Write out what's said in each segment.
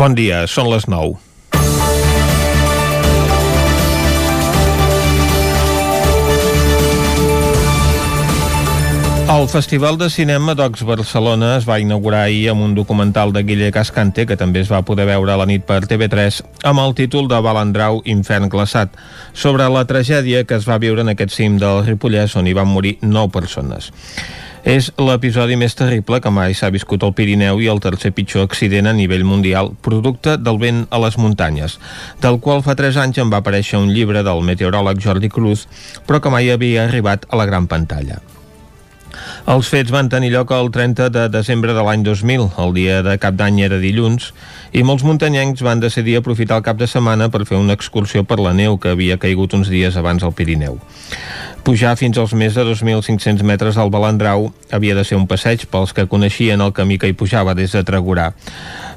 Bon dia, són les 9. El Festival de Cinema Docs Barcelona es va inaugurar ahir amb un documental de Guille Cascante que també es va poder veure a la nit per TV3 amb el títol de Balandrau Infern glaçat sobre la tragèdia que es va viure en aquest cim del Ripollès on hi van morir 9 persones. És l'episodi més terrible que mai s'ha viscut al Pirineu i el tercer pitjor accident a nivell mundial, producte del vent a les muntanyes, del qual fa 3 anys en va aparèixer un llibre del meteoròleg Jordi Cruz, però que mai havia arribat a la gran pantalla. Els fets van tenir lloc el 30 de desembre de l'any 2000, el dia de cap d'any era dilluns, i molts muntanyencs van decidir aprofitar el cap de setmana per fer una excursió per la neu que havia caigut uns dies abans al Pirineu. Pujar fins als més de 2.500 metres al Balandrau havia de ser un passeig pels que coneixien el camí que hi pujava des de Tregurà.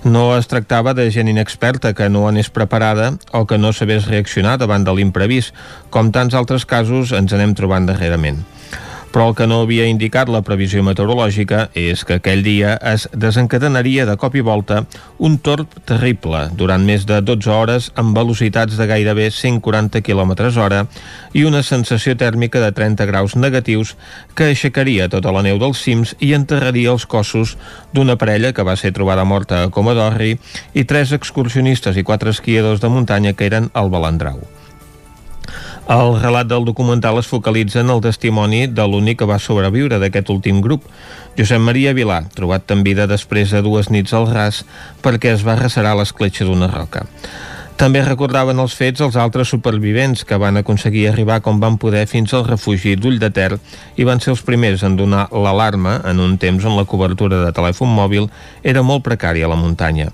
No es tractava de gent inexperta que no anés preparada o que no sabés reaccionar davant de l'imprevist, com tants altres casos ens anem trobant darrerament però el que no havia indicat la previsió meteorològica és que aquell dia es desencadenaria de cop i volta un torb terrible durant més de 12 hores amb velocitats de gairebé 140 km hora i una sensació tèrmica de 30 graus negatius que aixecaria tota la neu dels cims i enterraria els cossos d'una parella que va ser trobada morta a Comodorri i tres excursionistes i quatre esquiadors de muntanya que eren al Balandrau. El relat del documental es focalitza en el testimoni de l'únic que va sobreviure d'aquest últim grup, Josep Maria Vilà, trobat en vida després de dues nits al ras perquè es va recerar l'escletxa d'una roca. També recordaven els fets els altres supervivents que van aconseguir arribar com van poder fins al refugi d'Ull de Ter i van ser els primers en donar l'alarma en un temps on la cobertura de telèfon mòbil era molt precària a la muntanya.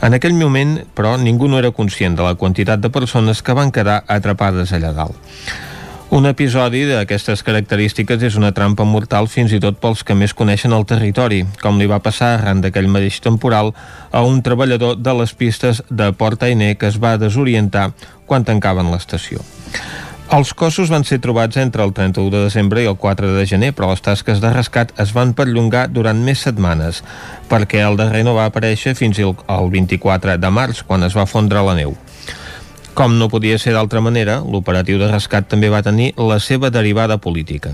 En aquell moment, però, ningú no era conscient de la quantitat de persones que van quedar atrapades allà dalt. Un episodi d'aquestes característiques és una trampa mortal fins i tot pels que més coneixen el territori, com li va passar arran d'aquell mateix temporal a un treballador de les pistes de Port Ainé que es va desorientar quan tancaven l'estació. Els cossos van ser trobats entre el 31 de desembre i el 4 de gener, però les tasques de rescat es van perllongar durant més setmanes, perquè el darrer no va aparèixer fins al 24 de març, quan es va fondre la neu. Com no podia ser d'altra manera, l'operatiu de rescat també va tenir la seva derivada política.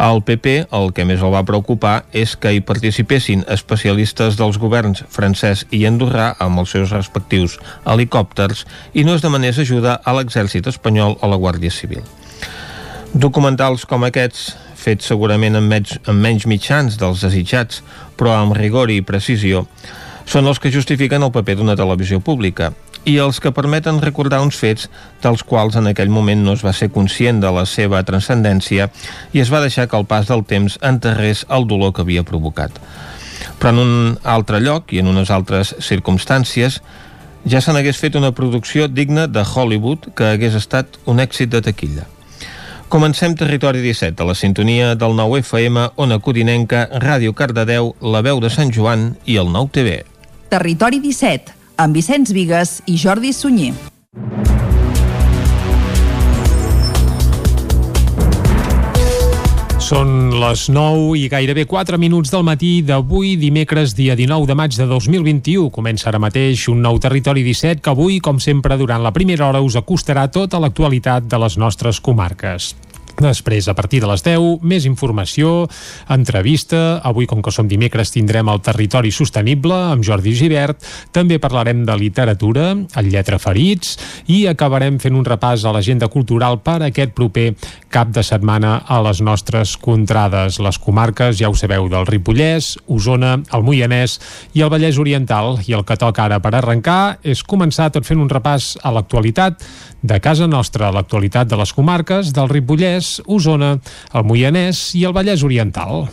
Al PP el que més el va preocupar és que hi participessin especialistes dels governs francès i andorrà amb els seus respectius helicòpters i no es demanés ajuda a l'exèrcit espanyol o la Guàrdia Civil. Documentals com aquests, fets segurament amb, menys, amb menys mitjans dels desitjats, però amb rigor i precisió, són els que justifiquen el paper d'una televisió pública i els que permeten recordar uns fets dels quals en aquell moment no es va ser conscient de la seva transcendència i es va deixar que el pas del temps enterrés el dolor que havia provocat. Però en un altre lloc i en unes altres circumstàncies ja se n'hagués fet una producció digna de Hollywood que hagués estat un èxit de taquilla. Comencem Territori 17, a la sintonia del 9 FM, Ona Codinenca, Ràdio Cardedeu, La Veu de Sant Joan i el 9 TV. Territori 17, amb Vicenç Vigues i Jordi Sunyer. Són les 9 i gairebé 4 minuts del matí d'avui, dimecres, dia 19 de maig de 2021. Comença ara mateix un nou Territori 17 que avui, com sempre, durant la primera hora us acostarà tota l'actualitat de les nostres comarques. Després, a partir de les 10, més informació, entrevista. Avui, com que som dimecres, tindrem el territori sostenible amb Jordi Givert. També parlarem de literatura, el Lletra Ferits, i acabarem fent un repàs a l'agenda cultural per aquest proper cap de setmana a les nostres contrades. Les comarques, ja ho sabeu, del Ripollès, Osona, el Moianès i el Vallès Oriental. I el que toca ara per arrencar és començar tot fent un repàs a l'actualitat de casa nostra, l'actualitat de les comarques del Ripollès, Osona, el Moianès i el Vallès Oriental.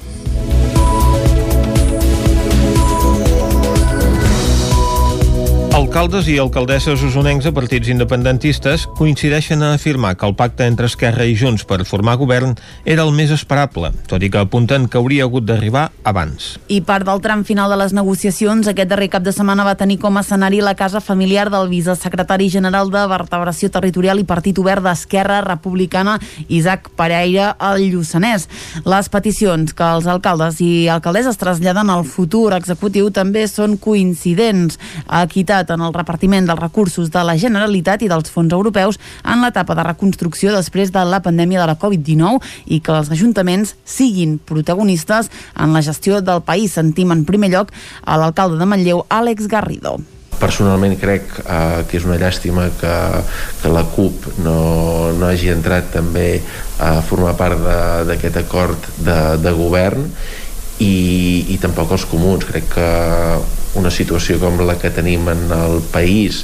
Alcaldes i alcaldesses usonencs de partits independentistes coincideixen a afirmar que el pacte entre Esquerra i Junts per formar govern era el més esperable, tot i que apunten que hauria hagut d'arribar abans. I part del tram final de les negociacions, aquest darrer cap de setmana va tenir com a escenari la casa familiar del vicesecretari general de Vertebració Territorial i Partit Obert d'Esquerra Republicana, Isaac Pereira, al Lluçanès. Les peticions que els alcaldes i alcaldesses traslladen al futur executiu també són coincidents. Equitat, prioritat en el repartiment dels recursos de la Generalitat i dels fons europeus en l'etapa de reconstrucció després de la pandèmia de la Covid-19 i que els ajuntaments siguin protagonistes en la gestió del país. Sentim en primer lloc a l'alcalde de Manlleu, Àlex Garrido personalment crec eh, que és una llàstima que, que la CUP no, no hagi entrat també a formar part d'aquest acord de, de govern i, i tampoc els comuns crec que una situació com la que tenim en el país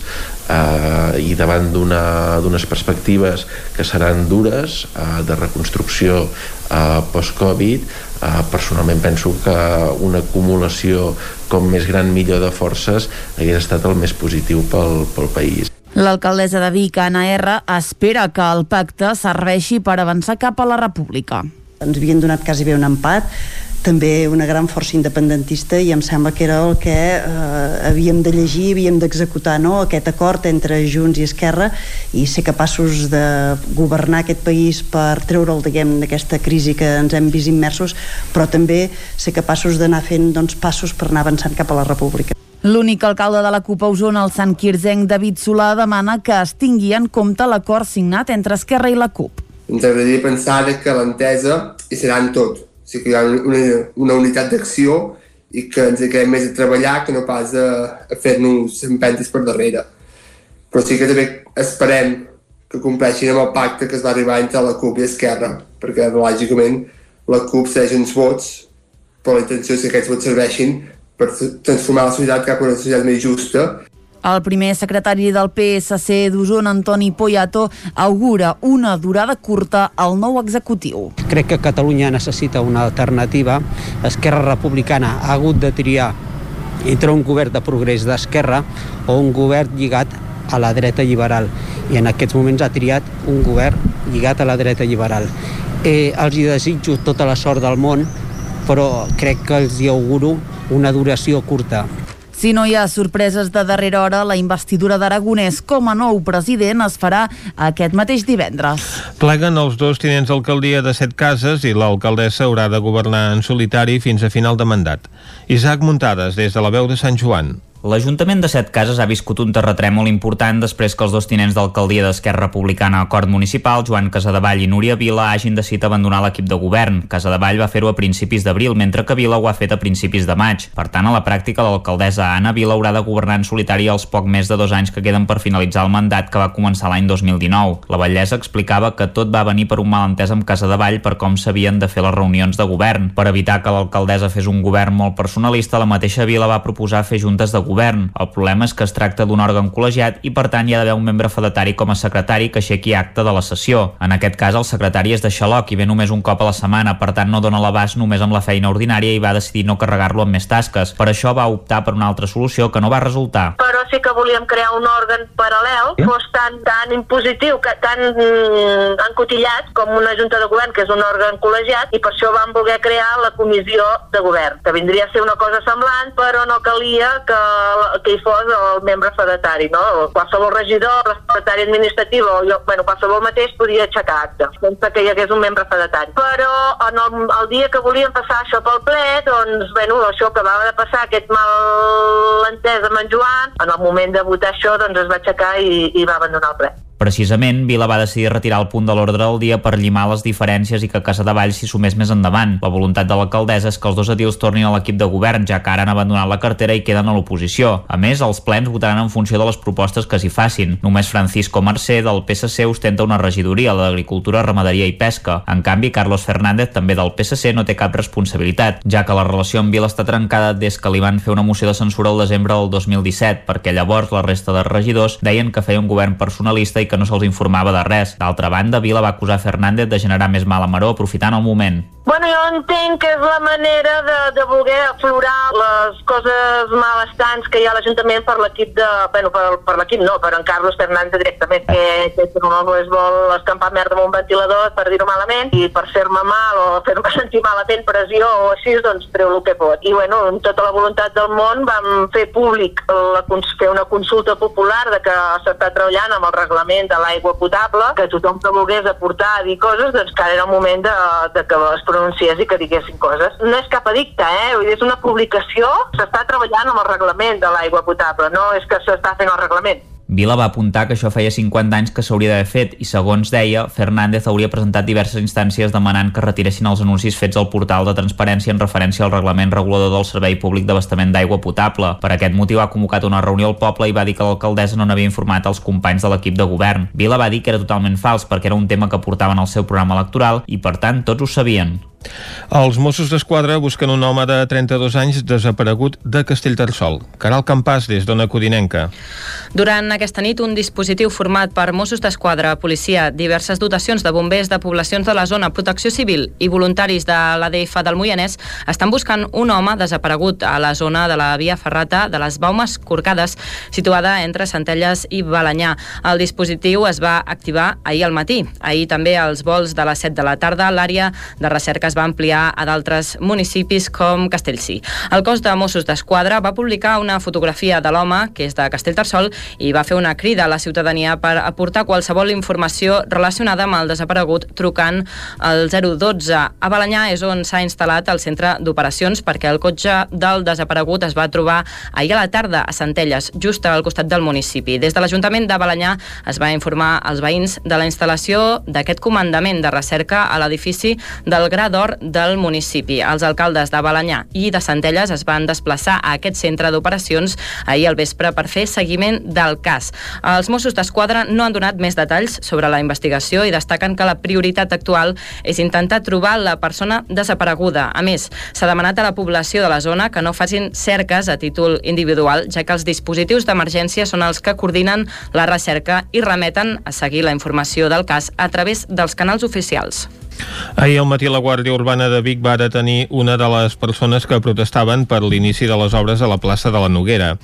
eh, i davant d'unes perspectives que seran dures eh, de reconstrucció eh, post-Covid eh, personalment penso que una acumulació com més gran millor de forces hagués estat el més positiu pel, pel país. L'alcaldessa de Vic, Anna R, espera que el pacte serveixi per avançar cap a la república. Ens havien donat quasi bé un empat, també una gran força independentista i em sembla que era el que eh, havíem de llegir, havíem d'executar no? aquest acord entre Junts i Esquerra i ser capaços de governar aquest país per treure'l d'aquesta crisi que ens hem vist immersos però també ser capaços d'anar fent doncs, passos per anar avançant cap a la república. L'únic alcalde de la CUP a Osona, el Sant Quirzenc, David Solà, demana que es tingui en compte l'acord signat entre Esquerra i la CUP. Ens agradaria pensar que l'entesa hi serà en tot, sigui que hi ha una, una unitat d'acció i que ens quedem més a treballar que no pas a, a fer-nos empentes per darrere. Però sí que també esperem que compleixin amb el pacte que es va arribar entre la CUP i Esquerra, perquè lògicament la CUP segueix uns vots, però la intenció és que aquests vots serveixin per transformar la societat cap a una societat més justa el primer secretari del PSC d'Osona, Antoni Poyato, augura una durada curta al nou executiu. Crec que Catalunya necessita una alternativa. Esquerra Republicana ha hagut de triar entre un govern de progrés d'esquerra o un govern lligat a la dreta liberal i en aquests moments ha triat un govern lligat a la dreta liberal. Eh, els hi desitjo tota la sort del món, però crec que els hi auguro una duració curta. Si no hi ha sorpreses de darrera hora, la investidura d'Aragonès com a nou president es farà aquest mateix divendres. Pleguen els dos tinents d'alcaldia de set cases i l'alcaldessa haurà de governar en solitari fins a final de mandat. Isaac Muntades, des de la veu de Sant Joan. L'Ajuntament de Set Cases ha viscut un terratrèmol important després que els dos tinents d'alcaldia d'Esquerra Republicana a Acord Municipal, Joan Casadevall i Núria Vila, hagin decidit abandonar l'equip de govern. Casadevall va fer-ho a principis d'abril, mentre que Vila ho ha fet a principis de maig. Per tant, a la pràctica, l'alcaldessa Anna Vila haurà de governar en solitari els poc més de dos anys que queden per finalitzar el mandat que va començar l'any 2019. La batllessa explicava que tot va venir per un malentès amb Casadevall per com s'havien de fer les reunions de govern. Per evitar que l'alcaldessa fes un govern molt personalista, la mateixa Vila va proposar fer juntes de govern govern. El problema és que es tracta d'un òrgan col·legiat i per tant hi ha d'haver un membre fedatari com a secretari que aixequi acte de la sessió. En aquest cas el secretari és de xaloc i ve només un cop a la setmana, per tant no dona l'abast només amb la feina ordinària i va decidir no carregar-lo amb més tasques. Per això va optar per una altra solució que no va resultar. Però sí que volíem crear un òrgan paral·lel, yeah. fos tan, tan impositiu, que tan mm, encotillat com una junta de govern, que és un òrgan col·legiat, i per això vam voler crear la comissió de govern, que vindria a ser una cosa semblant, però no calia que que hi fos el membre fedatari, no? Qualsevol regidor, el secretari administratiu o jo, bueno, qualsevol mateix podia aixecar acte, sense que hi hagués un membre fedatari. Però en el, el dia que volíem passar això pel ple, doncs, bueno, això que de passar, aquest mal entès amb en Joan, en el moment de votar això, doncs es va aixecar i, i va abandonar el ple. Precisament, Vila va decidir retirar el punt de l'ordre del dia per llimar les diferències i que Casa de Valls s'hi sumés més endavant. La voluntat de l'alcaldessa és que els dos edils tornin a l'equip de govern, ja que ara han abandonat la cartera i queden a l'oposició. A més, els plens votaran en funció de les propostes que s'hi facin. Només Francisco Mercè, del PSC, ostenta una regidoria, la d'Agricultura, Ramaderia i Pesca. En canvi, Carlos Fernández, també del PSC, no té cap responsabilitat, ja que la relació amb Vila està trencada des que li van fer una moció de censura el desembre del 2017, perquè llavors la resta de regidors deien que feia un govern personalista i que no se'ls informava de res. D'altra banda, Vila va acusar Fernández de generar més mal a Maró aprofitant el moment. Bueno, jo entenc que és la manera de, de voler aflorar les coses malestants que hi ha a l'Ajuntament per l'equip de... Bueno, per, per l'equip no, per en Carlos Fernández directament, que, que no es vol escampar merda amb un ventilador, per dir-ho malament, i per fer-me mal o fer-me sentir mal atent pressió o així, doncs treu el que pot. I bueno, amb tota la voluntat del món vam fer públic, la, fer una consulta popular de que s'està treballant amb el reglament de l'aigua potable, que tothom que volgués aportar, dir coses, doncs que ara era el moment de, de que es pronunciés i que diguessin coses. No és cap edicte, eh? Vull dir, és una publicació, s'està treballant amb el reglament de l'aigua potable, no és que s'està fent el reglament. Vila va apuntar que això feia 50 anys que s'hauria d'haver fet i, segons deia, Fernández hauria presentat diverses instàncies demanant que retiressin els anuncis fets al portal de transparència en referència al reglament regulador del Servei Públic d'Abastament d'Aigua Potable. Per aquest motiu ha convocat una reunió al poble i va dir que l'alcaldessa no n'havia informat els companys de l'equip de govern. Vila va dir que era totalment fals perquè era un tema que portaven al seu programa electoral i, per tant, tots ho sabien. Els Mossos d'Esquadra busquen un home de 32 anys desaparegut de Castellterçol. Caral Campàs, des d'Ona Codinenca. Durant aquesta nit, un dispositiu format per Mossos d'Esquadra, policia, diverses dotacions de bombers de poblacions de la zona, protecció civil i voluntaris de l'ADF del Moianès estan buscant un home desaparegut a la zona de la via ferrata de les Baumes Corcades, situada entre Centelles i Balanyà. El dispositiu es va activar ahir al matí. Ahir també als vols de les 7 de la tarda, l'àrea de recerca es va ampliar a d'altres municipis com Castellcí. El cos de Mossos d'Esquadra va publicar una fotografia de l'home, que és de Castellterçol, i va fer una crida a la ciutadania per aportar qualsevol informació relacionada amb el desaparegut trucant al 012. A Balanyà és on s'ha instal·lat el centre d'operacions perquè el cotxe del desaparegut es va trobar ahir a la tarda a Centelles, just al costat del municipi. Des de l'Ajuntament de Balanyà es va informar als veïns de la instal·lació d'aquest comandament de recerca a l'edifici del Gra d'Or del municipi. Els alcaldes de Balanyà i de Centelles es van desplaçar a aquest centre d'operacions ahir al vespre per fer seguiment del cas. Els Mossos d'Esquadra no han donat més detalls sobre la investigació i destaquen que la prioritat actual és intentar trobar la persona desapareguda. A més, s'ha demanat a la població de la zona que no facin cerques a títol individual, ja que els dispositius d'emergència són els que coordinen la recerca i remeten a seguir la informació del cas a través dels canals oficials. Ahir al matí la Guàrdia Urbana de Vic va detenir una de les persones que protestaven per l'inici de les obres a la plaça de la Noguera.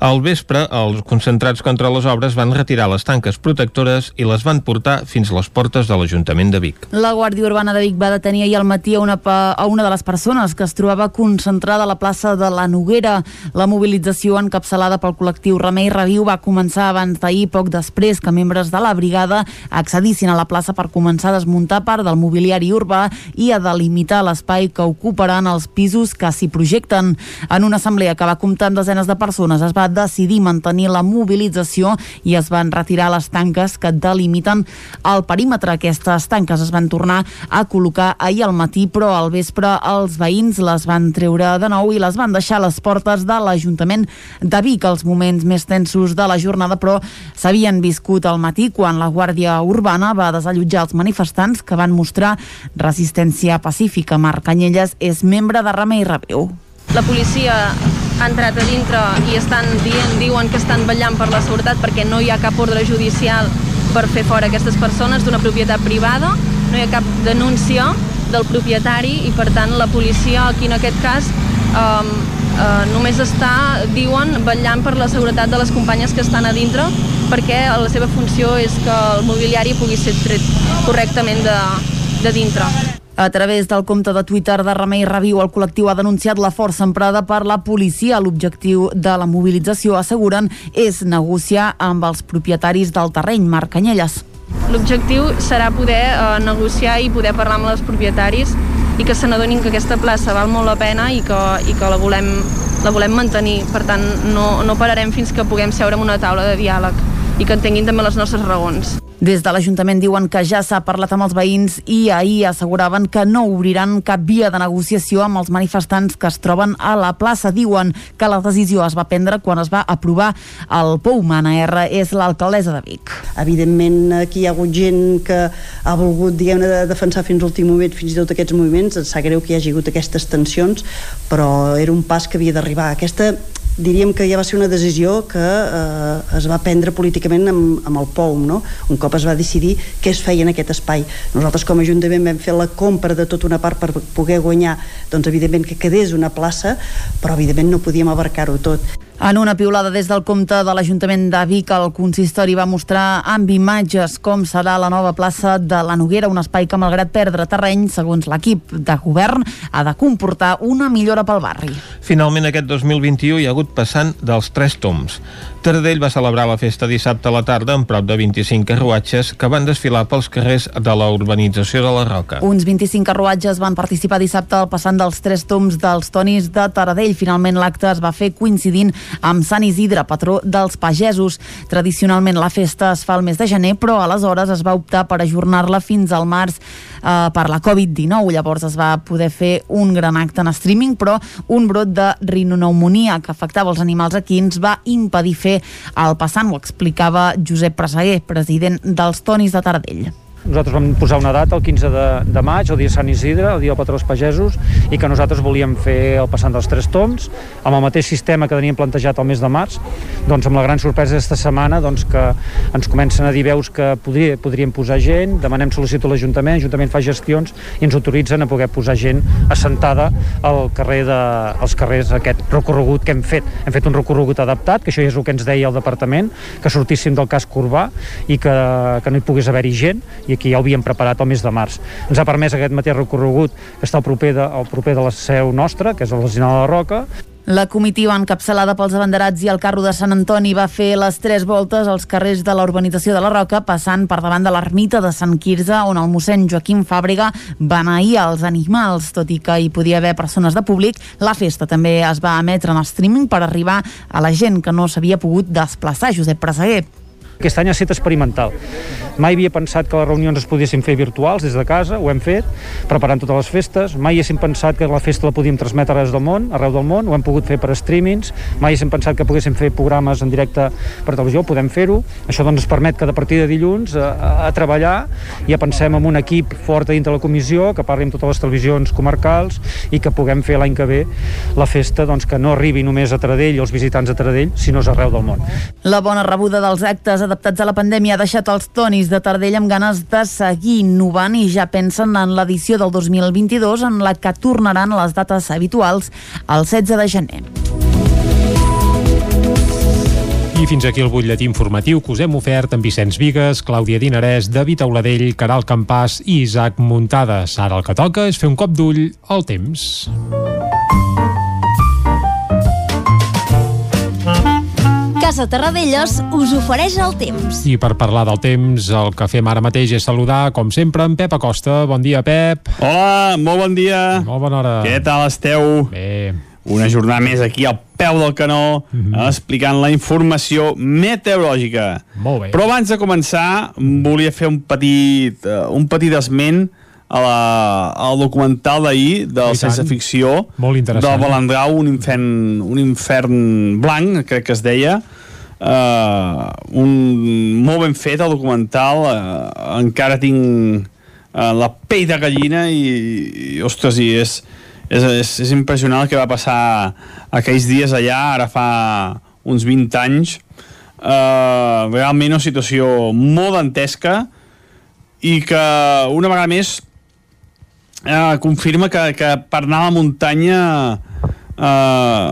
Al vespre, els concentrats contra les obres van retirar les tanques protectores i les van portar fins les portes de l'Ajuntament de Vic. La Guàrdia Urbana de Vic va detenir ahir al matí a una, a una de les persones que es trobava concentrada a la plaça de la Noguera. La mobilització encapçalada pel col·lectiu Remei Reviu va començar abans d'ahir, poc després que membres de la brigada accedissin a la plaça per començar a desmuntar part del mobiliari mobiliari urbà i a delimitar l'espai que ocuparan els pisos que s'hi projecten. En una assemblea que va comptar amb desenes de persones es va decidir mantenir la mobilització i es van retirar les tanques que delimiten el perímetre. Aquestes tanques es van tornar a col·locar ahir al matí, però al vespre els veïns les van treure de nou i les van deixar a les portes de l'Ajuntament de Vic. Els moments més tensos de la jornada, però s'havien viscut al matí quan la Guàrdia Urbana va desallotjar els manifestants que van mostrar de Resistència Pacífica. Marc Canyelles és membre de Remei Rebeu. La policia ha entrat a dintre i estan dient, diuen que estan vetllant per la seguretat perquè no hi ha cap ordre judicial per fer fora aquestes persones d'una propietat privada, no hi ha cap denúncia del propietari i per tant la policia aquí en aquest cas um, uh, només està, diuen, vetllant per la seguretat de les companyes que estan a dintre perquè la seva funció és que el mobiliari pugui ser tret correctament de, de dintre. A través del compte de Twitter de Remei Reviu, el col·lectiu ha denunciat la força emprada per la policia. L'objectiu de la mobilització, asseguren, és negociar amb els propietaris del terreny. Marc Canyelles. L'objectiu serà poder eh, negociar i poder parlar amb els propietaris i que se n'adonin que aquesta plaça val molt la pena i que, i que la, volem, la volem mantenir. Per tant, no, no pararem fins que puguem seure en una taula de diàleg i que entenguin també les nostres raons. Des de l'Ajuntament diuen que ja s'ha parlat amb els veïns i ahir asseguraven que no obriran cap via de negociació amb els manifestants que es troben a la plaça. Diuen que la decisió es va prendre quan es va aprovar el POU. Mana R és l'alcaldessa de Vic. Evidentment aquí hi ha hagut gent que ha volgut diguem de defensar fins l'últim moment fins i tot aquests moviments. Ens sap greu que hi hagi hagut aquestes tensions, però era un pas que havia d'arribar. Aquesta diríem que ja va ser una decisió que eh, es va prendre políticament amb, amb el POUM, no? un cop es va decidir què es feia en aquest espai. Nosaltres com a Ajuntament vam fer la compra de tota una part per poder guanyar, doncs evidentment que quedés una plaça, però evidentment no podíem abarcar-ho tot. En una piulada des del compte de l'Ajuntament de Vic, el consistori va mostrar amb imatges com serà la nova plaça de la Noguera, un espai que, malgrat perdre terreny, segons l'equip de govern, ha de comportar una millora pel barri. Finalment, aquest 2021 hi ha hagut passant dels tres toms. Taradell va celebrar la festa dissabte a la tarda amb prop de 25 carruatges que van desfilar pels carrers de la urbanització de la Roca. Uns 25 carruatges van participar dissabte al passant dels tres toms dels tonis de Taradell. Finalment l'acte es va fer coincidint amb Sant Isidre, patró dels pagesos. Tradicionalment la festa es fa el mes de gener, però aleshores es va optar per ajornar-la fins al març eh, per la Covid-19. Llavors es va poder fer un gran acte en streaming, però un brot de rinonemonia que afectava els animals equins va impedir fer el passant. Ho explicava Josep Presseguer, president dels Tonis de Taradell. Nosaltres vam posar una data, el 15 de, de maig, el dia Sant Isidre, el dia del patró dels pagesos, i que nosaltres volíem fer el passant dels tres toms, amb el mateix sistema que teníem plantejat el mes de març, doncs amb la gran sorpresa d'esta setmana doncs, que ens comencen a dir veus que podria, podríem posar gent, demanem sol·licitud a l'Ajuntament, l'Ajuntament fa gestions i ens autoritzen a poder posar gent assentada al carrer de, als carrers aquest recorregut que hem fet. Hem fet un recorregut adaptat, que això és el que ens deia el departament, que sortíssim del casc urbà i que, que no hi pogués haver-hi gent, i aquí ja ho havíem preparat el mes de març. Ens ha permès aquest mateix recorregut que està al proper de, al proper de la seu nostra, que és el Resinal de la Roca, la comitiva encapçalada pels abanderats i el carro de Sant Antoni va fer les tres voltes als carrers de la urbanització de la Roca, passant per davant de l'ermita de Sant Quirze, on el mossèn Joaquim Fàbrega beneïa els animals. Tot i que hi podia haver persones de públic, la festa també es va emetre en streaming per arribar a la gent que no s'havia pogut desplaçar. Josep Presseguer. Aquest any ha estat experimental. Mai havia pensat que les reunions es poguessin fer virtuals des de casa, ho hem fet, preparant totes les festes. Mai haguéssim pensat que la festa la podíem transmetre arreu del món, arreu del món, ho hem pogut fer per streamings. Mai haguéssim pensat que poguéssim fer programes en directe per televisió, podem fer-ho. Això doncs ens permet que de partir de dilluns a, a, a treballar ja pensem en un equip fort dintre la comissió que parli amb totes les televisions comarcals i que puguem fer l'any que ve la festa doncs, que no arribi només a Taradell o els visitants de Taradell, sinó arreu del món. La bona rebuda dels actes adaptats a la pandèmia ha deixat els tonis de Tardell amb ganes de seguir innovant i ja pensen en l'edició del 2022 en la que tornaran les dates habituals el 16 de gener. I fins aquí el butlletí informatiu que us hem ofert amb Vicenç Vigues, Clàudia Dinarès, David Auladell, Caral Campàs i Isaac Muntades. Ara el que toca és fer un cop d'ull al temps. Casa Terradellos us ofereix el temps. I per parlar del temps, el que fem ara mateix és saludar, com sempre, en Pep Acosta. Bon dia, Pep. Hola, molt bon dia. Molt bona hora. Què tal esteu? Bé. Una jornada més aquí al peu del canó, mm -hmm. explicant la informació meteorològica. Molt bé. Però abans de començar, volia fer un petit, uh, un petit esment a la, al documental d'ahir del Sense Ficció Molt del Balandrau, un infern, un infern blanc, crec que es deia. Uh, un, molt ben fet el documental. Uh, encara tinc uh, la pell de gallina i, i ostres, i és, és, és, és impressionant el que va passar aquells dies allà, ara fa uns 20 anys. Uh, realment una situació molt dantesca i que una vegada més eh, confirma que, que per anar a la muntanya eh,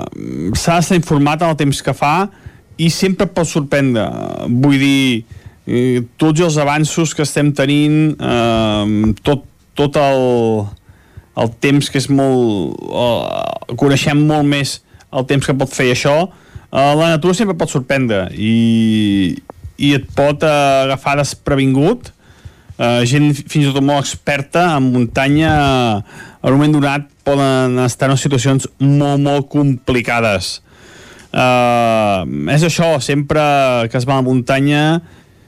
s'ha d'estar informat en el temps que fa i sempre pot sorprendre. Vull dir eh, tots els avanços que estem tenint eh, tot, tot el, el temps que és molt eh, coneixem molt més el temps que pot fer això eh, la natura sempre pot sorprendre i, i et pot eh, agafar desprevingut uh, gent fins i tot molt experta en muntanya en un moment donat poden estar en situacions molt, molt complicades uh, és això sempre que es va a la muntanya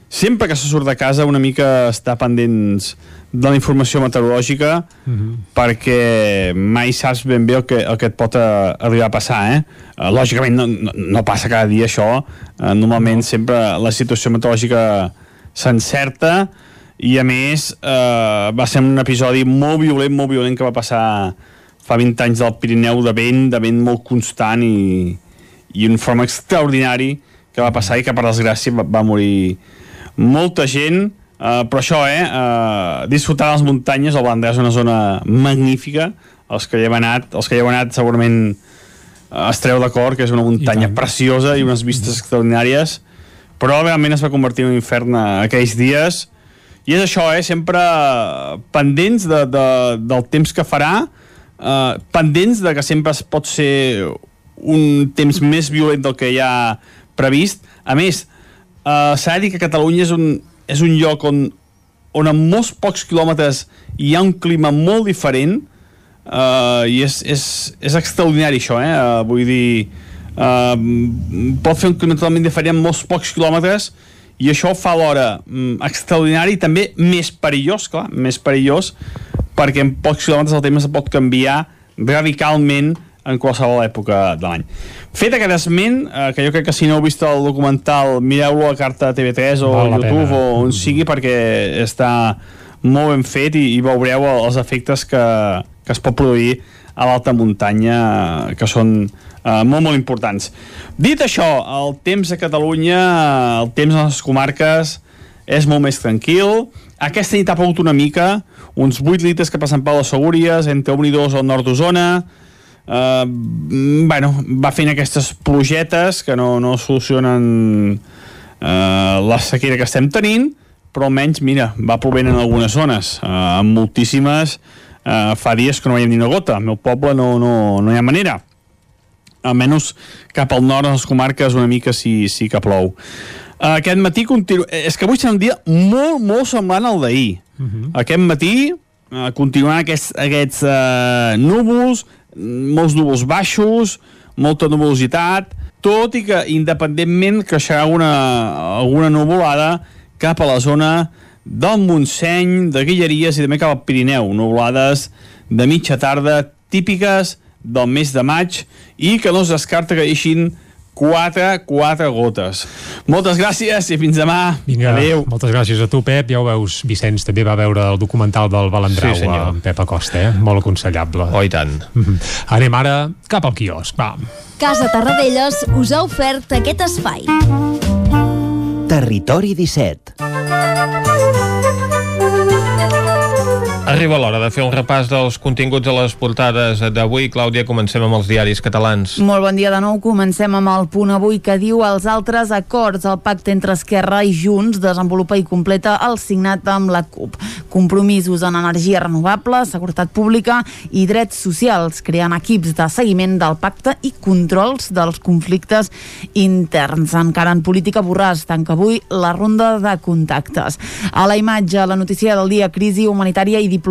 sempre que se surt de casa una mica està pendents de la informació meteorològica Mm -hmm. perquè mai saps ben bé el que, el que et pot a, arribar a passar eh? Uh, lògicament no, no, no passa cada dia això uh, normalment no. sempre la situació meteorològica s'encerta i a més eh, va ser un episodi molt violent, molt violent que va passar fa 20 anys del Pirineu de vent, de vent molt constant i, i un forma extraordinari que va passar i que per desgràcia va, va morir molta gent. Eh, però això, eh, eh disfrutar les muntanyes, el Vendrell és una zona magnífica, els que hi hem anat els que hi heu anat segurament eh, es treu d'acord que és una muntanya preciosa i unes vistes extraordinàries però realment es va convertir en un infern aquells dies i és això, eh? sempre pendents de, de, del temps que farà, eh, pendents de que sempre es pot ser un temps més violent del que hi ha previst. A més, eh, s'ha de dir que Catalunya és un, és un lloc on, on en molts pocs quilòmetres hi ha un clima molt diferent eh, i és, és, és extraordinari això, eh? Uh, vull dir, uh, pot fer un clima totalment diferent en molts pocs quilòmetres i això fa l'hora um, extraordinari i també més perillós, clar, més perillós perquè en pocs quilòmetres el temps pot canviar radicalment en qualsevol època de l'any. Fet aquest esment, eh, que jo crec que si no heu vist el documental, mireu-lo a carta TV3 o Val YouTube pena. o on sigui perquè està molt ben fet i, i veureu els efectes que, que es pot produir a l'alta muntanya que són eh, molt molt importants. Dit això, el temps a Catalunya, el temps a les comarques és molt més tranquil. Aquesta nit ha plogut una mica, uns 8 litres que passen per les Segúries, entre 1 i 2 al nord d'Osona, Uh, bueno, va fent aquestes plugetes que no, no solucionen uh, la sequera que estem tenint, però almenys, mira, va plovent en algunes zones, uh, en moltíssimes uh, fa dies que no veiem ni una gota. Al meu poble no, no, no hi ha manera. Almenys cap al nord, a les comarques, una mica sí, sí que plou. Uh, aquest matí continu... És que avui serà un dia molt, molt semblant al d'ahir. Uh -huh. Aquest matí uh, continuaran aquests, aquests uh, núvols, molts núvols baixos, molta nuvolositat, tot i que independentment creixerà una, alguna nuvolada cap a la zona del Montseny, de Guilleries i també cap al Pirineu, nuvolades de mitja tarda típiques del mes de maig i que no es descarta que deixin 4, 4 gotes. Moltes gràcies i fins demà. Vinga, Adéu. moltes gràcies a tu, Pep. Ja ho veus, Vicenç també va veure el documental del Balandrau Sí, senyor. amb Pep Acosta, eh? Molt aconsellable. Oh, i tant. Anem ara cap al quiosc, va. Casa Tarradellas us ha ofert aquest espai. Territori 17. Arriba l'hora de fer un repàs dels continguts a les portades d'avui. Clàudia, comencem amb els diaris catalans. Molt bon dia de nou. Comencem amb el punt avui que diu els altres acords. El pacte entre Esquerra i Junts desenvolupa i completa el signat amb la CUP. Compromisos en energia renovable, seguretat pública i drets socials, creant equips de seguiment del pacte i controls dels conflictes interns. Encara en política, Borràs tanca avui la ronda de contactes. A la imatge, la notícia del dia, crisi humanitària i diplomàtica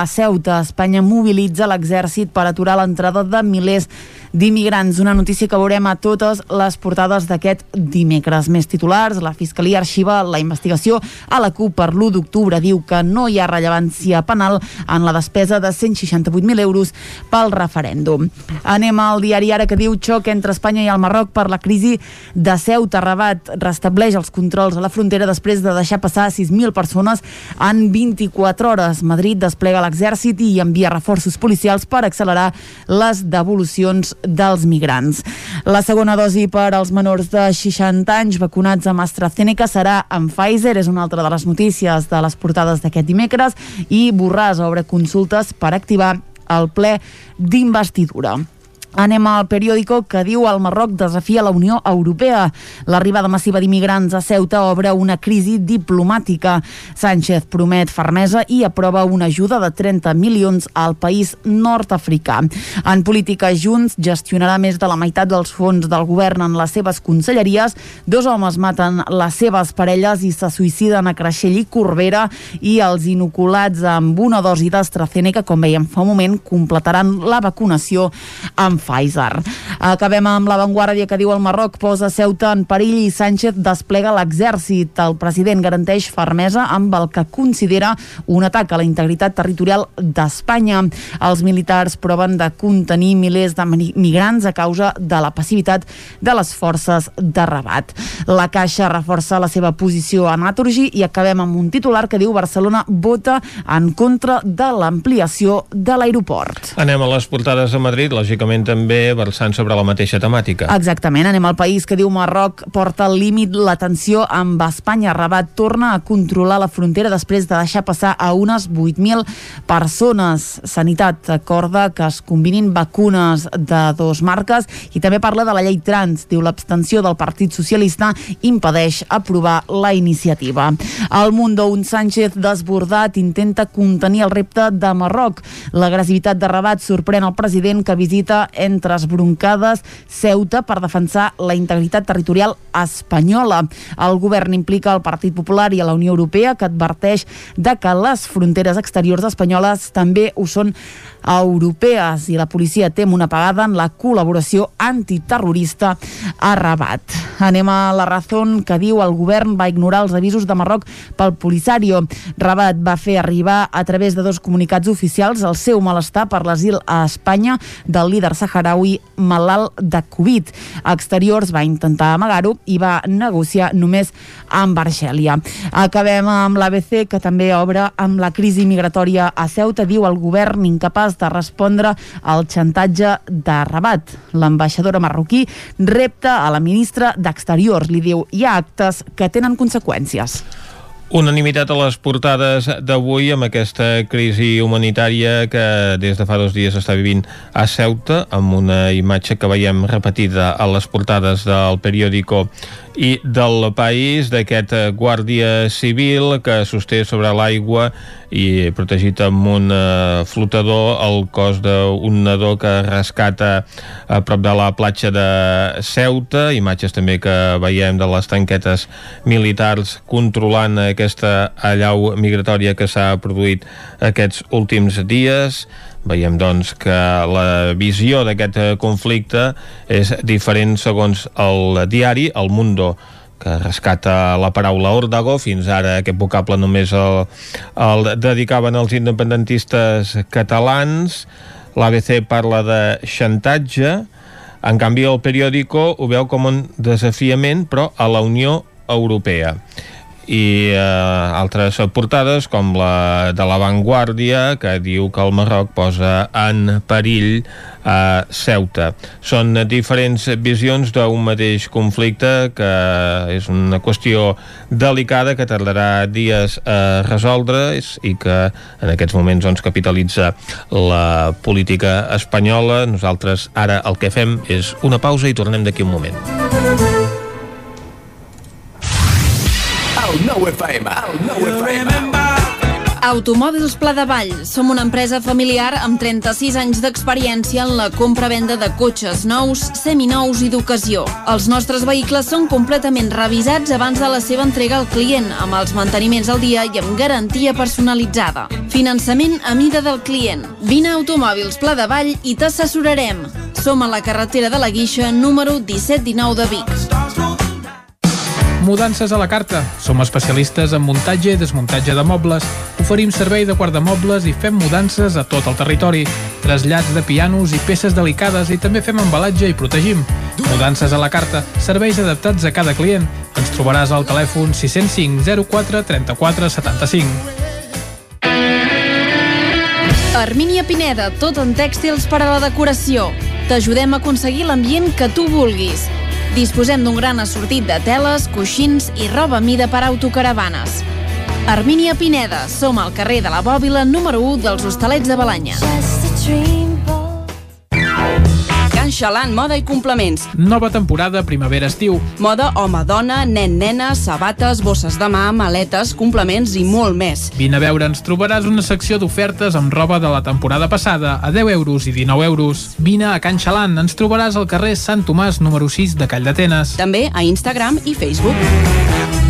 a Ceuta. Espanya mobilitza l'exèrcit per aturar l'entrada de milers d'immigrants. Una notícia que veurem a totes les portades d'aquest dimecres. Més titulars, la Fiscalia arxiva la investigació a la CUP per l'1 d'octubre. Diu que no hi ha rellevància penal en la despesa de 168.000 euros pel referèndum. Anem al diari Ara que diu xoc entre Espanya i el Marroc per la crisi de Ceuta. Rabat restableix els controls a la frontera després de deixar passar 6.000 persones en 24 hores. Madrid desplega l'exèrcit i envia reforços policials per accelerar les devolucions dels migrants. La segona dosi per als menors de 60 anys vacunats amb AstraZeneca serà amb Pfizer, és una altra de les notícies de les portades d'aquest dimecres, i Borràs obre consultes per activar el ple d'investidura. Anem al periòdico que diu el Marroc desafia la Unió Europea. L'arribada massiva d'immigrants a Ceuta obre una crisi diplomàtica. Sánchez promet fermesa i aprova una ajuda de 30 milions al país nord-africà. En política, Junts gestionarà més de la meitat dels fons del govern en les seves conselleries. Dos homes maten les seves parelles i se suïciden a Creixell i Corbera i els inoculats amb una dosi d'AstraZeneca, com veiem fa un moment, completaran la vacunació amb Pfizer. Acabem amb l'avantguàrdia que diu el Marroc posa Ceuta en perill i Sánchez desplega l'exèrcit. El president garanteix fermesa amb el que considera un atac a la integritat territorial d'Espanya. Els militars proven de contenir milers de migrants a causa de la passivitat de les forces de Rabat. La Caixa reforça la seva posició a Naturgy i acabem amb un titular que diu Barcelona vota en contra de l'ampliació de l'aeroport. Anem a les portades de Madrid, lògicament també versant sobre la mateixa temàtica. Exactament, anem al país que diu Marroc porta al límit la tensió amb Espanya. Rabat torna a controlar la frontera després de deixar passar a unes 8.000 persones. Sanitat acorda que es combinin vacunes de dos marques i també parla de la llei trans. Diu l'abstenció del Partit Socialista impedeix aprovar la iniciativa. El Mundo, un Sánchez desbordat, intenta contenir el repte de Marroc. L'agressivitat de Rabat sorprèn el president que visita entre esbroncades Ceuta per defensar la integritat territorial espanyola. El govern implica el Partit Popular i a la Unió Europea que adverteix de que les fronteres exteriors espanyoles també ho són europees i la policia tem una pagada en la col·laboració antiterrorista a Rabat. Anem a la raó que diu el govern va ignorar els avisos de Marroc pel Polisario. Rabat va fer arribar a través de dos comunicats oficials el seu malestar per l'asil a Espanya del líder saharaui malalt de Covid. Exteriors va intentar amagar-ho i va negociar només amb Argèlia. Acabem amb l'ABC, que també obre amb la crisi migratòria a Ceuta. Diu el govern incapaç de respondre al xantatge de Rabat. L'ambaixadora marroquí repta a la ministra d'Exteriors. Li diu, hi ha actes que tenen conseqüències. Unanimitat a les portades d'avui amb aquesta crisi humanitària que des de fa dos dies està vivint a Ceuta, amb una imatge que veiem repetida a les portades del periòdico i del país d'aquest guàrdia civil que sosté sobre l'aigua i protegit amb un uh, flotador el cos d'un nadó que rescata a prop de la platja de Ceuta, imatges també que veiem de les tanquetes militars controlant aquesta allau migratòria que s'ha produït aquests últims dies Veiem, doncs, que la visió d'aquest conflicte és diferent segons el diari El Mundo que rescata la paraula órdago, fins ara aquest vocable només el, el dedicaven als independentistes catalans, l'ABC parla de xantatge, en canvi el periòdico ho veu com un desafiament, però a la Unió Europea i eh, altres portades com la de l'avantguàrdia que diu que el Marroc posa en perill a Ceuta. Són diferents visions d'un mateix conflicte que és una qüestió delicada que tardarà dies a resoldre i que en aquests moments doncs, capitalitza la política espanyola. Nosaltres ara el que fem és una pausa i tornem d'aquí un moment. El nou FM. El nou FM. Automòbils Pla de Vall. Som una empresa familiar amb 36 anys d'experiència en la compra-venda de cotxes nous, seminous i d'ocasió. Els nostres vehicles són completament revisats abans de la seva entrega al client, amb els manteniments al dia i amb garantia personalitzada. Finançament a mida del client. Vine a Automòbils Pla de Vall i t'assessorarem. Som a la carretera de la Guixa, número 1719 de Vic. Mudances a la carta. Som especialistes en muntatge i desmuntatge de mobles. Oferim servei de guardamobles i fem mudances a tot el territori. Trasllats de pianos i peces delicades i també fem embalatge i protegim. Mudances a la carta. Serveis adaptats a cada client. Ens trobaràs al telèfon 605 04 34 75. Armínia Pineda, tot en tèxtils per a la decoració. T'ajudem a aconseguir l'ambient que tu vulguis. Disposem d'un gran assortit de teles, coixins i roba mida per autocaravanes. Armínia Pineda, som al carrer de la Bòbila número 1 dels Hostalets de Balanya. Can Xalant, moda i complements. Nova temporada primavera-estiu. Moda home-dona, nen-nena, sabates, bosses de mà, maletes, complements i molt més. Vine a veure, ens trobaràs una secció d'ofertes amb roba de la temporada passada a 10 euros i 19 euros. Vine a Can Xalant, ens trobaràs al carrer Sant Tomàs número 6 de Call d'Atenes. També a Instagram i Facebook.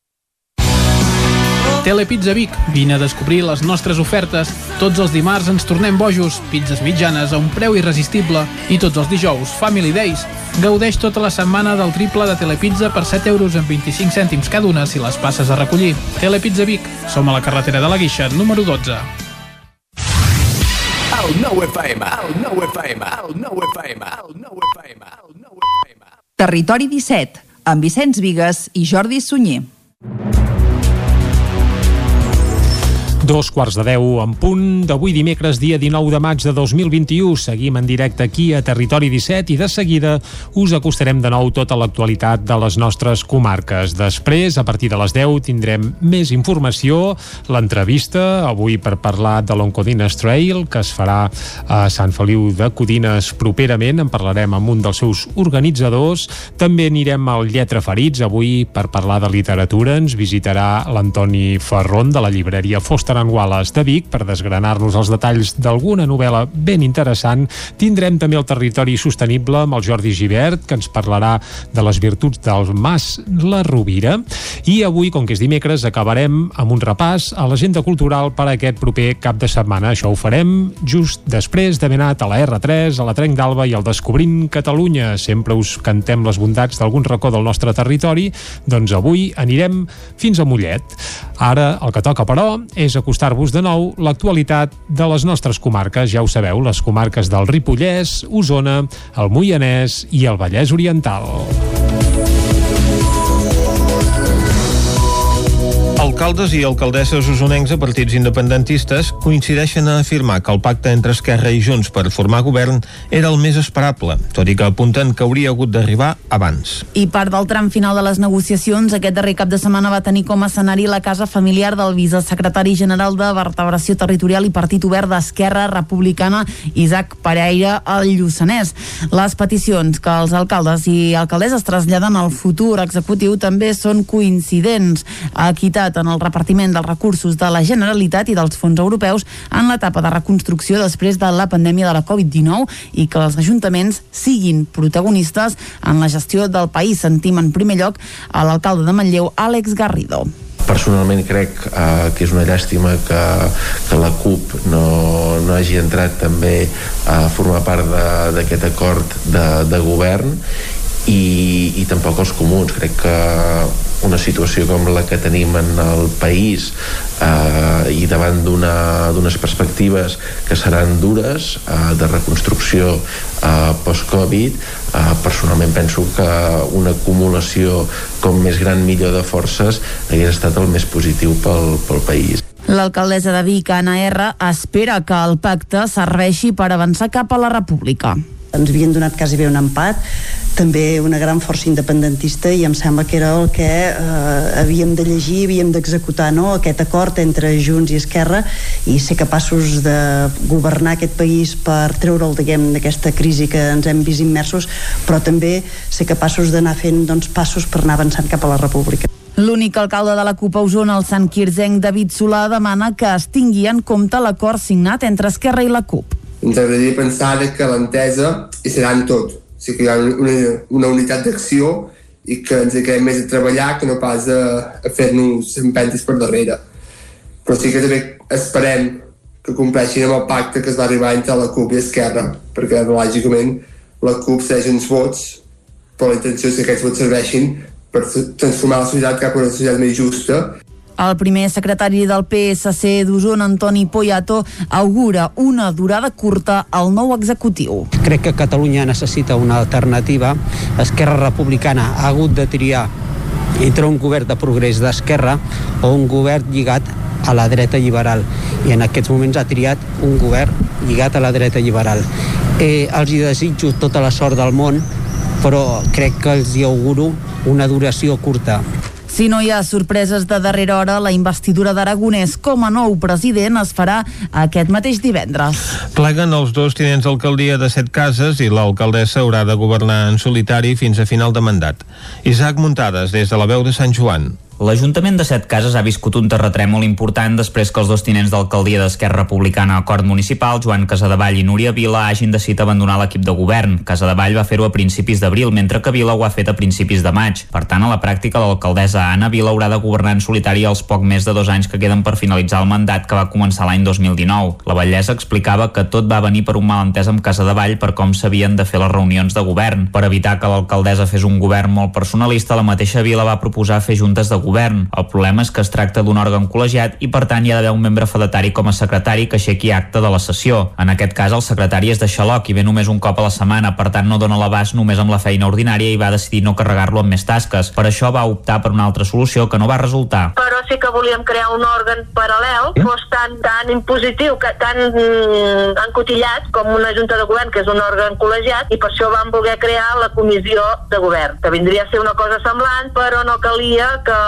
Telepizza Vic, vine a descobrir les nostres ofertes. Tots els dimarts ens tornem bojos, pizzas mitjanes a un preu irresistible i tots els dijous, Family Days. Gaudeix tota la setmana del triple de Telepizza per 7 euros amb 25 cèntims cada una si les passes a recollir. Telepizza Vic, som a la carretera de la Guixa, número 12. El nou FM, el nou FM, el nou FM, el nou FM, el nou FM. Territori 17, amb Vicenç Vigues i Jordi Sunyer. Dos quarts de deu en punt d'avui dimecres, dia 19 de maig de 2021. Seguim en directe aquí a Territori 17 i de seguida us acostarem de nou tota l'actualitat de les nostres comarques. Després, a partir de les 10, tindrem més informació, l'entrevista, avui per parlar de l'Oncodines Trail, que es farà a Sant Feliu de Codines properament. En parlarem amb un dels seus organitzadors. També anirem al Lletra Ferits, avui per parlar de literatura. Ens visitarà l'Antoni Ferron de la llibreria Foster en Wallace de Vic per desgranar-nos els detalls d'alguna novel·la ben interessant. Tindrem també el territori sostenible amb el Jordi Givert, que ens parlarà de les virtuts del Mas La Rovira. I avui, com que és dimecres, acabarem amb un repàs a l'agenda cultural per a aquest proper cap de setmana. Això ho farem just després d'haver anat a la R3, a la Trenc d'Alba i al Descobrint Catalunya. Sempre us cantem les bondats d'algun racó del nostre territori, doncs avui anirem fins a Mollet. Ara el que toca, però, és acostar-vos de nou l'actualitat de les nostres comarques. Ja ho sabeu, les comarques del Ripollès, Osona, el Moianès i el Vallès Oriental. Alcaldes i alcaldesses usonencs a partits independentistes coincideixen a afirmar que el pacte entre Esquerra i Junts per formar govern era el més esperable, tot i que apunten que hauria hagut d'arribar abans. I part del tram final de les negociacions, aquest darrer cap de setmana va tenir com a escenari la casa familiar del vicesecretari general de Vertebració Territorial i Partit Obert d'Esquerra Republicana, Isaac Pereira, al Lluçanès. Les peticions que els alcaldes i alcaldesses traslladen al futur executiu també són coincidents. Equitat en el repartiment dels recursos de la Generalitat i dels fons europeus en l'etapa de reconstrucció després de la pandèmia de la Covid-19 i que els ajuntaments siguin protagonistes en la gestió del país. Sentim en primer lloc a l'alcalde de Manlleu, Àlex Garrido personalment crec eh, que és una llàstima que, que la CUP no, no hagi entrat també a formar part d'aquest acord de, de govern i, i tampoc els comuns. Crec que una situació com la que tenim en el país eh, i davant d'unes perspectives que seran dures eh, de reconstrucció eh, post-Covid eh, personalment penso que una acumulació com més gran millor de forces hagués estat el més positiu pel, pel país. L'alcaldessa de Vic, Anna R, espera que el pacte serveixi per avançar cap a la república ens havien donat quasi bé un empat també una gran força independentista i em sembla que era el que eh, havíem de llegir, havíem d'executar no? aquest acord entre Junts i Esquerra i ser capaços de governar aquest país per treure'l d'aquesta crisi que ens hem vist immersos però també ser capaços d'anar fent doncs, passos per anar avançant cap a la república L'únic alcalde de la CUP a Osona, el Sant Quirzenc, David Solà, demana que es tingui en compte l'acord signat entre Esquerra i la CUP ens agradaria pensar que l'entesa hi serà en tot. O sigui que hi ha una, una unitat d'acció i que ens quedem més a treballar que no pas a, a fer-nos empentes per darrere. Però sí que també esperem que compleixin amb el pacte que es va arribar entre la CUP i Esquerra, perquè lògicament la CUP segueix uns vots, però la intenció és que aquests vots serveixin per transformar la societat cap a una societat més justa el primer secretari del PSC d'Osona, Antoni Poyato, augura una durada curta al nou executiu. Crec que Catalunya necessita una alternativa. Esquerra Republicana ha hagut de triar entre un govern de progrés d'esquerra o un govern lligat a la dreta liberal i en aquests moments ha triat un govern lligat a la dreta liberal eh, els hi desitjo tota la sort del món però crec que els hi auguro una duració curta si no hi ha sorpreses de darrera hora, la investidura d'Aragonès com a nou president es farà aquest mateix divendres. Pleguen els dos tinents d'alcaldia de set cases i l'alcaldessa haurà de governar en solitari fins a final de mandat. Isaac Muntades, des de la veu de Sant Joan. L'Ajuntament de Set Cases ha viscut un terratrèmol important després que els dos tinents d'alcaldia d'Esquerra Republicana a Acord Municipal, Joan Casadevall i Núria Vila, hagin decidit abandonar l'equip de govern. Casadevall va fer-ho a principis d'abril, mentre que Vila ho ha fet a principis de maig. Per tant, a la pràctica, l'alcaldessa Anna Vila haurà de governar en solitari els poc més de dos anys que queden per finalitzar el mandat que va començar l'any 2019. La batllessa explicava que tot va venir per un malentès amb Casadevall per com s'havien de fer les reunions de govern. Per evitar que l'alcaldessa fes un govern molt personalista, la mateixa Vila va proposar fer juntes de govern. El problema és que es tracta d'un òrgan col·legiat i per tant hi ha d'haver un membre fedatari com a secretari que aixequi acte de la sessió. En aquest cas el secretari és de Xaloc i ve només un cop a la setmana, per tant no dona l'abast només amb la feina ordinària i va decidir no carregar-lo amb més tasques. Per això va optar per una altra solució que no va resultar. Però sí que volíem crear un òrgan paral·lel, fos tan, tan impositiu, que tan mm, encotillat com una junta de govern, que és un òrgan col·legiat, i per això vam voler crear la comissió de govern, que vindria a ser una cosa semblant, però no calia que,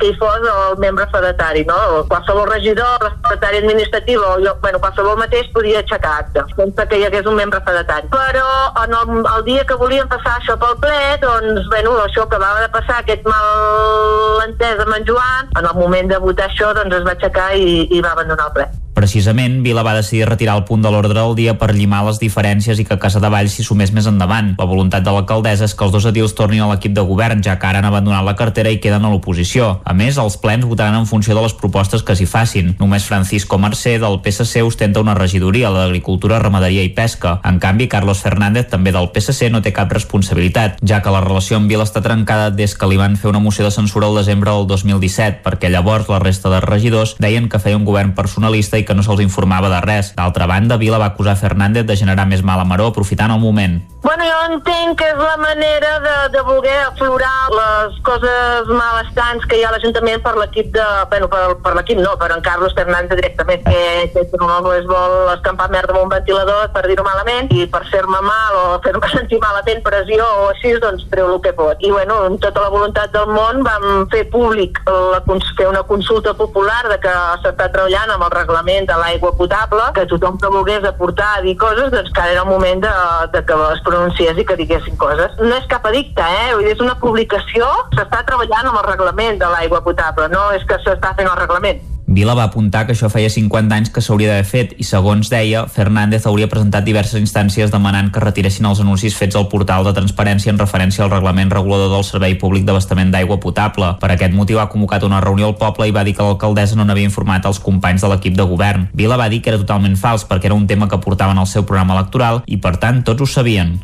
que hi fos el membre fedatari, no? Qualsevol regidor, el secretari administratiu o jo, bueno, qualsevol mateix podia aixecar acte, sense que hi hagués un membre fedatari. Però en el, el dia que volíem passar això pel ple, doncs, bueno, això que va de passar, aquest malentès amb en Joan, en el moment de votar això, doncs es va aixecar i, i va abandonar el ple. Precisament, Vila va decidir retirar el punt de l'ordre del dia per llimar les diferències i que Casa de Valls s'hi sumés més endavant. La voluntat de l'alcaldessa és que els dos edils tornin a l'equip de govern, ja que ara han abandonat la cartera i queden a l'oposició. A més, els plens votaran en funció de les propostes que s'hi facin. Només Francisco Mercè, del PSC, ostenta una regidoria, la d'Agricultura, Ramaderia i Pesca. En canvi, Carlos Fernández, també del PSC, no té cap responsabilitat, ja que la relació amb Vila està trencada des que li van fer una moció de censura el desembre del 2017, perquè llavors la resta de regidors deien que feia un govern personalista i que no se'ls informava de res. D'altra banda, Vila va acusar Fernández de generar més mala maró aprofitant el moment. Bueno, jo entenc que és la manera de, de voler aflorar les coses malestants que hi ha a l'Ajuntament per l'equip de... Bueno, per, per l'equip no, per en Carlos Fernández directament, que, que no es vol escampar merda amb un ventilador, per dir-ho malament, i per fer-me mal o fer-me sentir malament pressió o així, doncs treu el que pot. I bueno, amb tota la voluntat del món vam fer públic la, fer una consulta popular de que s'està treballant amb el reglament de l'aigua potable, que tothom que volgués aportar a dir coses, doncs que ara era el moment de, de que es pronunciés i que diguessin coses. No és cap edicte, eh? Vull dir, és una publicació, s'està treballant amb el reglament de l'aigua potable, no és que s'està fent el reglament. Vila va apuntar que això feia 50 anys que s'hauria d'haver fet i, segons deia, Fernández hauria presentat diverses instàncies demanant que retiressin els anuncis fets al portal de transparència en referència al reglament regulador del Servei Públic d'Abastament d'Aigua Potable. Per aquest motiu ha convocat una reunió al poble i va dir que l'alcaldessa no n'havia informat els companys de l'equip de govern. Vila va dir que era totalment fals perquè era un tema que portaven al seu programa electoral i, per tant, tots ho sabien.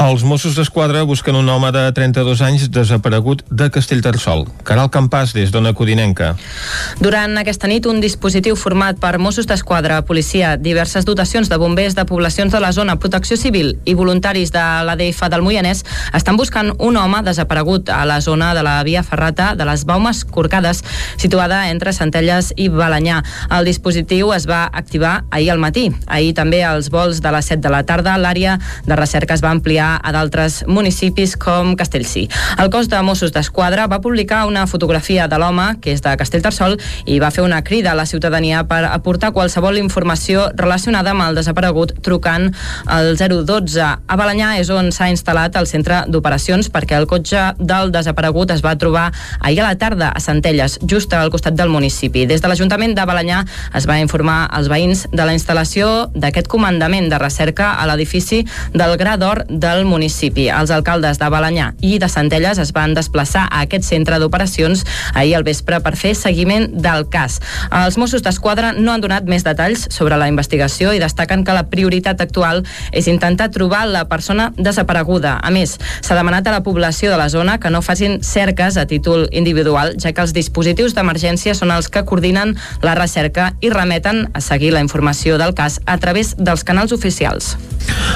Els Mossos d'Esquadra busquen un home de 32 anys desaparegut de Castellterçol. Caral Campàs, des d'Ona Codinenca. Durant aquesta nit, un dispositiu format per Mossos d'Esquadra, policia, diverses dotacions de bombers de poblacions de la zona, protecció civil i voluntaris de l'ADF del Moianès estan buscant un home desaparegut a la zona de la via ferrata de les Baumes Corcades, situada entre Centelles i Balanyà. El dispositiu es va activar ahir al matí. Ahir també als vols de les 7 de la tarda, l'àrea de recerca es va ampliar a d'altres municipis com Castellcí. El cos de Mossos d'Esquadra va publicar una fotografia de l'home, que és de Castellterçol, i va fer una crida a la ciutadania per aportar qualsevol informació relacionada amb el desaparegut trucant al 012. A Balanyà és on s'ha instal·lat el centre d'operacions perquè el cotxe del desaparegut es va trobar ahir a la tarda a Centelles, just al costat del municipi. Des de l'Ajuntament de Balanyà es va informar als veïns de la instal·lació d'aquest comandament de recerca a l'edifici del Gra d'Or del municipi. Els alcaldes de Balanyà i de Centelles es van desplaçar a aquest centre d'operacions ahir al vespre per fer seguiment del cas. Els Mossos d'Esquadra no han donat més detalls sobre la investigació i destaquen que la prioritat actual és intentar trobar la persona desapareguda. A més, s'ha demanat a la població de la zona que no facin cerques a títol individual, ja que els dispositius d'emergència són els que coordinen la recerca i remeten a seguir la informació del cas a través dels canals oficials.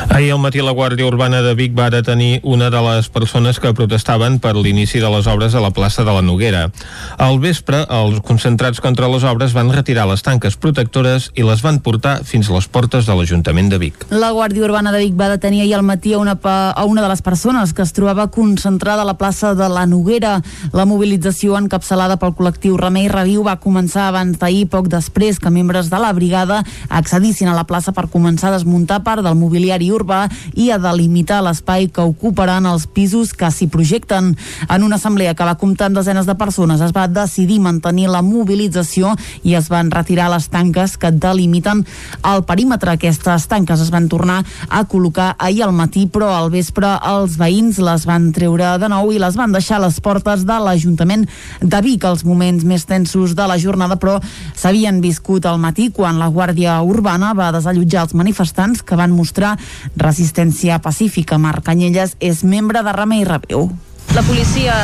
Ahir al matí la Guàrdia Urbana de Vic va detenir una de les persones que protestaven per l'inici de les obres a la plaça de la Noguera. Al vespre, els concentrats contra les obres van retirar les tanques protectores i les van portar fins a les portes de l'Ajuntament de Vic. La Guàrdia Urbana de Vic va detenir ahir al matí a una, a una de les persones que es trobava concentrada a la plaça de la Noguera. La mobilització encapçalada pel col·lectiu Remei Reviu va començar abans d'ahir, poc després que membres de la brigada accedissin a la plaça per començar a desmuntar part del mobiliari urbà i a delimitar l'espai que ocuparan els pisos que s'hi projecten. En una assemblea que va comptar amb desenes de persones es va decidir mantenir la mobilització i es van retirar les tanques que delimiten el perímetre. Aquestes tanques es van tornar a col·locar ahir al matí, però al vespre els veïns les van treure de nou i les van deixar a les portes de l'Ajuntament de Vic. Els moments més tensos de la jornada, però s'havien viscut al matí quan la Guàrdia Urbana va desallotjar els manifestants que van mostrar resistència pacífica. Marc Canyelles és membre de Remei Rebeu. La policia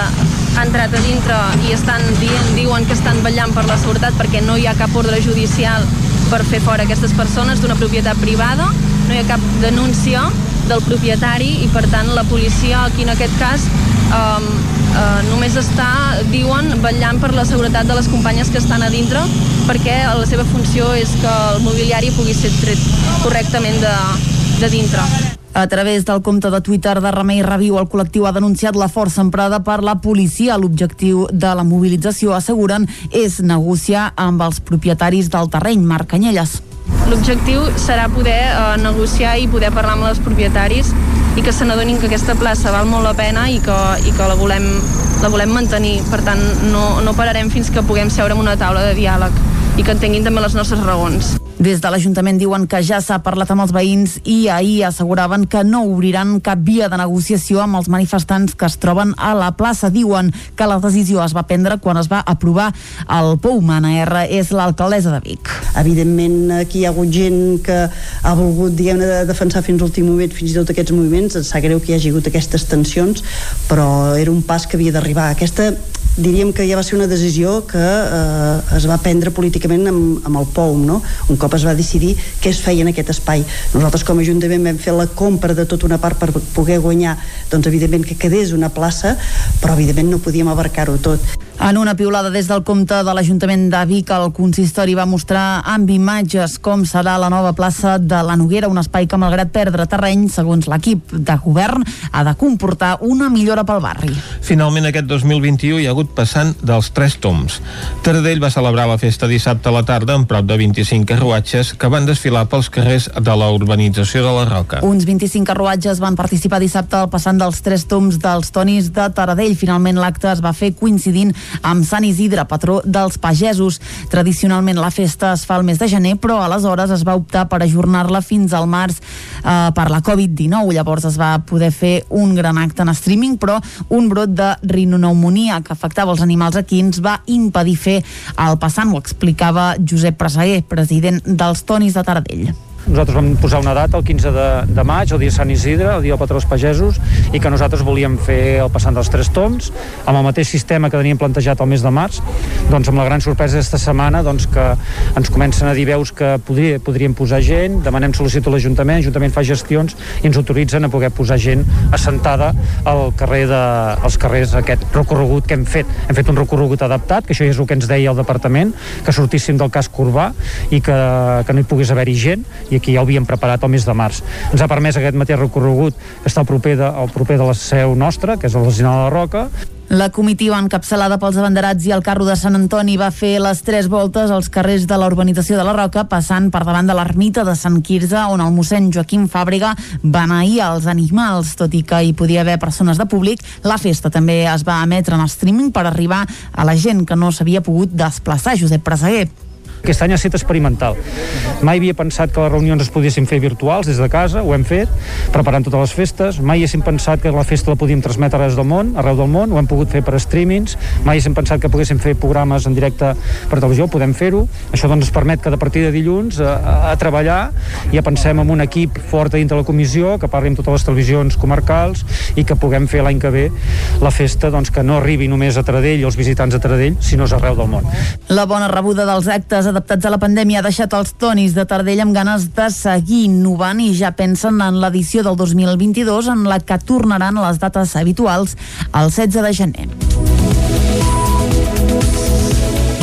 ha entrat a dintre i estan dient, diuen que estan vetllant per la seguretat perquè no hi ha cap ordre judicial per fer fora aquestes persones d'una propietat privada, no hi ha cap denúncia del propietari i per tant la policia aquí en aquest cas um, uh, només està, diuen, vetllant per la seguretat de les companyes que estan a dintre perquè la seva funció és que el mobiliari pugui ser tret correctament de, de dintre. A través del compte de Twitter de Remei Reviu, el col·lectiu ha denunciat la força emprada per la policia. L'objectiu de la mobilització, asseguren, és negociar amb els propietaris del terreny. Marc Canyelles. L'objectiu serà poder eh, negociar i poder parlar amb els propietaris i que se n'adonin que aquesta plaça val molt la pena i que, i que la, volem, la volem mantenir. Per tant, no, no pararem fins que puguem seure en una taula de diàleg i que entenguin també les nostres raons. Des de l'Ajuntament diuen que ja s'ha parlat amb els veïns i ahir asseguraven que no obriran cap via de negociació amb els manifestants que es troben a la plaça. Diuen que la decisió es va prendre quan es va aprovar el POU. Mana R és l'alcaldessa de Vic. Evidentment, aquí hi ha hagut gent que ha volgut, diguem de defensar fins a l'últim moment, fins i tot aquests moviments. Ens sap greu que hi hagi hagut aquestes tensions, però era un pas que havia d'arribar. Aquesta diríem que ja va ser una decisió que eh, es va prendre políticament amb, amb el POUM, no? un cop es va decidir què es feia en aquest espai. Nosaltres com a Ajuntament vam fer la compra de tota una part per poder guanyar, doncs evidentment que quedés una plaça, però evidentment no podíem abarcar-ho tot. En una piulada des del compte de l'Ajuntament de Vic, el consistori va mostrar amb imatges com serà la nova plaça de la Noguera, un espai que malgrat perdre terreny, segons l'equip de govern, ha de comportar una millora pel barri. Finalment, aquest 2021 hi ha hagut passant dels tres toms. Taradell va celebrar la festa dissabte a la tarda amb prop de 25 carruatges que van desfilar pels carrers de la urbanització de la Roca. Uns 25 carruatges van participar dissabte al passant dels tres toms dels tonis de Taradell. Finalment l'acte es va fer coincidint amb Sant Isidre, patró dels pagesos. Tradicionalment la festa es fa el mes de gener, però aleshores es va optar per ajornar-la fins al març eh, per la Covid-19. Llavors es va poder fer un gran acte en streaming, però un brot de rinonemonia que afectava els animals equins va impedir fer el passant, ho explicava Josep Presseguer, president dels Tonis de Taradell. Nosaltres vam posar una data, el 15 de, de maig, el dia Sant Isidre, el dia del patró dels pagesos, i que nosaltres volíem fer el passant dels tres toms, amb el mateix sistema que teníem plantejat el mes de març, doncs amb la gran sorpresa d'esta setmana doncs que ens comencen a dir veus que podria, podríem posar gent, demanem sol·licitud a l'Ajuntament, l'Ajuntament fa gestions i ens autoritzen a poder posar gent assentada al carrer de, als carrers aquest recorregut que hem fet. Hem fet un recorregut adaptat, que això és el que ens deia el departament, que sortíssim del casc urbà i que, que no hi pogués haver-hi gent, i aquí ja ho havíem preparat el mes de març. Ens ha permès aquest mateix recorregut que està al proper de, al proper de la seu nostra, que és el Resinal de la Roca, la comitiva encapçalada pels abanderats i el carro de Sant Antoni va fer les tres voltes als carrers de la urbanització de la Roca, passant per davant de l'ermita de Sant Quirze, on el mossèn Joaquim Fàbrega beneïa els animals. Tot i que hi podia haver persones de públic, la festa també es va emetre en streaming per arribar a la gent que no s'havia pogut desplaçar. Josep Presseguer. Aquest any ha estat experimental. Mai havia pensat que les reunions es poguessin fer virtuals des de casa, ho hem fet, preparant totes les festes. Mai haguéssim pensat que la festa la podíem transmetre arreu del món, arreu del món, ho hem pogut fer per streamings. Mai haguéssim pensat que poguéssim fer programes en directe per televisió, podem fer-ho. Això doncs ens permet que de partir de dilluns a, a, a treballar ja pensem en un equip fort dintre la comissió, que parli amb totes les televisions comarcals i que puguem fer l'any que ve la festa doncs, que no arribi només a Taradell i els visitants de Taradell, sinó arreu del món. La bona rebuda dels actes adaptats a la pandèmia ha deixat els tonis de Tardell amb ganes de seguir innovant i ja pensen en l'edició del 2022 en la que tornaran les dates habituals el 16 de gener.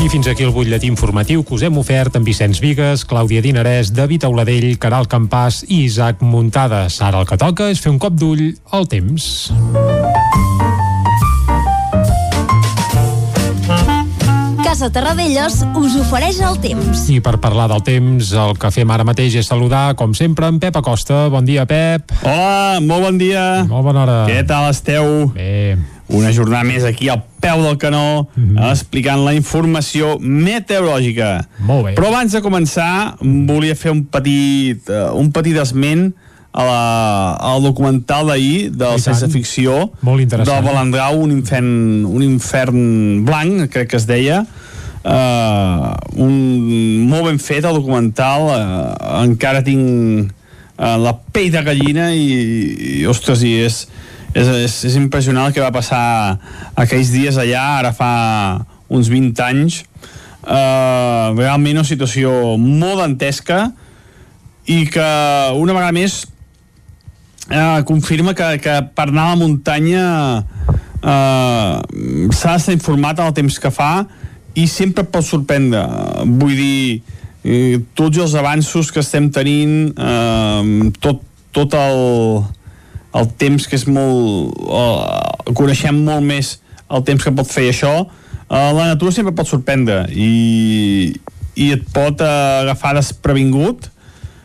I fins aquí el butlletí informatiu que us hem ofert amb Vicenç Vigues, Clàudia Dinarès, David Auladell, Caral Campàs i Isaac Muntades. Ara el que toca és fer un cop d'ull al temps. Casa Terradellos us ofereix el temps. I per parlar del temps, el que fem ara mateix és saludar, com sempre, en Pep Acosta. Bon dia, Pep. Hola, molt bon dia. Molt bona hora. Què tal esteu? Bé. Una jornada més aquí al peu del canó, mm. -hmm. explicant la informació meteorològica. Molt bé. Però abans de començar, volia fer un petit, uh, un petit esment a la, al documental d'ahir del. Sense Ficció Molt del Balandrau, un infern, un infern blanc, crec que es deia uh, un, molt ben fet el documental. Uh, encara tinc uh, la pell de gallina i, i ostres, i és, és, és, és impressionant el que va passar aquells dies allà, ara fa uns 20 anys. Uh, realment una situació molt dantesca i que una vegada més eh, confirma que, que per anar a la muntanya eh, s'ha d'estar informat en el temps que fa i sempre pot sorprendre. Vull dir eh, tots els avanços que estem tenint eh, tot, tot el, el temps que és molt eh, coneixem molt més el temps que pot fer això eh, la natura sempre pot sorprendre i, i et pot eh, agafar desprevingut.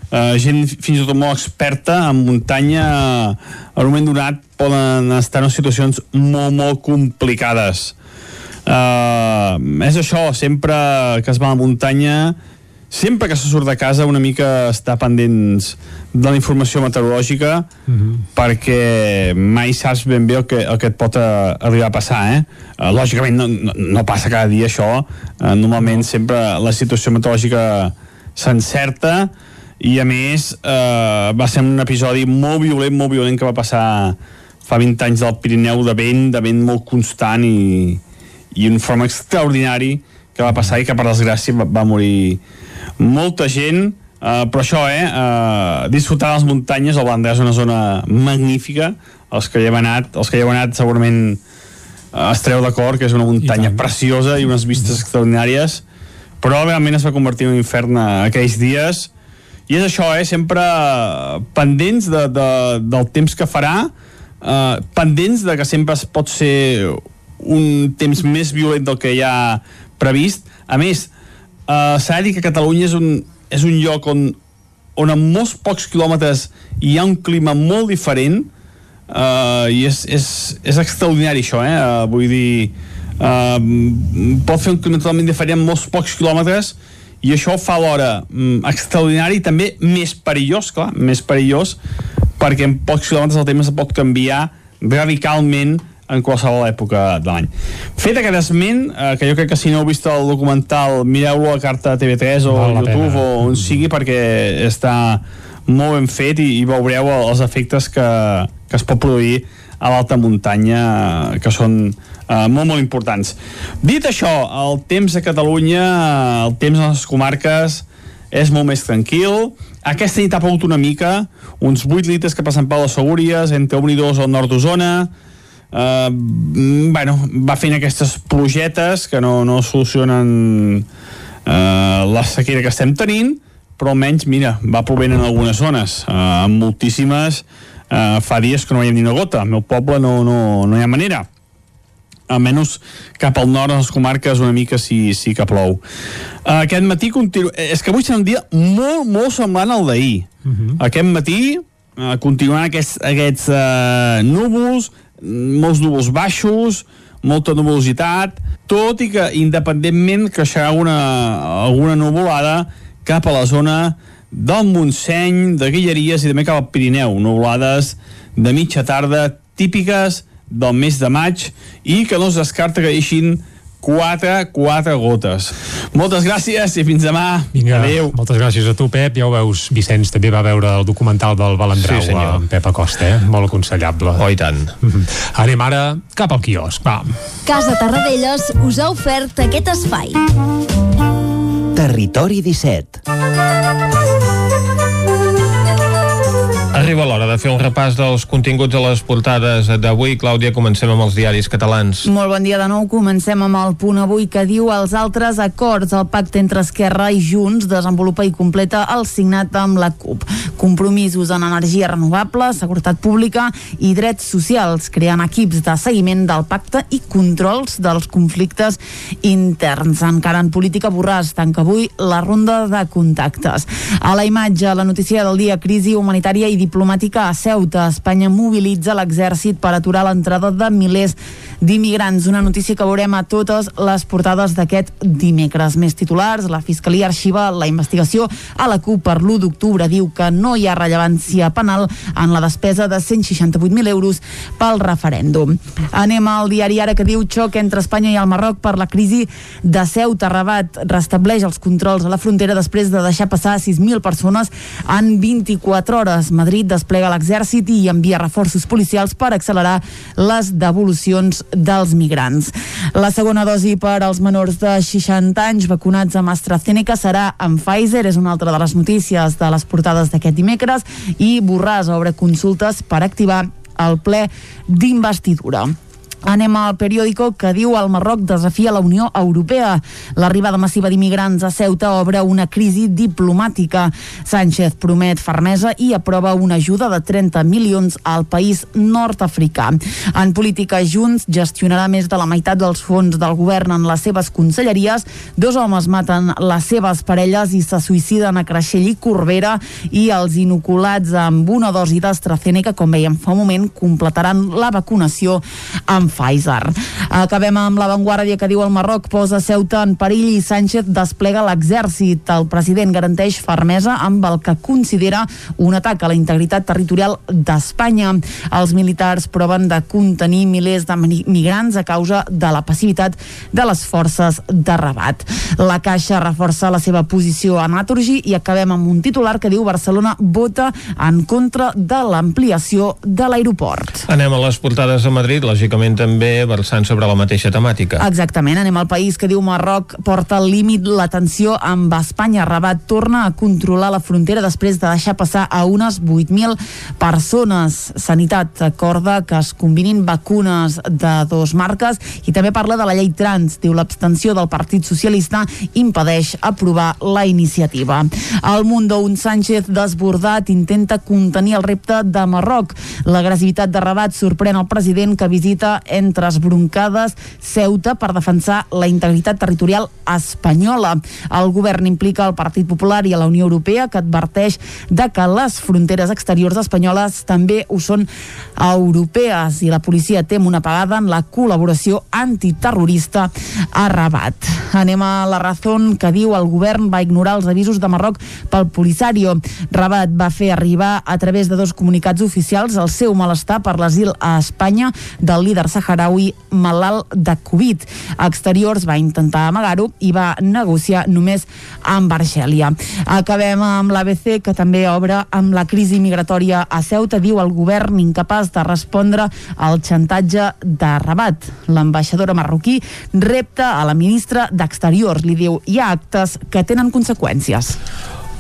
Eh, gent fins i tot molt experta en muntanya eh, en un moment donat poden estar en situacions molt molt complicades eh, és això sempre que es va a la muntanya sempre que se surt de casa una mica està pendents de la informació meteorològica perquè mai saps ben bé el que, el que et pot eh, arribar a passar eh? Eh, lògicament no, no, no passa cada dia això. Normalment sempre la situació meteorològica s'encerta. I a més eh, va ser un episodi molt violent, molt violent que va passar fa 20 anys del Pirineu de vent, de vent molt constant i, i un forma extraordinari que va passar i que per desgràcia va, va morir molta gent. Eh, però això, eh, eh disfrutar les muntanyes, el Balandès és una zona magnífica, els que hi hem anat els que hi heu anat segurament eh, estareu d'acord que és una muntanya preciosa i unes vistes extraordinàries. Però realment es va convertir en un infern aquells dies. I és això, eh, sempre pendents de, de, del temps que farà eh, pendents de que sempre es pot ser un temps més violent del que hi ha previst a més, eh, s'ha de dir que Catalunya és un, és un lloc on, on en molts pocs quilòmetres hi ha un clima molt diferent uh, i és, és, és extraordinari això, eh? Uh, vull dir uh, pot fer un clima totalment diferent en molts pocs quilòmetres i això fa alhora um, extraordinari i també més perillós, clar, més perillós perquè en pocs quilòmetres el temps pot canviar radicalment en qualsevol època de l'any. Fet aquest esment, eh, que jo crec que si no heu vist el documental, mireu-lo a carta TV3 o Val YouTube pena. o on sigui perquè està molt ben fet i, i veureu els efectes que, que es pot produir a l'alta muntanya eh, que són eh, molt molt importants. Dit això, el temps a Catalunya, el temps a les comarques és molt més tranquil. Aquesta nit ha plogut una mica, uns 8 litres que passen per les Segúries, entre 1 i 2 al nord d'Osona, Uh, bueno, va fent aquestes plugetes que no, no solucionen uh, la sequera que estem tenint però almenys, mira, va plovent en algunes zones en moltíssimes uh, fa dies que no hi ha ni una gota al meu poble no, no, no hi ha manera almenys cap al nord, a les comarques, una mica sí, sí que plou. Uh, aquest matí continu... És que avui serà un dia molt, molt semblant al d'ahir. Uh -huh. Aquest matí uh, continuaran aquests, aquests uh, núvols, molts núvols baixos, molta nuvolositat, tot i que independentment creixerà una, alguna nuvolada cap a la zona del Montseny, de Guilleries i també cap al Pirineu, nuvolades de mitja tarda típiques del mes de maig i que no es descarta que deixin 4, 4 gotes. Moltes gràcies i fins demà. Vinga, Adéu. moltes gràcies a tu, Pep. Ja ho veus, Vicenç també va veure el documental del Balandrau Sí, senyor. amb Pep Acosta, eh? Molt aconsellable. Oh, i tant. Anem ara cap al quiosc, va. Casa Tarradellas us ha ofert aquest espai. Territori 17. Arriba l'hora de fer un repàs dels continguts a les portades d'avui. Clàudia, comencem amb els diaris catalans. Molt bon dia de nou. Comencem amb el punt avui que diu els altres acords. El pacte entre Esquerra i Junts desenvolupa i completa el signat amb la CUP. Compromisos en energia renovable, seguretat pública i drets socials, creant equips de seguiment del pacte i controls dels conflictes interns. Encara en política, Borràs tanca avui la ronda de contactes. A la imatge, la notícia del dia, crisi humanitària i diplomàtica a Ceuta. Espanya mobilitza l'exèrcit per aturar l'entrada de milers d'immigrants. Una notícia que veurem a totes les portades d'aquest dimecres. Més titulars, la Fiscalia arxiva la investigació a la CUP per l'1 d'octubre. Diu que no hi ha rellevància penal en la despesa de 168.000 euros pel referèndum. Anem al diari Ara que diu xoc entre Espanya i el Marroc per la crisi de Ceuta. Rabat restableix els controls a la frontera després de deixar passar 6.000 persones en 24 hores. Madrid desplega l'exèrcit i envia reforços policials per accelerar les devolucions dels migrants. La segona dosi per als menors de 60 anys vacunats amb AstraZeneca serà amb Pfizer, és una altra de les notícies de les portades d'aquest dimecres, i Borràs obre consultes per activar el ple d'investidura. Anem al periòdico que diu el Marroc desafia la Unió Europea. L'arribada massiva d'immigrants a Ceuta obre una crisi diplomàtica. Sánchez promet fermesa i aprova una ajuda de 30 milions al país nord-africà. En política, Junts gestionarà més de la meitat dels fons del govern en les seves conselleries. Dos homes maten les seves parelles i se suïciden a Creixell i Corbera i els inoculats amb una dosi d'AstraZeneca, com veiem fa un moment, completaran la vacunació amb Pfizer. Acabem amb l'avantguàrdia que diu el Marroc posa Ceuta en perill i Sánchez desplega l'exèrcit. El president garanteix fermesa amb el que considera un atac a la integritat territorial d'Espanya. Els militars proven de contenir milers de migrants a causa de la passivitat de les forces de Rabat. La Caixa reforça la seva posició a Naturgy i acabem amb un titular que diu Barcelona vota en contra de l'ampliació de l'aeroport. Anem a les portades a Madrid, lògicament també versant sobre la mateixa temàtica. Exactament, anem al país que diu Marroc porta al límit la tensió amb Espanya. Rabat torna a controlar la frontera després de deixar passar a unes 8.000 persones. Sanitat acorda que es combinin vacunes de dos marques i també parla de la llei trans. Diu l'abstenció del Partit Socialista impedeix aprovar la iniciativa. Al Mundo, un Sánchez desbordat intenta contenir el repte de Marroc. L'agressivitat de Rabat sorprèn el president que visita entre esbroncades Ceuta per defensar la integritat territorial espanyola. El govern implica el Partit Popular i a la Unió Europea que adverteix de que les fronteres exteriors espanyoles també ho són europees i la policia tem una pagada en la col·laboració antiterrorista a Rabat. Anem a la raó que diu el govern va ignorar els avisos de Marroc pel Polisario. Rabat va fer arribar a través de dos comunicats oficials el seu malestar per l'asil a Espanya del líder saharaui malalt de Covid. A Exteriors va intentar amagar-ho i va negociar només amb Argèlia. Acabem amb l'ABC, que també obre amb la crisi migratòria a Ceuta. Diu el govern incapaç de respondre al xantatge de Rabat. L'ambaixadora marroquí repta a la ministra d'Exteriors. Li diu, hi ha actes que tenen conseqüències.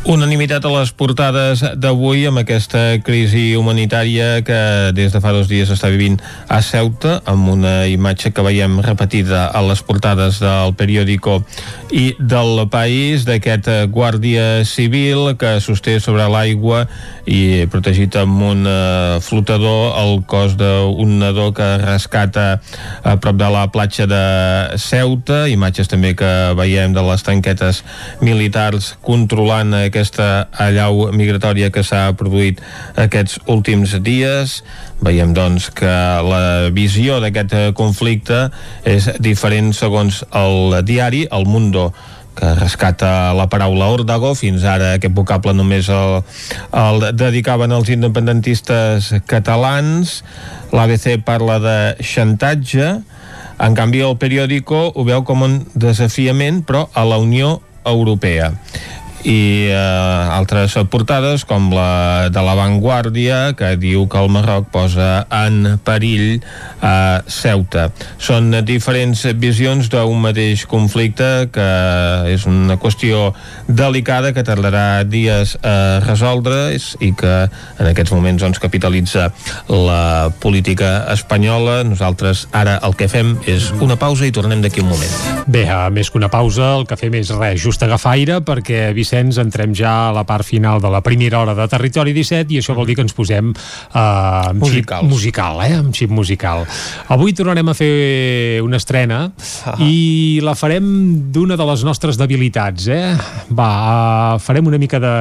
Unanimitat a les portades d'avui amb aquesta crisi humanitària que des de fa dos dies està vivint a Ceuta amb una imatge que veiem repetida a les portades del periòdico i del país d'aquest guàrdia civil que sosté sobre l'aigua i protegit amb un uh, flotador el cos d'un nadó que rescata a prop de la platja de Ceuta. Imatges també que veiem de les tanquetes militars controlant aquesta allau migratòria que s'ha produït aquests últims dies. Veiem doncs que la visió d'aquest conflicte és diferent segons el diari El Mundo que rescata la paraula órdago, fins ara aquest vocable només el, el dedicaven els independentistes catalans, l'ABC parla de xantatge, en canvi el periòdico ho veu com un desafiament, però a la Unió Europea i eh, altres portades com la de la Vanguardia que diu que el Marroc posa en perill a Ceuta. Són diferents visions d'un mateix conflicte que és una qüestió delicada que tardarà dies a resoldre i que en aquests moments doncs, capitalitza la política espanyola. Nosaltres ara el que fem és una pausa i tornem d'aquí un moment. Bé, més que una pausa, el que fem és res, just agafar aire perquè, Vicenç, entrem ja a la part final de la primera hora de Territori 17 i això vol dir que ens posem eh, amb Musicals. xip musical, eh? amb xip musical. Avui tornarem a fer una estrena Ah. i la farem d'una de les nostres debilitats, eh? Va, eh, farem una mica de...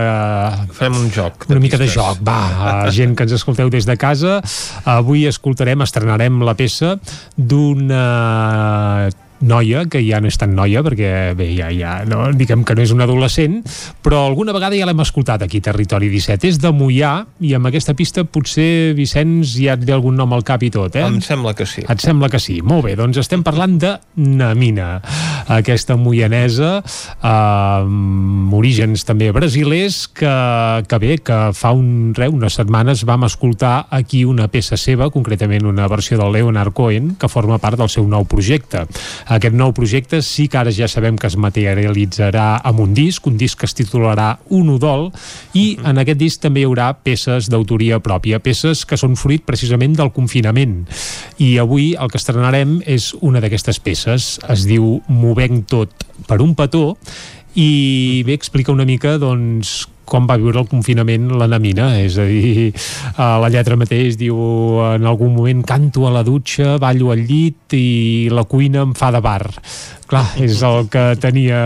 Farem un joc. Una mica de joc, va, gent que ens escolteu des de casa. Avui escoltarem, estrenarem la peça d'una noia, que ja no és tan noia perquè bé, ja, ja no, diguem que no és un adolescent però alguna vegada ja l'hem escoltat aquí Territori 17, és de Mollà i amb aquesta pista potser Vicenç ja et ve algun nom al cap i tot, eh? Em sembla que sí. Et sembla que sí. Molt bé, doncs estem parlant de Namina, aquesta moianesa eh, amb orígens també brasilers que, que bé, que fa un, re, unes setmanes vam escoltar aquí una peça seva, concretament una versió del Leonard Cohen, que forma part del seu nou projecte. Aquest nou projecte sí que ara ja sabem que es materialitzarà amb un disc, un disc que es titularà Un Udol, i en aquest disc també hi haurà peces d'autoria pròpia, peces que són fruit precisament del confinament. I avui el que estrenarem és una d'aquestes peces, es diu Movent tot per un petó, i bé, explica una mica doncs, com va viure el confinament la Namina, és a dir, a la lletra mateix diu en algun moment canto a la dutxa, ballo al llit i la cuina em fa de bar. Clar, és el que tenia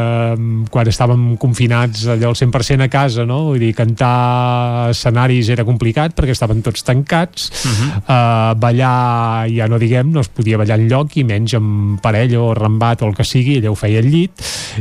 quan estàvem confinats allò al 100% a casa, no? Vull dir, cantar escenaris era complicat perquè estaven tots tancats, uh -huh. uh, ballar ja no diguem, no es podia ballar en lloc i menys amb parell o rambat o el que sigui, ella ho feia al llit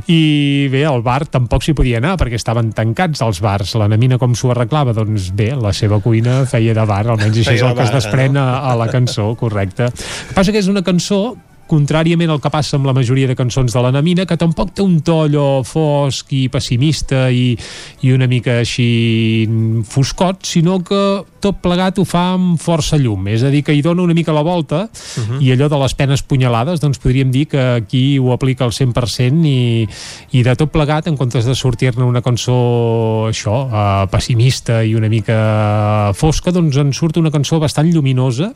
i bé, al bar tampoc s'hi podia anar perquè estaven tancats els bars la Namina com s'ho arreglava? Doncs bé, la seva cuina feia de bar, almenys això és el que es bar, desprèn a, a la cançó, correcte. El que passa que és una cançó contràriament al que passa amb la majoria de cançons de la Namina, que tampoc té un to allò fosc i pessimista i, i una mica així foscot, sinó que tot plegat ho fa amb força llum, és a dir, que hi dona una mica la volta uh -huh. i allò de les penes punyalades, doncs podríem dir que aquí ho aplica al 100% i, i de tot plegat, en comptes de sortir-ne una cançó això, uh, pessimista i una mica fosca, doncs en surt una cançó bastant lluminosa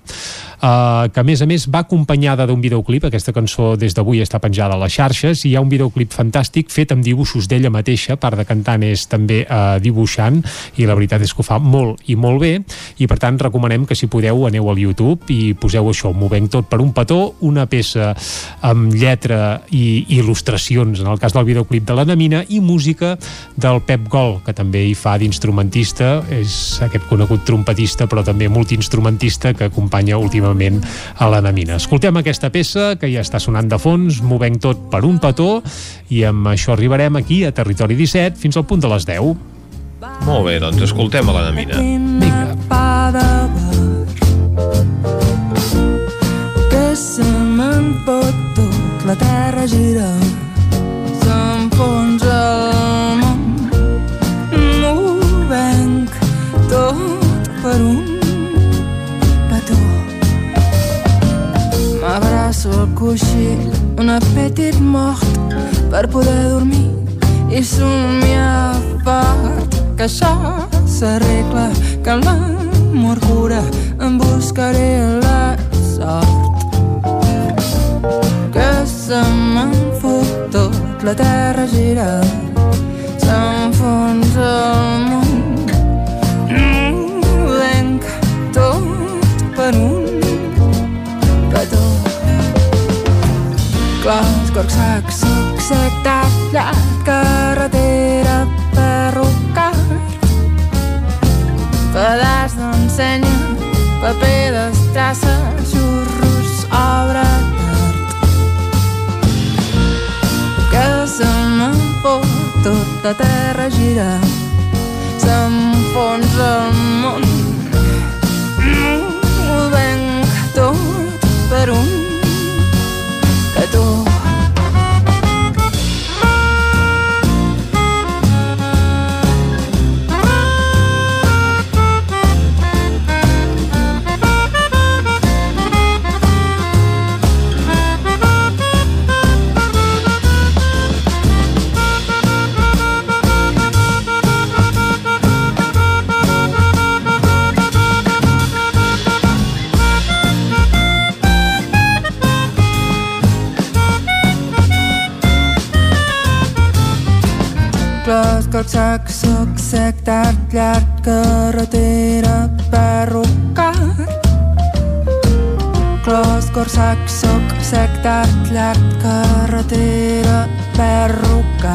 uh, que a més a més va acompanyada d'un videoclip, aquesta cançó des d'avui està penjada a les xarxes i hi ha un videoclip fantàstic fet amb dibuixos d'ella mateixa, part de cantant és també uh, dibuixant i la veritat és que ho fa molt i molt bé i per tant recomanem que si podeu aneu al YouTube i poseu això, movent tot per un petó una peça amb lletra i il·lustracions, en el cas del videoclip de la Namina, i música del Pep Gol, que també hi fa d'instrumentista és aquest conegut trompetista però també multiinstrumentista que acompanya últimament a la Namina. Escoltem aquesta peça que ja està sonant de fons, movent tot per un petó i amb això arribarem aquí a Territori 17 fins al punt de les 10. Molt bé, doncs escoltem a la Namina. Vinga. que se me'n pot tot la terra gira s'enfonsa el món m'ho venc tot per un petó m'abraço al coixí un apetit mort per poder dormir i somiar fort que això s'arregla que l'amor cura. Em buscaré la sort que se me'n fot tot. La terra gira s'enfonsa el món. Mm, venc tot per un petó. Clos, corc, sac, suc, sec, tallat, carretera, pedaç d'ensenya, paper d'estrassa, xurros, obra d'art. Que se me'n fot tot la terra gira, s'enfonsa el món. Kacak, suksek, tähtljärk, kõrvatüürab pärukka. Klaas, korsak, suksek, tähtljärk, kõrvatüürab pärukka.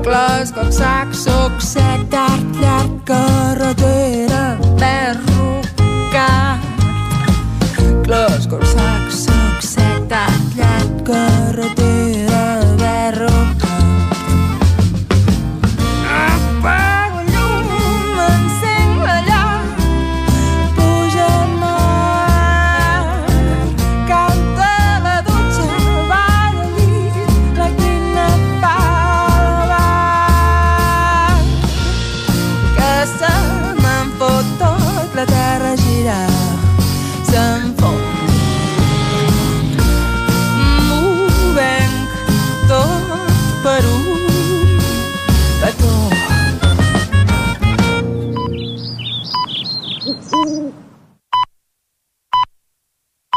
Klaas, korsak, suksek, tähtljärk, kõrvatüürab pärukka.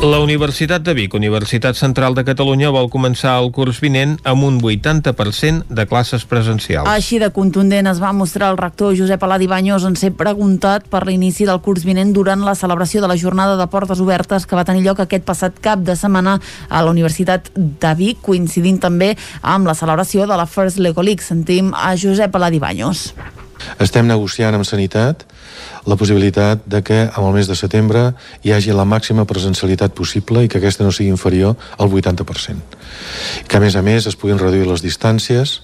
La Universitat de Vic, Universitat Central de Catalunya, vol començar el curs vinent amb un 80% de classes presencials. Així de contundent es va mostrar el rector Josep Aladi Banyos en ser preguntat per l'inici del curs vinent durant la celebració de la jornada de portes obertes que va tenir lloc aquest passat cap de setmana a la Universitat de Vic, coincidint també amb la celebració de la First Lego League. Sentim a Josep Aladi Banyos. Estem negociant amb Sanitat la possibilitat de que en el mes de setembre hi hagi la màxima presencialitat possible i que aquesta no sigui inferior al 80%. Que a més a més es puguin reduir les distàncies,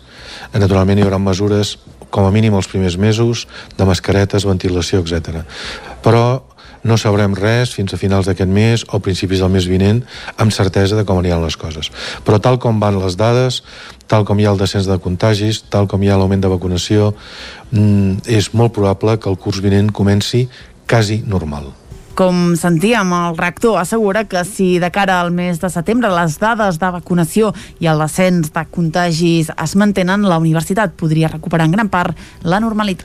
naturalment hi haurà mesures com a mínim els primers mesos de mascaretes, ventilació, etc. Però no sabrem res fins a finals d'aquest mes o principis del mes vinent amb certesa de com aniran les coses. Però tal com van les dades, tal com hi ha el descens de contagis, tal com hi ha l'augment de vacunació, mm, és molt probable que el curs vinent comenci quasi normal. Com sentíem, el rector assegura que si de cara al mes de setembre les dades de vacunació i el descens de contagis es mantenen, la universitat podria recuperar en gran part la normalitat.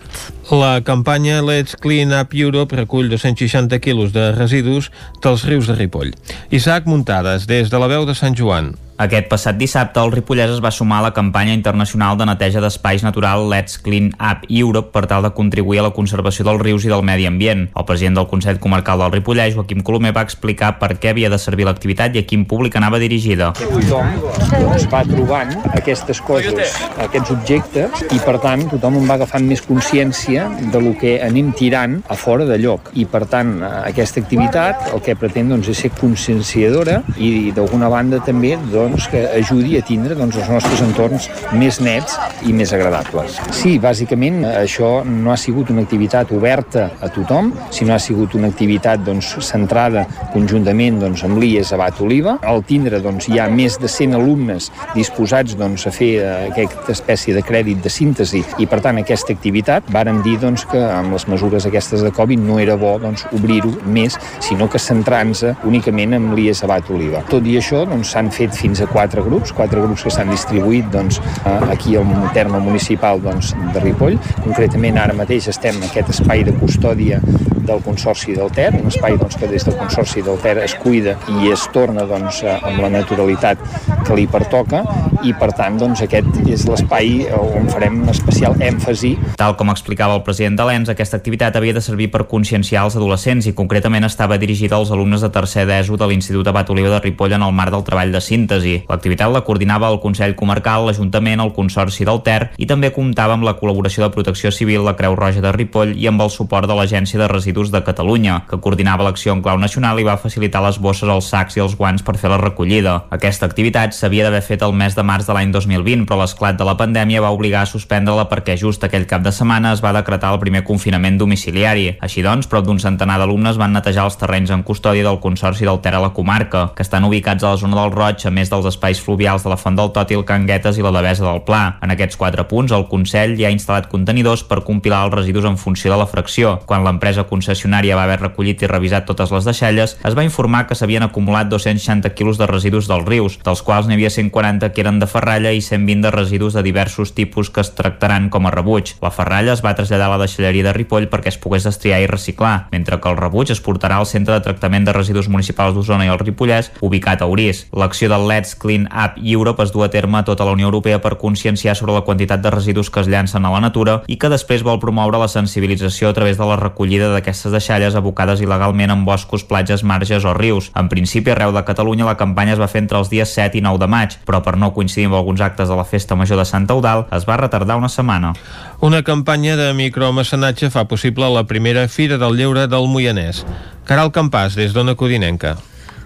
La campanya Let's Clean Up Europe recull 260 quilos de residus dels rius de Ripoll. Isaac Muntades, des de la veu de Sant Joan. Aquest passat dissabte, el Ripollès es va sumar a la campanya internacional de neteja d'espais natural Let's Clean Up Europe per tal de contribuir a la conservació dels rius i del medi ambient. El president del Consell Comarcal del Ripollès, Joaquim Colomer, va explicar per què havia de servir l'activitat i a quin públic anava dirigida. Tothom es va trobant aquestes coses, aquests objectes, i per tant tothom en va agafant més consciència de lo que anem tirant a fora de lloc. I per tant, aquesta activitat el que pretén doncs, és ser conscienciadora i d'alguna banda també doncs, que ajudi a tindre doncs, els nostres entorns més nets i més agradables. Sí, bàsicament això no ha sigut una activitat oberta a tothom, sinó ha sigut una activitat doncs, centrada conjuntament doncs, amb l'IES Abat Oliva. Al tindre doncs, hi ha més de 100 alumnes disposats doncs, a fer eh, aquesta espècie de crèdit de síntesi i per tant aquesta activitat vàrem dir doncs, que amb les mesures aquestes de Covid no era bo doncs, obrir-ho més, sinó que centrar-nos únicament amb l'IES Abat Oliva. Tot i això doncs, s'han fet fins a quatre grups, quatre grups que s'han distribuït doncs, eh, aquí al terme municipal doncs, de Ripoll. Concretament ara mateix estem en aquest espai de custòdia del Consorci del Ter, un espai doncs, que des del Consorci del Ter es cuida i es torna doncs, eh, amb la naturalitat que li pertoca i per tant doncs, aquest és l'espai on farem especial èmfasi. Tal com explicava el president de l'ENS, aquesta activitat havia de servir per conscienciar els adolescents i concretament estava dirigida als alumnes de tercer d'ESO de l'Institut Abat Oliva de Ripoll en el marc del treball de síntesi. L'activitat la coordinava el Consell Comarcal, l'Ajuntament, el Consorci del Ter i també comptava amb la col·laboració de Protecció Civil, la Creu Roja de Ripoll i amb el suport de l'Agència de Residus de Catalunya, que coordinava l'acció en clau nacional i va facilitar les bosses, els sacs i els guants per fer la recollida. Aquesta activitat s'havia d'haver fet el mes de març de l'any 2020, però l'esclat de la pandèmia va obligar a suspendre-la perquè just aquell cap de setmana es va decretar el primer confinament domiciliari. Així doncs, prop d'un centenar d'alumnes van netejar els terrenys en custòdia del Consorci del Ter a la comarca, que estan ubicats a la zona del Roig, a més dels espais fluvials de la Font del Tòtil, Canguetes i la Devesa del Pla. En aquests quatre punts, el Consell ja ha instal·lat contenidors per compilar els residus en funció de la fracció. Quan l'empresa concessionària va haver recollit i revisat totes les deixalles, es va informar que s'havien acumulat 260 quilos de residus dels rius, dels quals n'hi havia 140 que eren de ferralla i 120 de residus de diversos tipus que es tractaran com a rebuig. La ferralla es va traslladar a la deixalleria de Ripoll perquè es pogués destriar i reciclar, mentre que el rebuig es portarà al Centre de Tractament de Residus Municipals d'Osona i el Ripollès, ubicat a Orís. L'acció del Let's Clean Up Europe es du a terme a tota la Unió Europea per conscienciar sobre la quantitat de residus que es llancen a la natura i que després vol promoure la sensibilització a través de la recollida d'aquestes deixalles abocades il·legalment en boscos, platges, marges o rius. En principi, arreu de Catalunya la campanya es va fer entre els dies 7 i 9 de maig, però per no coincidir amb alguns actes de la Festa Major de Sant Eudal es va retardar una setmana. Una campanya de micromecenatge fa possible la primera Fira del Lleure del Moianès. Caral Campàs, des d'Ona Codinenca.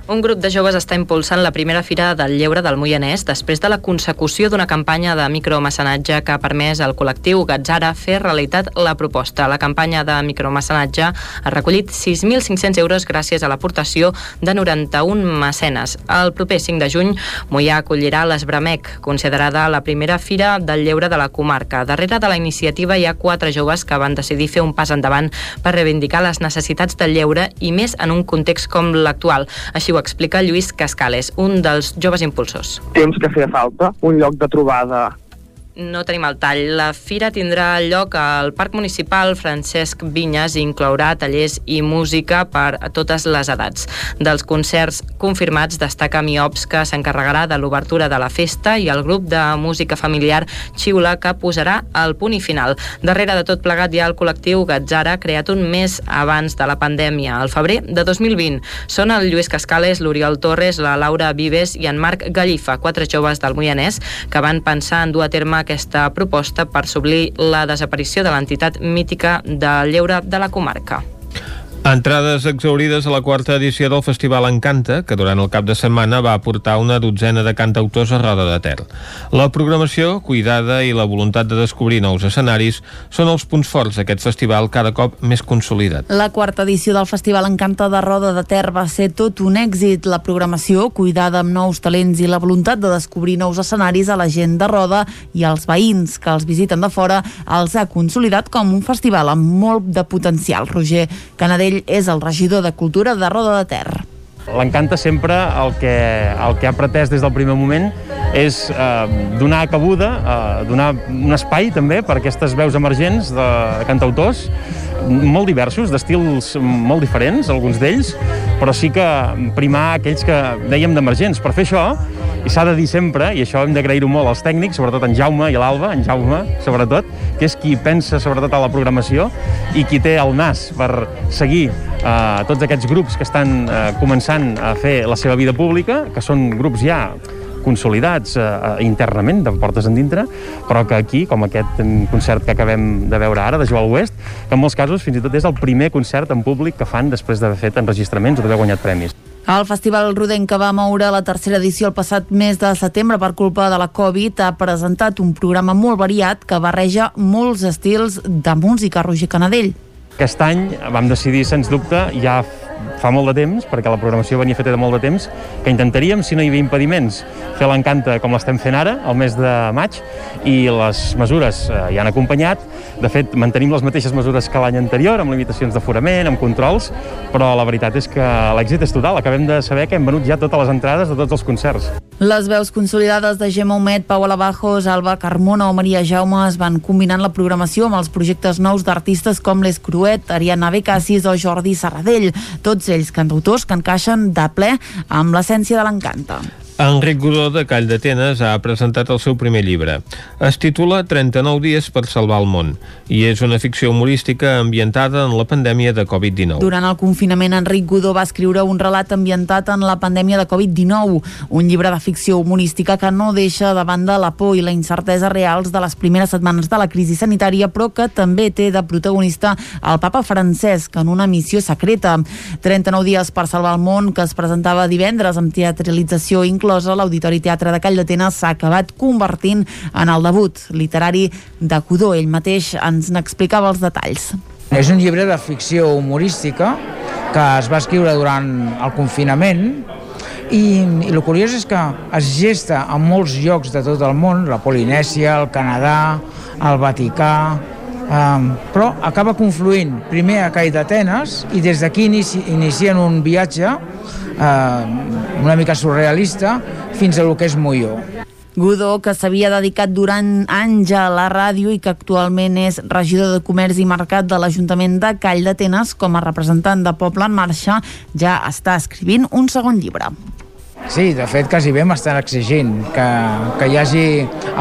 Un grup de joves està impulsant la primera fira del lleure del Moianès després de la consecució d'una campanya de micromecenatge que ha permès al col·lectiu Gatzara fer realitat la proposta. La campanya de micromecenatge ha recollit 6.500 euros gràcies a l'aportació de 91 mecenes. El proper 5 de juny, Moià acollirà l'Esbramec, considerada la primera fira del lleure de la comarca. Darrere de la iniciativa hi ha quatre joves que van decidir fer un pas endavant per reivindicar les necessitats del lleure i més en un context com l'actual. Així ho explica Lluís Cascales, un dels joves impulsors. temps que feia falta, un lloc de trobada No tenim el tall. La fira tindrà lloc al Parc Municipal Francesc Vinyes i inclourà tallers i música per a totes les edats. Dels concerts confirmats destaca Miops, que s'encarregarà de l'obertura de la festa i el grup de música familiar Xiula, que posarà el punt i final. Darrere de tot plegat hi ha el col·lectiu Gatzara, creat un mes abans de la pandèmia, al febrer de 2020. Són el Lluís Cascales, l'Oriol Torres, la Laura Vives i en Marc Gallifa, quatre joves del Moianès que van pensar en dur a terme aquesta proposta per sublir la desaparició de l'entitat mítica del lleure de la comarca. Entrades exaurides a la quarta edició del Festival Encanta, que durant el cap de setmana va aportar una dotzena de cantautors a Roda de Ter. La programació, cuidada i la voluntat de descobrir nous escenaris són els punts forts d'aquest festival cada cop més consolidat. La quarta edició del Festival Encanta de Roda de Ter va ser tot un èxit. La programació, cuidada amb nous talents i la voluntat de descobrir nous escenaris a la gent de Roda i als veïns que els visiten de fora els ha consolidat com un festival amb molt de potencial. Roger Canadell és el regidor de Cultura de Roda de Ter. L'Encanta sempre el que, el que ha pretès des del primer moment és eh, donar cabuda, eh, donar un espai també per aquestes veus emergents de cantautors molt diversos, d'estils molt diferents, alguns d'ells, però sí que primar aquells que dèiem d'emergents. Per fer això, i s'ha de dir sempre, i això hem d'agrair-ho molt als tècnics, sobretot en Jaume i l'Alba, en Jaume, sobretot, que és qui pensa sobretot a la programació i qui té el nas per seguir eh, tots aquests grups que estan eh, començant a fer la seva vida pública, que són grups ja consolidats eh, internament, de portes endintre, però que aquí, com aquest concert que acabem de veure ara, de Joel West, que en molts casos fins i tot és el primer concert en públic que fan després d'haver fet enregistraments o d'haver guanyat premis. El Festival Rodenc, que va moure la tercera edició el passat mes de setembre per culpa de la Covid, ha presentat un programa molt variat que barreja molts estils de música, Roger Canadell. Aquest any vam decidir, sens dubte, ja fa molt de temps, perquè la programació venia feta de molt de temps, que intentaríem, si no hi havia impediments, fer l'encanta com l'estem fent ara, al mes de maig, i les mesures eh, hi han acompanyat. De fet, mantenim les mateixes mesures que l'any anterior, amb limitacions d'aforament, amb controls, però la veritat és que l'èxit és total. Acabem de saber que hem venut ja totes les entrades de tots els concerts. Les veus consolidades de Gemma Humet, Pau Alabajos, Alba Carmona o Maria Jaume es van combinant la programació amb els projectes nous d'artistes com Les Cruet, Ariana Becassis o Jordi Serradell, tots ells cantautors que encaixen de ple amb l'essència de l'encanta. Enric Godó de Call d'Atenes ha presentat el seu primer llibre. Es titula 39 dies per salvar el món i és una ficció humorística ambientada en la pandèmia de Covid-19. Durant el confinament, Enric Godó va escriure un relat ambientat en la pandèmia de Covid-19, un llibre de ficció humorística que no deixa de banda la por i la incertesa reals de les primeres setmanes de la crisi sanitària, però que també té de protagonista el papa Francesc en una missió secreta. 39 dies per salvar el món, que es presentava divendres amb teatralització inclosa inclosa, l'Auditori Teatre de Call d'Atenes s'ha acabat convertint en el debut literari de Codó. Ell mateix ens n'explicava els detalls. És un llibre de ficció humorística que es va escriure durant el confinament i, i el curiós és que es gesta en molts llocs de tot el món, la Polinèsia, el Canadà, el Vaticà, Però acaba confluint primer a Cai d'Atenes i des d'aquí inici, inicien un viatge uh, una mica surrealista fins a lo que és Molló. Godó, que s'havia dedicat durant anys a la ràdio i que actualment és regidor de Comerç i Mercat de l'Ajuntament de Call d'Atenes com a representant de Poble en Marxa, ja està escrivint un segon llibre. Sí, de fet, quasi bé m'estan exigint que, que hi hagi,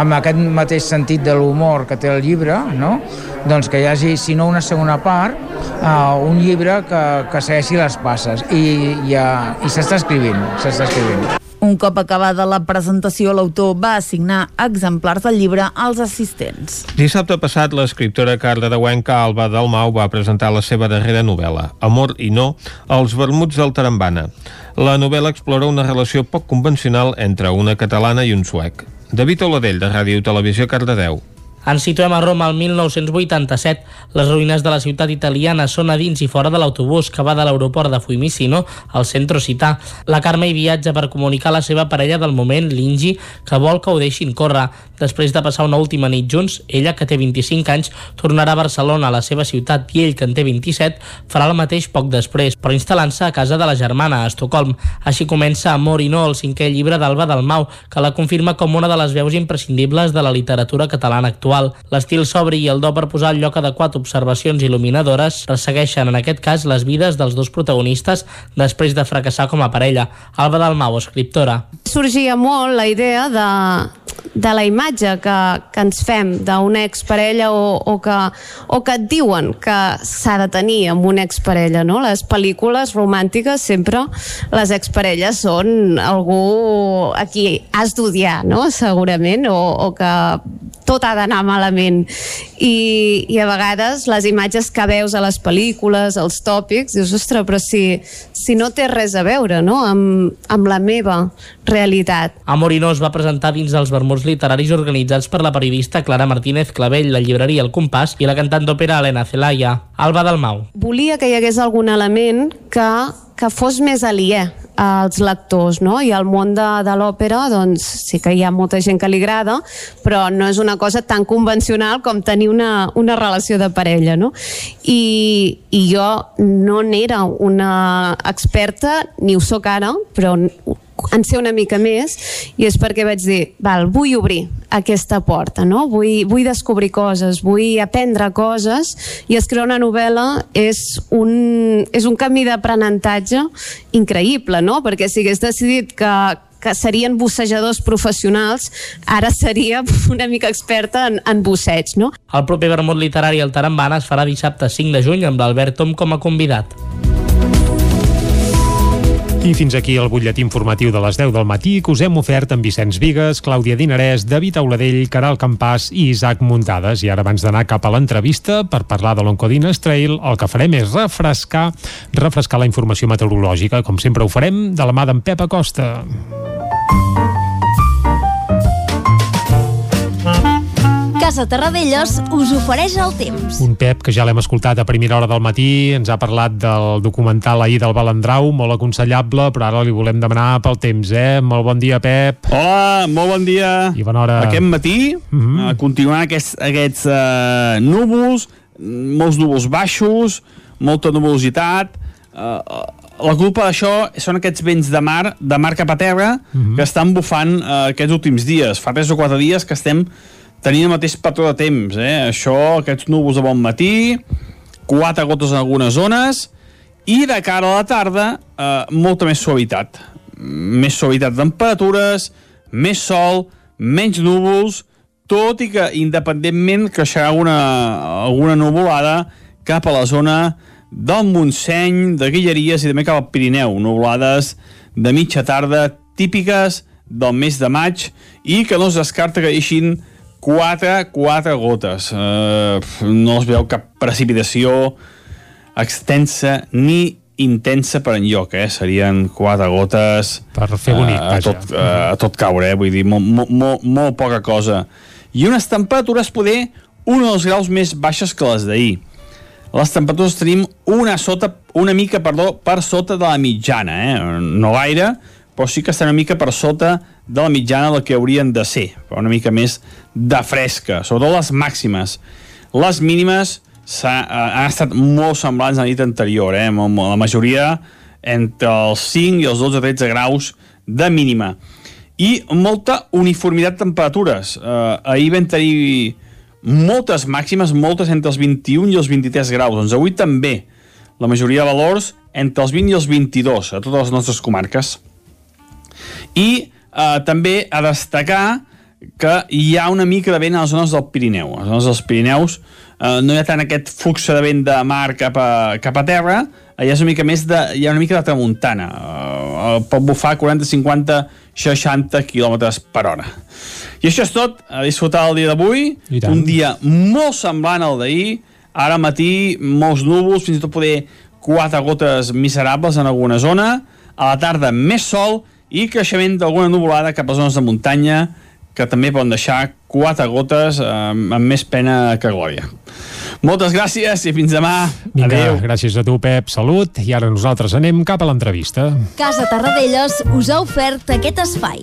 amb aquest mateix sentit de l'humor que té el llibre, no? doncs que hi hagi, si no una segona part, uh, un llibre que, que segueixi les passes. I, i, uh, i s'està escrivint, s'està escrivint. Un cop acabada la presentació, l'autor va assignar exemplars del llibre als assistents. Dissabte passat, l'escriptora Carla de Huenca Alba Dalmau va presentar la seva darrera novel·la, Amor i no, els vermuts del Tarambana. La novel·la explora una relació poc convencional entre una catalana i un suec. David Oladell, de Ràdio Televisió Cardedeu. Ens situem a Roma el 1987. Les ruïnes de la ciutat italiana són a dins i fora de l'autobús que va de l'aeroport de Fuimissino al centre cità. La Carme hi viatja per comunicar a la seva parella del moment, l'Ingi, que vol que ho deixin córrer. Després de passar una última nit junts, ella, que té 25 anys, tornarà a Barcelona, a la seva ciutat, i ell, que en té 27, farà el mateix poc després, però instal·lant-se a casa de la germana, a Estocolm. Així comença Amor i no, el cinquè llibre d'Alba Dalmau, que la confirma com una de les veus imprescindibles de la literatura catalana actual actual. L'estil sobri i el do per posar al lloc adequat observacions il·luminadores ressegueixen en aquest cas les vides dels dos protagonistes després de fracassar com a parella. Alba Dalmau, escriptora. Sorgia molt la idea de, de la imatge que, que ens fem d'una exparella o, o, que, o que et diuen que s'ha de tenir amb una exparella, no? Les pel·lícules romàntiques sempre les exparelles són algú a qui has d'odiar, no? Segurament, o, o que tot ha d'anar malament I, i a vegades les imatges que veus a les pel·lícules, els tòpics dius, ostres, però si, si no té res a veure no? amb, amb la meva realitat. Amorino es va presentar dins dels vermuts literaris organitzats per la periodista Clara Martínez Clavell, la llibreria El Compàs i la cantant d'òpera Helena Celaya. Alba Dalmau. Volia que hi hagués algun element que, que fos més aliè als lectors, no? I al món de, de l'òpera, doncs sí que hi ha molta gent que li agrada, però no és una cosa tan convencional com tenir una, una relació de parella, no? I, i jo no n'era una experta, ni ho sóc ara, però en sé una mica més i és perquè vaig dir, val, vull obrir aquesta porta, no? Vull, vull descobrir coses, vull aprendre coses i escriure una novel·la és un, és un camí d'aprenentatge increïble, no? Perquè si hagués decidit que, que serien bussejadors professionals, ara seria una mica experta en, en busseig, no? El proper vermut literari al Tarambana es farà dissabte 5 de juny amb l'Albert Tom com a convidat. I fins aquí el butlletí informatiu de les 10 del matí que us hem ofert amb Vicenç Vigues, Clàudia Dinarès, David Auladell, Caral Campàs i Isaac Muntades. I ara abans d'anar cap a l'entrevista per parlar de l'Oncodines Trail, el que farem és refrescar, refrescar la informació meteorològica, com sempre ho farem, de la mà d'en Pep Acosta. Casa Terradellos us ofereix el temps. Un Pep que ja l'hem escoltat a primera hora del matí, ens ha parlat del documental ahir del Balandrau, molt aconsellable, però ara li volem demanar pel temps, eh? Molt bon dia, Pep. Hola, molt bon dia. I bona hora. Aquest matí, mm Mhm. -hmm. uh, continuant aquests, aquests uh, núvols, molts núvols baixos, molta nuvolositat, uh, la culpa d'això són aquests vents de mar, de mar cap a terra, Mhm. que estan bufant uh, aquests últims dies. Fa 3 o 4 dies que estem tenint el mateix patró de temps, eh? Això, aquests núvols de bon matí, quatre gotes en algunes zones, i de cara a la tarda, eh, molta més suavitat. Més suavitat de temperatures, més sol, menys núvols, tot i que independentment creixerà alguna, alguna nuvolada cap a la zona del Montseny, de Guilleries i també cap al Pirineu. Nuvolades de mitja tarda típiques del mes de maig i que no es descarta que deixin 4, 4 gotes. Uh, no es veu cap precipitació extensa ni intensa per enlloc, eh? Serien 4 gotes... Per fer bonic, uh, a, tot, uh, a tot caure, eh? Vull dir, molt, molt, molt, molt poca cosa. I unes temperatures poder un dels graus més baixes que les d'ahir. Les temperatures tenim una, sota, una mica perdó, per sota de la mitjana, eh? no gaire, però sí que estan una mica per sota de la mitjana del que haurien de ser, però una mica més de fresca, sobretot les màximes. Les mínimes ha, han estat molt semblants a la nit anterior, eh? la majoria entre els 5 i els 12-13 graus de mínima. I molta uniformitat de temperatures. Eh, ahir vam tenir moltes màximes, moltes entre els 21 i els 23 graus. Doncs avui també la majoria de valors entre els 20 i els 22 a totes les nostres comarques. I eh, també a destacar que hi ha una mica de vent a les zones del Pirineu. A les zones dels Pirineus eh, no hi ha tant aquest flux de vent de mar cap a, cap a terra, hi ha una mica més de, hi ha una mica de tramuntana. Eh, pot bufar 40, 50, 60 km per hora. I això és tot, a disfrutar el dia d'avui, un dia molt semblant al d'ahir, ara matí molts núvols, fins i tot poder quatre gotes miserables en alguna zona, a la tarda més sol i creixement d'alguna nuvolada cap a zones de muntanya que també poden deixar quatre gotes eh, amb més pena que glòria. Moltes gràcies i fins demà. Vinga, Adéu. gràcies a tu, Pep. Salut. I ara nosaltres anem cap a l'entrevista. Casa Tarradellas us ha ofert aquest espai.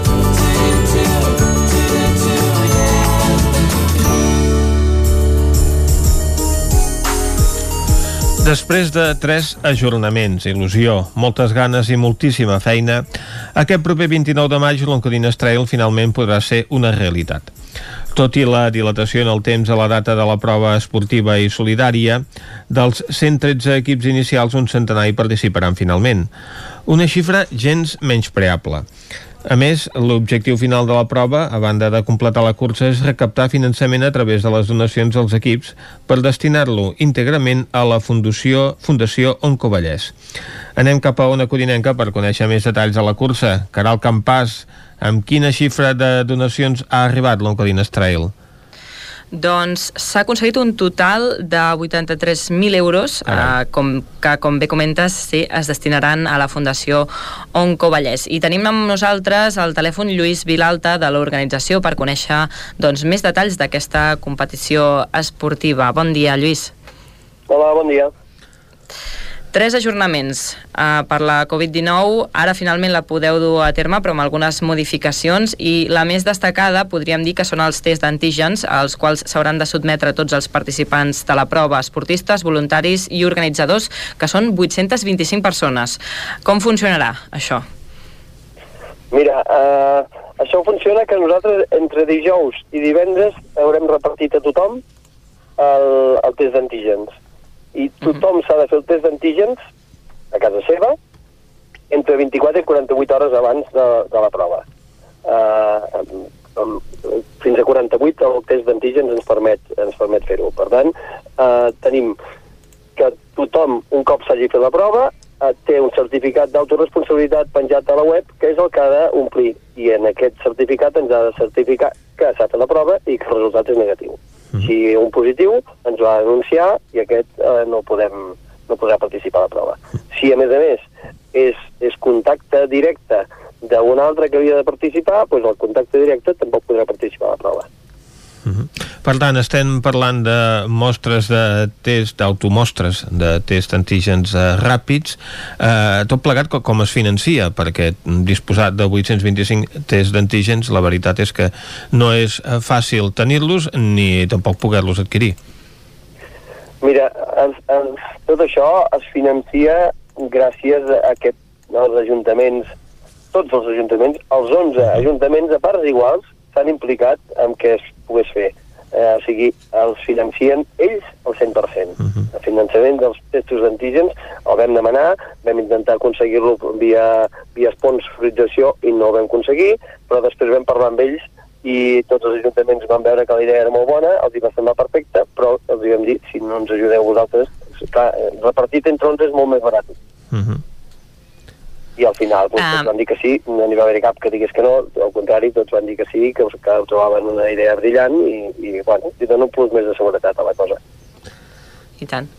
Després de tres ajornaments, il·lusió, moltes ganes i moltíssima feina, aquest proper 29 de maig l'Oncodines Trail finalment podrà ser una realitat. Tot i la dilatació en el temps a la data de la prova esportiva i solidària, dels 113 equips inicials un centenar hi participaran finalment. Una xifra gens menyspreable. A més, l'objectiu final de la prova, a banda de completar la cursa, és recaptar finançament a través de les donacions als equips per destinar-lo íntegrament a la Fundació, Fundació Oncovallès. Anem cap a una codinenca per conèixer més detalls a la cursa. Caral Campàs, amb quina xifra de donacions ha arribat l'Oncodines Trail? Doncs s'ha aconseguit un total de 83.000 euros, eh, com, que com bé comentes sí, es destinaran a la Fundació Onco Vallès. I tenim amb nosaltres el telèfon Lluís Vilalta de l'organització per conèixer doncs, més detalls d'aquesta competició esportiva. Bon dia, Lluís. Hola, bon dia. Tres ajornaments uh, per la Covid-19. Ara finalment la podeu dur a terme, però amb algunes modificacions, i la més destacada podríem dir que són els tests d'antígens, als quals s'hauran de sotmetre tots els participants de la prova, esportistes, voluntaris i organitzadors, que són 825 persones. Com funcionarà això? Mira, eh, això funciona que nosaltres entre dijous i divendres haurem repartit a tothom el, el test d'antígens. I tothom s'ha de fer el test d'antígens a casa seva entre 24 i 48 hores abans de, de la prova. Uh, um, fins a 48 el test d'antígens ens permet, ens permet fer-ho. Per tant, uh, tenim que tothom, un cop s'hagi fet la prova, uh, té un certificat d'autoresponsabilitat penjat a la web, que és el que ha d'omplir. I en aquest certificat ens ha de certificar que s'ha fet la prova i que el resultat és negatiu. Mm. Si un positiu ens va denunciar i aquest eh, no podem no podrà participar a la prova. Si, a més a més, és, és contacte directe d'un altre que havia de participar, doncs el contacte directe tampoc podrà participar a la prova. Uh -huh. Per tant, estem parlant de mostres de test, d'automostres de test antígens eh, ràpids. Eh, tot plegat com, com es financia? Perquè disposat de 825 test d'antígens, la veritat és que no és eh, fàcil tenir-los ni tampoc poder-los adquirir. Mira, es, es, tot això es financia gràcies a que els ajuntaments, tots els ajuntaments, els 11 ajuntaments a parts iguals s'han implicat en què es pogués fer. Eh, o sigui, els financien ells al 100%. Uh -huh. El finançament dels testos d'antígens el vam demanar, vam intentar aconseguir-lo via, via sponsorització i no ho vam aconseguir, però després vam parlar amb ells i tots els ajuntaments van veure que la idea era molt bona, els hi va semblar perfecta, però els hi vam dir, si no ens ajudeu vosaltres, clar, eh, repartit entre 11 és molt més barat. Uh -huh. I al final doncs, Ah. tots van dir que sí, no n'hi va haver cap que digués que no, al contrari, tots van dir que sí, que, que ho trobaven una idea brillant i, i bueno, i dona un plus més de seguretat a la cosa. I tant.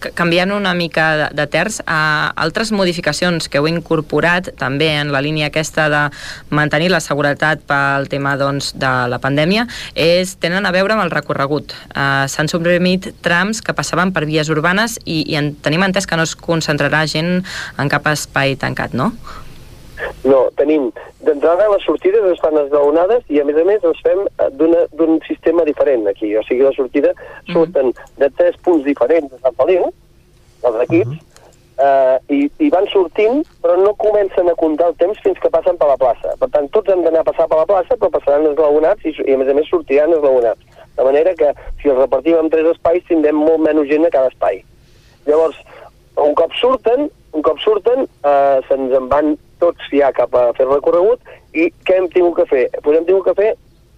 Ca- canviant una mica de, de terç, a altres modificacions que heu incorporat també en la línia aquesta de mantenir la seguretat pel tema doncs, de la pandèmia és, tenen a veure amb el recorregut. Uh, S'han suprimit trams que passaven per vies urbanes i, i en, tenim entès que no es concentrarà gent en cap espai tancat, no? No, tenim d'entrada les sortides es fan esglaonades i a més a més les fem eh, d'un sistema diferent aquí, o sigui la sortida surten de tres punts diferents de Sant Feliu, els equips, eh, i, i van sortint però no comencen a comptar el temps fins que passen per la plaça. Per tant, tots han d'anar a passar per la plaça però passaran esglaonats i, i a més a més sortiran esglaonats. De manera que si els repartim en tres espais tindrem molt menys gent a cada espai. Llavors, un cop surten, un cop surten, eh, se'ns en van tots ja cap a fer recorregut i què hem tingut que fer? Pues hem tingut que fer,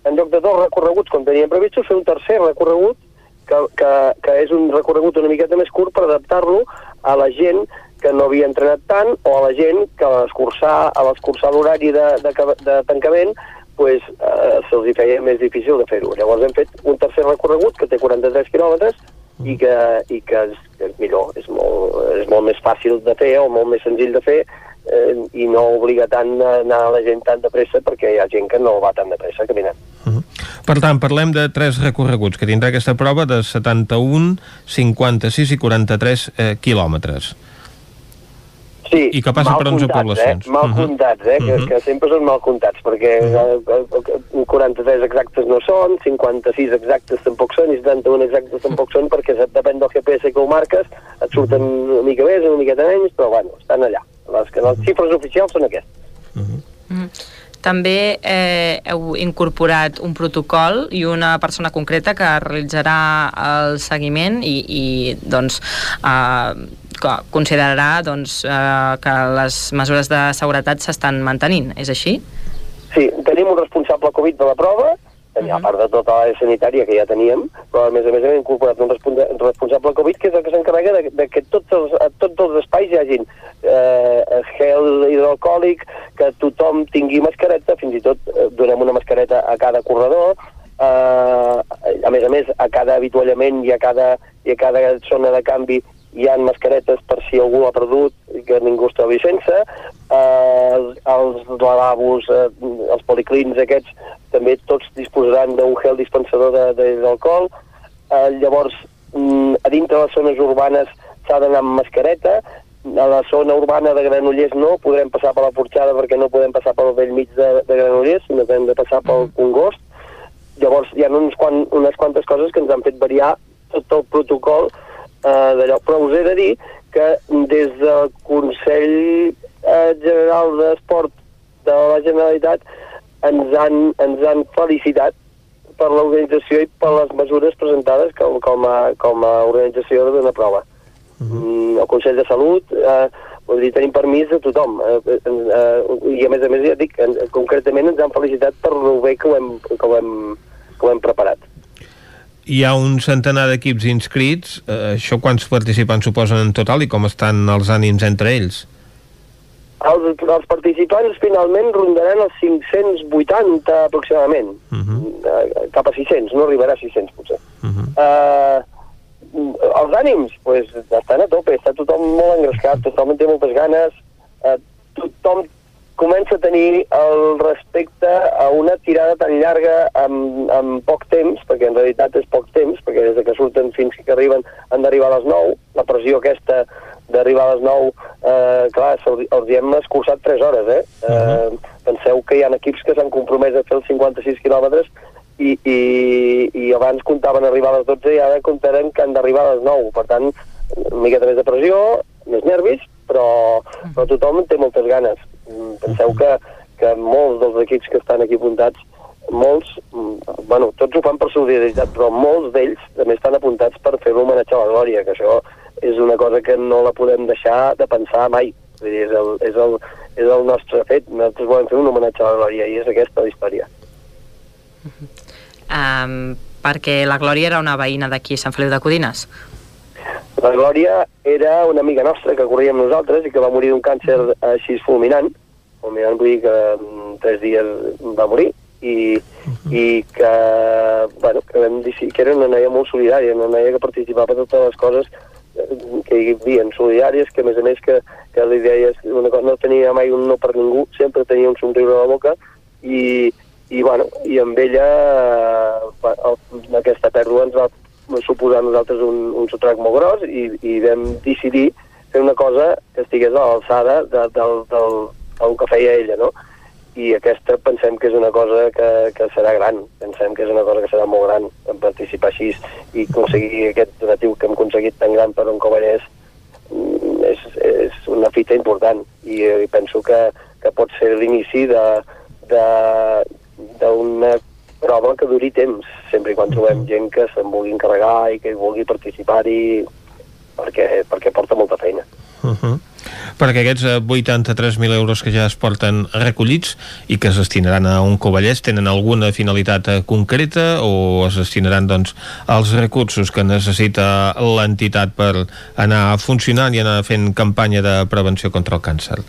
en lloc de dos recorreguts com teníem previstos, fer un tercer recorregut que, que, que és un recorregut una miqueta més curt per adaptar-lo a la gent que no havia entrenat tant o a la gent que a l'escurçar l'horari de, de, de tancament pues, eh, se'ls feia més difícil de fer-ho. Llavors hem fet un tercer recorregut que té 43 quilòmetres i que, i que és, és millor, és molt, és molt més fàcil de fer o molt més senzill de fer eh, i no obliga tant a anar la gent tan de pressa perquè hi ha gent que no va tan de pressa caminant. Per tant, parlem de tres recorreguts que tindrà aquesta prova de 71, 56 i 43 eh, quilòmetres. Sí, I que passa per 11 comptats, poblacions. Eh? Mal Mhm. comptats, eh? que, Mhm. que sempre són mal comptats, perquè uh 43 exactes no són, 56 exactes tampoc són, i 71 exactes tampoc són, perquè depèn del GPS que ho marques, et surten una mica més, una miqueta menys, però bueno, estan allà. Les, que les xifres oficials són aquestes. Mm. També eh, heu incorporat un protocol i una persona concreta que realitzarà el seguiment i, i doncs, eh, considerarà doncs, eh, que les mesures de seguretat s'estan mantenint. És així? Sí, tenim un responsable Covid de la prova, a part de tota l'àrea sanitària que ja teníem, però a més a més hem incorporat un responsable Covid que és el que s'encarrega de, de que tots els, a tots els espais hi hagin eh, gel hidroalcohòlic, que tothom tingui mascareta, fins i tot eh, donem una mascareta a cada corredor, eh, a més a més a cada avituallament i a cada, i a cada zona de canvi hi ha mascaretes per si algú l'ha perdut i que ningú es trobi sense, eh, els, lavabos, eh, els policlins aquests, també tots disposaran d'un gel dispensador d'alcohol, eh, llavors mm, a dintre de les zones urbanes s'ha d'anar amb mascareta, a la zona urbana de Granollers no, podrem passar per la Porxada perquè no podem passar pel vell mig de, de Granollers, sinó que hem de passar pel Congost, llavors hi ha uns quan, unes quantes coses que ens han fet variar tot el protocol eh, d'allò, però us he de dir que des del Consell eh, General d'Esport de la Generalitat ens han, ens han felicitat per l'organització i per les mesures presentades com, com, a, com a organització d'una prova. Mm, el Consell de Salut, eh, vull dir, tenim permís de tothom. Eh, eh, eh, I a més a més, ja et dic, en, concretament ens han felicitat per lo bé que ho hem, que ho hem, que ho hem preparat. Hi ha un centenar d'equips inscrits. Eh, això quants participants suposen en total i com estan els ànims entre ells? Els, els participants finalment rondaran els 580 aproximadament, uh Mhm. -huh. cap a 600, no arribarà a 600 potser. Uh -huh. Uh, els ànims, pues, estan a tope, està tothom molt engrescat, tothom té moltes ganes, uh, tothom comença a tenir el respecte a una tirada tan llarga en, en poc temps, perquè en realitat és poc temps, perquè des de que surten fins que arriben han d'arribar a les 9, la pressió aquesta d'arribar a les 9, eh, clar, els hi hem escurçat 3 hores, eh? eh penseu que hi ha equips que s'han compromès a fer els 56 quilòmetres i, i, i abans comptaven arribar a les 12 i ara comptaran que han d'arribar a les 9. Per tant, una miqueta més de pressió, més nervis, però, però tothom té moltes ganes. Mm, Penseu que, que molts dels equips que estan aquí apuntats, molts, mm, bueno, tots ho fan per solidaritat, però molts d'ells també estan apuntats per fer l'homenatge a la Glòria, que això és una cosa que no la podem deixar de pensar mai. Vull dir, és, el, és, el, és el nostre fet. Nosaltres volem fer un homenatge a la Glòria i és aquesta la història. Um, perquè la Glòria era una veïna d'aquí, Sant Feliu de Codines. La Glòria era una amiga nostra que corria amb nosaltres i que va morir d'un càncer així fulminant. Fulminant vull dir que en tres dies va morir i, i que, bueno, que vam dir que era una noia molt solidària, una noia que participava en totes les coses que hi havia solidàries, que a més a més que, que li deies una cosa, no tenia mai un no per ningú, sempre tenia un somriure a la boca i, i, bueno, i amb ella eh, aquesta pèrdua ens va suposar nosaltres un, un sotrac molt gros i, i vam decidir fer una cosa que estigués a l'alçada de, del, del, del que feia ella, no? i aquesta pensem que és una cosa que, que serà gran, pensem que és una cosa que serà molt gran en participar així i aconseguir aquest donatiu que hem aconseguit tan gran per un Covellès mm, és, és una fita important i, i penso que, que pot ser l'inici d'una prova que duri temps, sempre quan trobem gent que se'n vulgui encarregar i que vulgui participar-hi perquè, perquè porta molta feina. Uh -huh perquè aquests 83.000 eh, euros que ja es porten recollits i que es destinaran a un covellès tenen alguna finalitat eh, concreta o es destinaran doncs, als recursos que necessita l'entitat per anar funcionant i anar fent campanya de prevenció contra el càncer?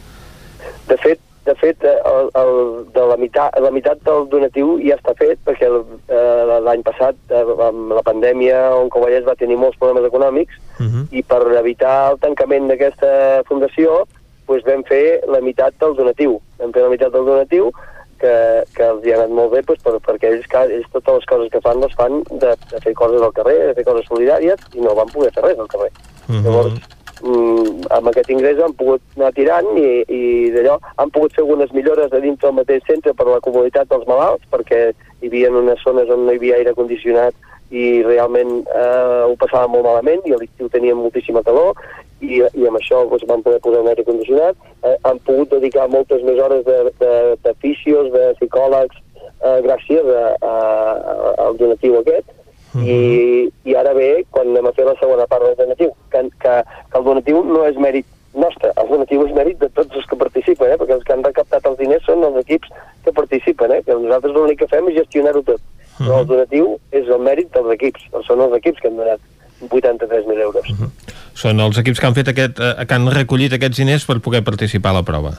De fet, de fet, eh, el, el, de la meitat, la meitat del donatiu ja està fet, perquè eh, l'any passat, eh, amb la pandèmia, on Covellers va tenir molts problemes econòmics, uh mhm. -huh. i per evitar el tancament d'aquesta fundació, doncs vam fer la meitat del donatiu. Vam fer la meitat del donatiu, que, que els hi ha anat molt bé doncs, per, perquè ells, ells totes les coses que fan les fan de, de fer coses al carrer, de fer coses solidàries, i no van poder fer res al carrer. Uh mhm. -huh. Llavors, mm, amb aquest ingrés han pogut anar tirant i, i d'allò han pogut fer algunes millores a dins del mateix centre per a la comunitat dels malalts perquè hi havia unes zones on no hi havia aire condicionat i realment eh, ho passava molt malament i a l'estiu teníem moltíssima calor i, i amb això doncs, van poder posar un aire condicionat. Eh, han pogut dedicar moltes més hores de, de, de fisios, de psicòlegs eh, gràcies a, a, a, al donatiu aquest Uh -huh. I, i ara ve quan anem a fer la segona part del donatiu, que, que, que el donatiu no és mèrit nostre, el donatiu és mèrit de tots els que participen, eh? perquè els que han recaptat els diners són els equips que participen, eh? que nosaltres l'únic que fem és gestionar-ho tot. Uh -huh. Però el donatiu és el mèrit dels equips, són els equips que han donat 83.000 euros. Uh -huh. Són els equips que han fet aquest, eh, que han recollit aquests diners per poder participar a la prova.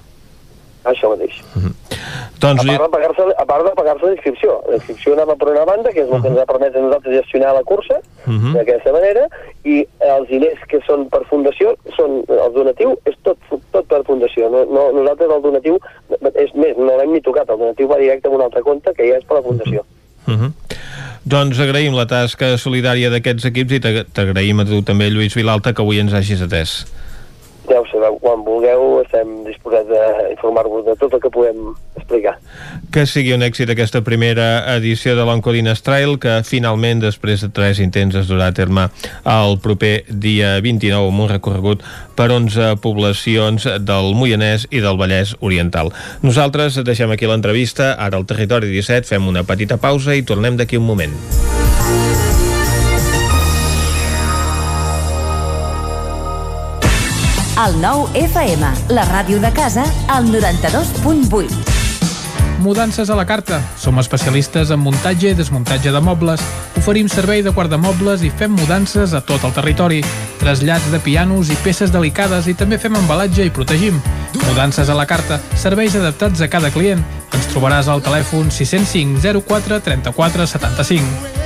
Això mateix. Uh -huh. doncs a part de pagar-se a part de pagar-se la inscripció. La inscripció anava per una banda, que és el uh -huh. que ens ha permès a nosaltres gestionar la cursa, uh -huh. d'aquesta manera, i els diners que són per fundació, són el donatiu, és tot, tot per fundació. No, no, nosaltres el donatiu, és més, no l'hem ni tocat, el donatiu va directe a un altre compte, que ja és per la fundació. Uh -huh. Doncs agraïm la tasca solidària d'aquests equips i t'agraïm a tu també, Lluís Vilalta, que avui ens hagis atès ja ho sabeu, quan vulgueu estem disposats a informar-vos de tot el que podem explicar. Que sigui un èxit aquesta primera edició de l'Oncodines Trail, que finalment, després de tres intents, es durà a terme el proper dia 29 amb un recorregut per 11 poblacions del Moianès i del Vallès Oriental. Nosaltres deixem aquí l'entrevista, ara al Territori 17 fem una petita pausa i tornem d'aquí un moment. El nou FM, la ràdio de casa, al 92.8. Mudances a la carta. Som especialistes en muntatge i desmuntatge de mobles. Oferim servei de guardamobles i fem mudances a tot el territori. Trasllats de pianos i peces delicades i també fem embalatge i protegim. Mudances a la carta. Serveis adaptats a cada client. Ens trobaràs al telèfon 605 04 34 75.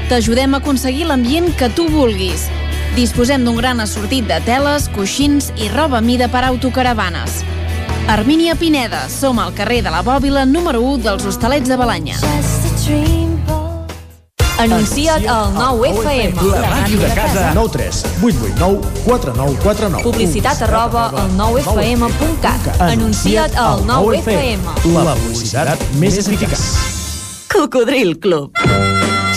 t'ajudem a aconseguir l'ambient que tu vulguis. Disposem d'un gran assortit de teles, coixins i roba mida per autocaravanes. Armínia Pineda, som al carrer de la Bòbila número 1 dels Hostalets de Balanya. Anuncia't al 9FM. La màquina de casa. 9 3 8 8 9 4 9 4 9. Publicitat arroba al 9FM.cat. Anuncia't al 9FM. La publicitat més eficaç. Cocodril Club.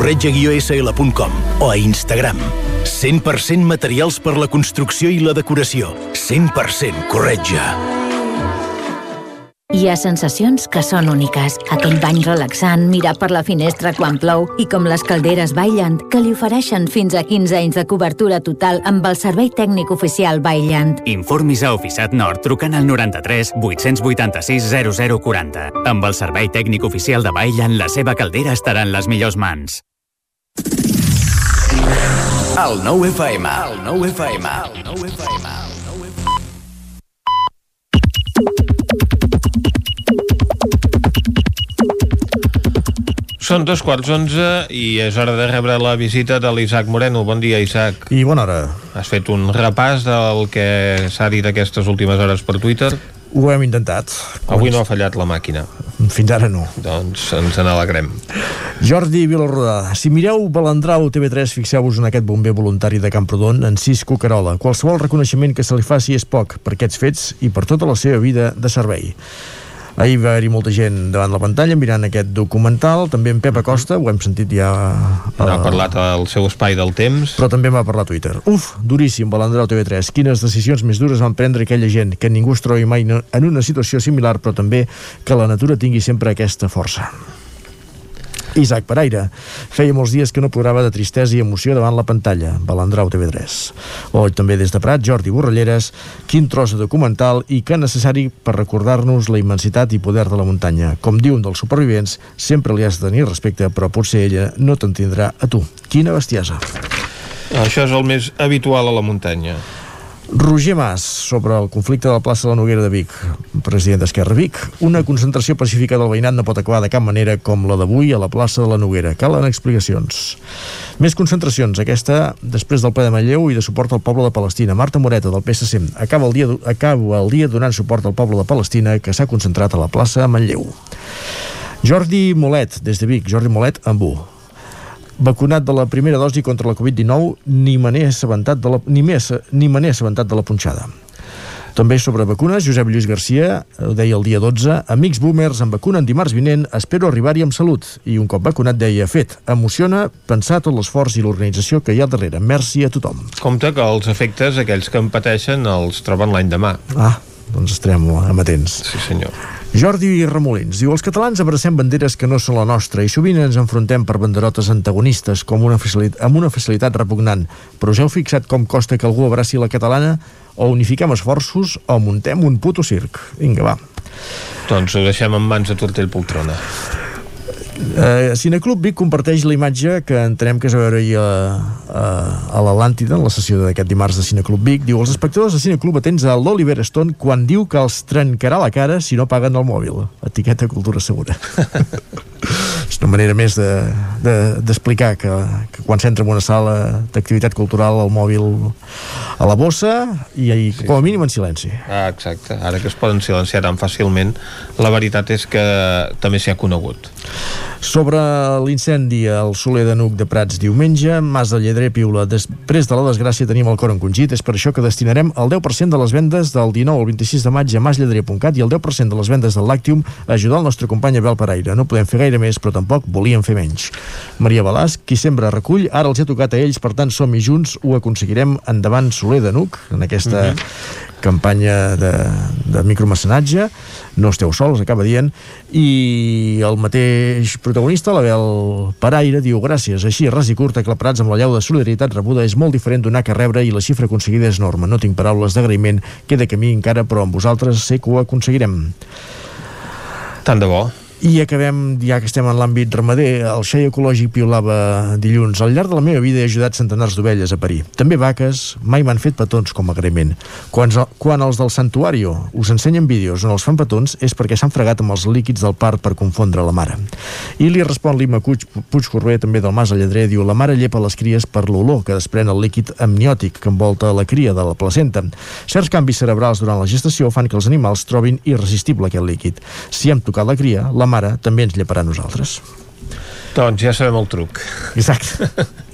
corretja-sl.com o a Instagram. 100% materials per la construcció i la decoració. 100% corretja. Hi ha sensacions que són úniques. Aquell bany relaxant, mirar per la finestra quan plou i com les calderes Bailand, que li ofereixen fins a 15 anys de cobertura total amb el servei tècnic oficial Bailand. Informis a Oficiat Nord trucant al 93 886 0040. Amb el servei tècnic oficial de Bailand, la seva caldera estarà en les millors mans. El 9 FM. El 9 FM. El 9 FM. Són dos quarts onze i és hora de rebre la visita de l'Isaac Moreno. Bon dia, Isaac. I bona hora. Has fet un repàs del que s'ha dit aquestes últimes hores per Twitter? Ho hem intentat. Avui no ha fallat la màquina. Fins ara no. Doncs ens n'alegrem. Jordi Vilarrodà, si mireu Balandrau TV3, fixeu-vos en aquest bomber voluntari de Camprodon, en Cisco Carola. Qualsevol reconeixement que se li faci és poc per aquests fets i per tota la seva vida de servei. Ahir va haver-hi molta gent davant la pantalla mirant aquest documental, també en Pep Acosta, ho hem sentit ja... Uh, ha parlat al seu espai del temps. Però també va parlar a Twitter. Uf, duríssim, Balandrau TV3. Quines decisions més dures van prendre aquella gent, que ningú es trobi mai en una situació similar, però també que la natura tingui sempre aquesta força. Isaac Pereira. Feia molts dies que no plorava de tristesa i emoció davant la pantalla. Balandrau TV3. O també des de Prat, Jordi Borrelleres. Quin tros de documental i que necessari per recordar-nos la immensitat i poder de la muntanya. Com diuen dels supervivents, sempre li has de tenir respecte, però potser ella no t'entendrà a tu. Quina bestiesa. Això és el més habitual a la muntanya. Roger Mas, sobre el conflicte de la plaça de la Noguera de Vic, president d'Esquerra Vic. Una concentració pacífica del veïnat no pot acabar de cap manera com la d'avui a la plaça de la Noguera. Calen explicacions. Més concentracions, aquesta després del ple de Manlleu i de suport al poble de Palestina. Marta Moreta, del PSC, acaba el dia, acaba el dia donant suport al poble de Palestina que s'ha concentrat a la plaça Manlleu. Jordi Molet, des de Vic, Jordi Molet, amb U vacunat de la primera dosi contra la Covid-19 ni me n'he assabentat de la, ni, més, ni me n'he assabentat de la punxada. També sobre vacunes, Josep Lluís Garcia ho deia el dia 12, amics boomers em vacunen dimarts vinent, espero arribar-hi amb salut. I un cop vacunat deia, fet, emociona pensar tot l'esforç i l'organització que hi ha darrere. Merci a tothom. Compte que els efectes, aquells que en pateixen, els troben l'any demà. Ah, doncs estarem amatents. Sí, senyor. Jordi Remolins diu Els catalans abracem banderes que no són la nostra i sovint ens enfrontem per banderotes antagonistes com una amb una facilitat repugnant. Però us heu fixat com costa que algú abraci la catalana? O unifiquem esforços o muntem un puto circ. Vinga, va. Doncs ho deixem en mans de Tortell Poltrona. Uh, Cineclub Vic comparteix la imatge que entenem que es va veure ahir a, a, a l'Atlàntida, en la sessió d'aquest dimarts de Cineclub Vic. Diu, els espectadors de Cineclub atents a l'Oliver Stone quan diu que els trencarà la cara si no paguen el mòbil. Etiqueta Cultura Segura. és una manera més d'explicar de, de, que, que quan s'entra en una sala d'activitat cultural el mòbil a la bossa i, i sí. com a mínim en silenci. Ah, exacte. Ara que es poden silenciar tan fàcilment, la veritat és que també s'hi ha conegut. Sobre l'incendi al Soler de Nuc de Prats diumenge, Mas de Lledrer piula. Després de la desgràcia tenim el cor encongit, és per això que destinarem el 10% de les vendes del 19 al 26 de maig a maslledrer.cat i el 10% de les vendes del Lactium a ajudar el nostre company Abel Pereira. No podem fer gaire més, però tampoc volien fer menys. Maria Balàs, qui sembra recull, ara els ha tocat a ells, per tant som-hi junts, ho aconseguirem. Endavant Soler de Nuc, en aquesta mhm. -huh campanya de, de micromecenatge. No esteu sols, acaba dient. I el mateix protagonista l'Abel Paraire diu gràcies, així ras i curt aclaparats amb la llau de solidaritat rebuda és molt diferent donar que rebre i la xifra aconseguida és enorme. No tinc paraules d'agraïment, queda camí encara però amb vosaltres sé que ho aconseguirem. Tant de bo i acabem, ja que estem en l'àmbit ramader, el xai ecològic piolava dilluns. Al llarg de la meva vida he ajudat centenars d'ovelles a parir. També vaques mai m'han fet petons com a agraïment. Quan, quan els del santuario us ensenyen vídeos on els fan petons és perquè s'han fregat amb els líquids del part per confondre la mare. I li respon l'Ima Puig, Puig Corbé, també del Mas Lledrer, diu la mare llepa les cries per l'olor que desprèn el líquid amniòtic que envolta la cria de la placenta. Certs canvis cerebrals durant la gestació fan que els animals trobin irresistible aquest líquid. Si hem tocat la cria, la mare també ens lleparà a nosaltres. Doncs ja sabem el truc. Exacte.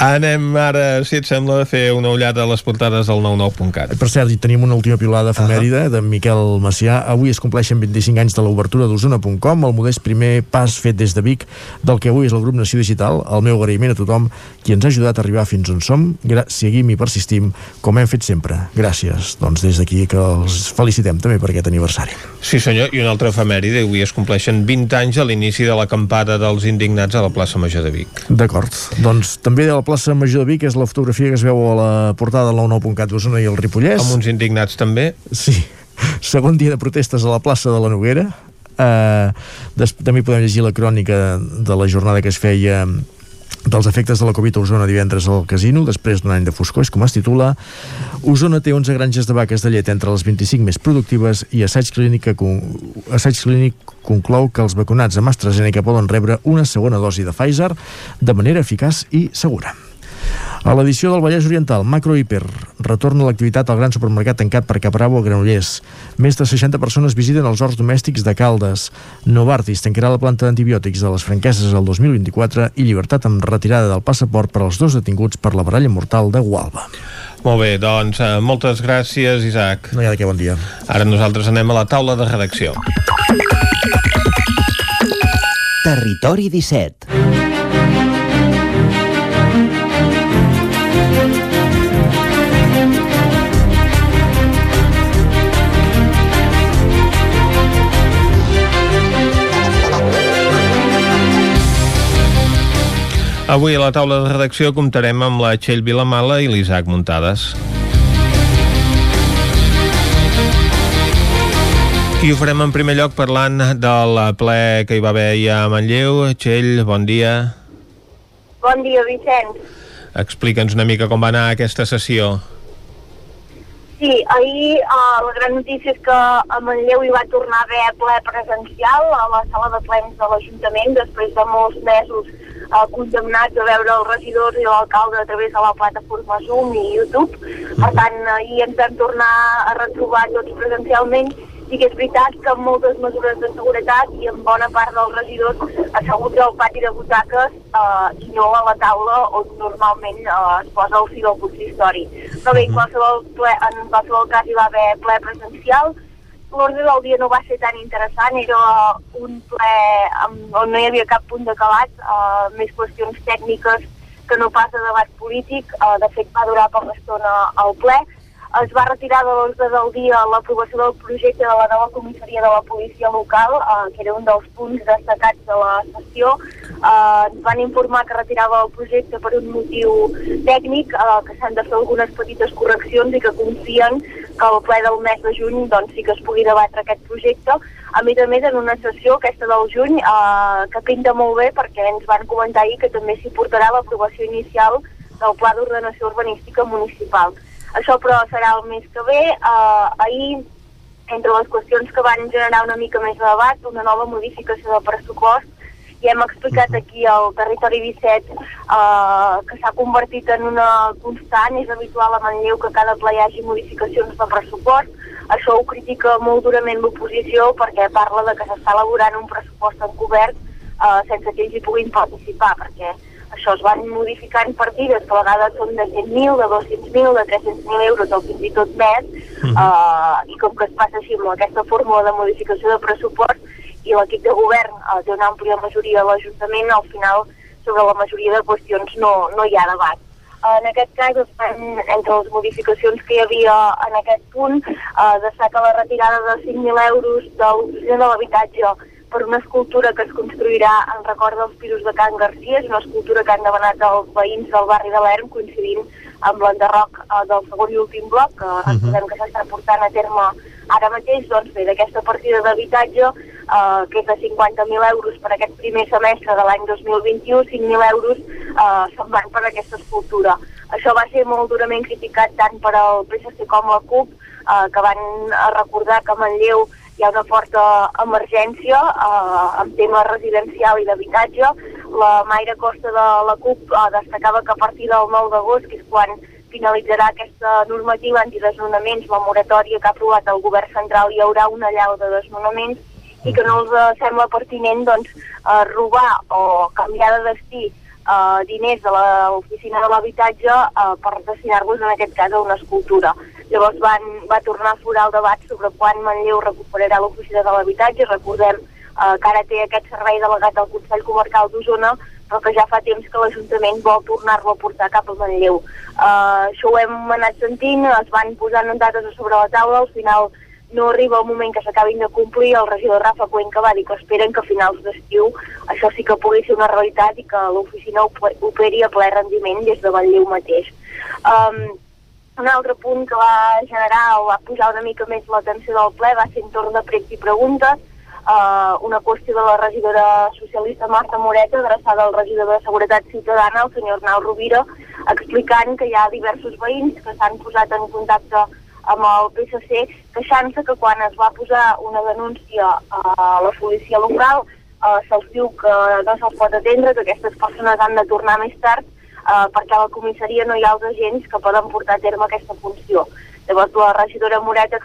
Anem ara, si et sembla, a fer una ullada a les portades del 99.cat. Per cert, tenim una última pilada efemèride uh -huh. de Miquel Macià. Avui es compleixen 25 anys de l'obertura d'Osona.com, el modest primer pas fet des de Vic del que avui és el grup Nació Digital. El meu agraïment a tothom qui ens ha ajudat a arribar fins on som. Seguim i persistim com hem fet sempre. Gràcies. Doncs des d'aquí que els felicitem també per aquest aniversari. Sí senyor, i una altra efemèride. Avui es compleixen 20 anys a l'inici de l'acampada dels indignats a la plaça Major de Vic. D'acord. Doncs doncs també de la plaça Major de Vic és la fotografia que es veu a la portada del 99.cat d'Osona i el Ripollès. Amb uns indignats també. Sí. Segon dia de protestes a la plaça de la Noguera. Uh, també podem llegir la crònica de la jornada que es feia dels efectes de la Covid a Osona divendres al casino, després d'un any de foscor, és com es titula. Osona té 11 granges de vaques de llet entre les 25 més productives i assaig clínic, assaig clínic conclou que els vacunats amb AstraZeneca poden rebre una segona dosi de Pfizer de manera eficaç i segura. A l'edició del Vallès Oriental, Macro Hiper retorna l'activitat al gran supermercat tancat per Capravo a Granollers. Més de 60 persones visiten els horts domèstics de Caldes. Novartis tancarà la planta d'antibiòtics de les franqueses el 2024 i llibertat amb retirada del passaport per als dos detinguts per la baralla mortal de Gualba. Molt bé, doncs eh, moltes gràcies, Isaac. No hi ha de què, bon dia. Ara nosaltres anem a la taula de redacció. Territori 17 Avui a la taula de redacció comptarem amb la Txell Vilamala i l'Isaac Muntades. I ho farem en primer lloc parlant del ple que hi va haver ja a Manlleu. Txell, bon dia. Bon dia, Vicenç. Explica'ns una mica com va anar aquesta sessió. Sí, ahir uh, la gran notícia és que a Manlleu hi va tornar a haver ple presencial a la sala de plens de l'Ajuntament després de molts mesos eh, condemnats a veure els regidors i l'alcalde a través de la plataforma Zoom i YouTube. Per tant, ahir ens vam tornar a retrobar tots presencialment i que és veritat que amb moltes mesures de seguretat i amb bona part dels regidors asseguts al pati de butaques eh, i no a la taula on normalment eh, es posa el fil del consistori. Però bé, en qualsevol, ple, en qualsevol cas hi va haver ple presencial, l'ordre del dia no va ser tan interessant, era un ple on no hi havia cap punt de calat, uh, més qüestions tècniques que no pas de debat polític, uh, de fet va durar poca estona al ple, es va retirar de l'ordre del dia l'aprovació del projecte de la nova comissaria de la policia local, eh, que era un dels punts destacats de la sessió. Eh, ens van informar que retirava el projecte per un motiu tècnic, eh, que s'han de fer algunes petites correccions i que confien que al ple del mes de juny doncs, sí que es pugui debatre aquest projecte. A més a més, en una sessió, aquesta del juny, eh, que pinta molt bé perquè ens van comentar ahir que també s'hi portarà l'aprovació inicial del Pla d'Ordenació Urbanística Municipal. Això, però, serà el mes que ve. Uh, ahir, entre les qüestions que van generar una mica més de debat, una nova modificació del pressupost, i hem explicat aquí al Territori 17 uh, que s'ha convertit en una constant, és habitual a Manlleu que cada ple hi hagi modificacions de pressupost, això ho critica molt durament l'oposició perquè parla de que s'està elaborant un pressupost encobert uh, sense que ells hi puguin participar, perquè això es van modificant partides que a vegades són de 100.000, de 200.000, de 300.000 euros o fins i tot més, uh -huh. uh, i com que es passa així amb aquesta fórmula de modificació de pressupost, i l'equip de govern uh, té una àmplia majoria a l'Ajuntament, al final sobre la majoria de qüestions no, no hi ha debat. En aquest cas, entre les modificacions que hi havia en aquest punt, eh, destaca la retirada de 5.000 euros de l'oficina de l'habitatge per una escultura que es construirà en record dels pisos de Can Garcia, és una escultura que han demanat els veïns del barri de l'Erm, coincidint amb l'enderroc eh, del segon i últim bloc, que uh -huh. que s'està portant a terme ara mateix, doncs bé, d'aquesta partida d'habitatge, eh, que és de 50.000 euros per aquest primer semestre de l'any 2021, 5.000 euros eh, se'n van per aquesta escultura. Això va ser molt durament criticat tant per al PSC com la CUP, eh, que van recordar que Manlleu hi ha una forta emergència eh, en tema residencial i d'habitatge. La Maire Costa de la CUP eh, destacava que a partir del 9 d'agost, que és quan finalitzarà aquesta normativa antidesnonaments, la moratòria que ha aprovat el govern central, hi haurà una llau de desnonaments i que no els sembla pertinent doncs, eh, robar o canviar de destí eh, diners de l'oficina de l'habitatge eh, per destinar-los en aquest cas a una escultura. Llavors van, va tornar a florar el debat sobre quan Manlleu recuperarà l'oficina de l'habitatge. Recordem eh, que ara té aquest servei delegat al Consell Comarcal d'Osona, però que ja fa temps que l'Ajuntament vol tornar-lo a portar cap a Manlleu. Eh, això ho hem anat sentint, es van posant dates sobre la taula, al final no arriba el moment que s'acabin de complir, el regidor Rafa Cuenca va dir que esperen que a finals d'estiu això sí que pugui ser una realitat i que l'oficina operi a ple rendiment des de Batlleu mateix. Um, un altre punt que va generar o va posar una mica més l'atenció del ple va ser entorn de pregs i preguntes, uh, una qüestió de la regidora socialista Marta Moreta adreçada al regidor de Seguretat Ciutadana, el senyor Arnau Rovira, explicant que hi ha diversos veïns que s'han posat en contacte amb el PSC queixant-se que quan es va posar una denúncia a la policia local eh, se'ls diu que no se'ls pot atendre, que aquestes persones han de tornar més tard eh, perquè a la comissaria no hi ha els agents que poden portar a terme aquesta funció. Llavors la regidora Moret eh,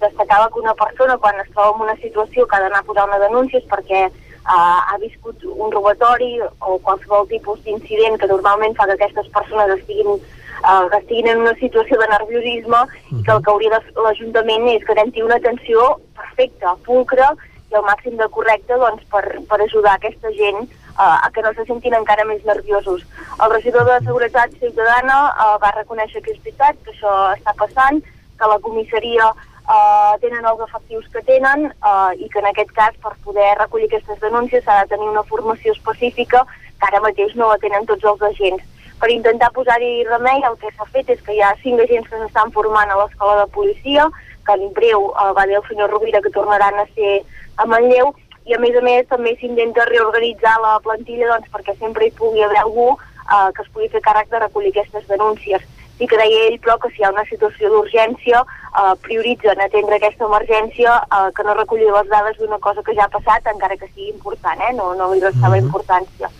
destacava que una persona quan es troba en una situació que ha d'anar a posar una denúncia és perquè eh, ha viscut un robatori o qualsevol tipus d'incident que normalment fa que aquestes persones estiguin eh, que estiguin en una situació de nerviosisme uh -huh. i que el que hauria l'Ajuntament és garantir una atenció perfecta, pulcra i el màxim de correcte doncs, per, per ajudar aquesta gent uh, a que no se sentin encara més nerviosos. El regidor de Seguretat Ciutadana uh, va reconèixer que és veritat, que això està passant, que la comissaria uh, tenen els efectius que tenen uh, i que en aquest cas per poder recollir aquestes denúncies s'ha de tenir una formació específica que ara mateix no la tenen tots els agents per intentar posar-hi remei el que s'ha fet és que hi ha cinc agents que s'estan formant a l'escola de policia, que en breu eh, va dir el senyor Rovira que tornaran a ser a Manlleu, i a més a més també s'intenta reorganitzar la plantilla doncs, perquè sempre hi pugui haver algú eh, que es pugui fer càrrec de recollir aquestes denúncies. I que deia ell, però, que si hi ha una situació d'urgència, eh, prioritzen atendre aquesta emergència, eh, que no recollir les dades d'una cosa que ja ha passat, encara que sigui important, eh? no, no li restava mm -hmm. importància.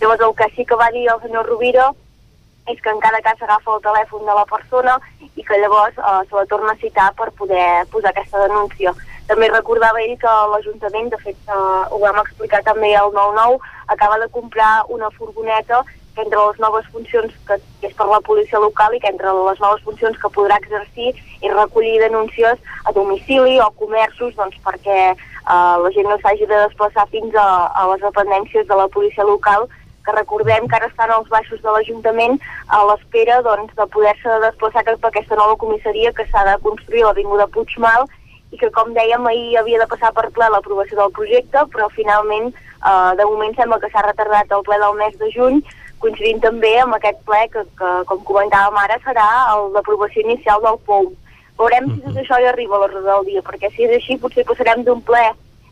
Llavors el que sí que va dir el senyor Rovira és que en cada cas s'agafa el telèfon de la persona i que llavors eh, se la torna a citar per poder posar aquesta denúncia. També recordava ell que l'Ajuntament, de fet eh, ho vam explicar també al 9-9, acaba de comprar una furgoneta que entre les noves funcions que és per la policia local i que entre les noves funcions que podrà exercir és recollir denúncies a domicili o comerços doncs, perquè eh, la gent no s'hagi de desplaçar fins a, a les dependències de la policia local que recordem que ara estan als baixos de l'Ajuntament a l'espera doncs, de poder-se desplaçar cap a aquesta nova comissaria que s'ha de construir a l'Avinguda Puigmal i que, com dèiem, ahir havia de passar per ple l'aprovació del projecte, però finalment, eh, de moment sembla que s'ha retardat el ple del mes de juny, coincidint també amb aquest ple que, que com comentàvem ara, serà el d'aprovació inicial del POU. Veurem si tot això hi arriba a l'ordre del dia, perquè si és així potser passarem d'un ple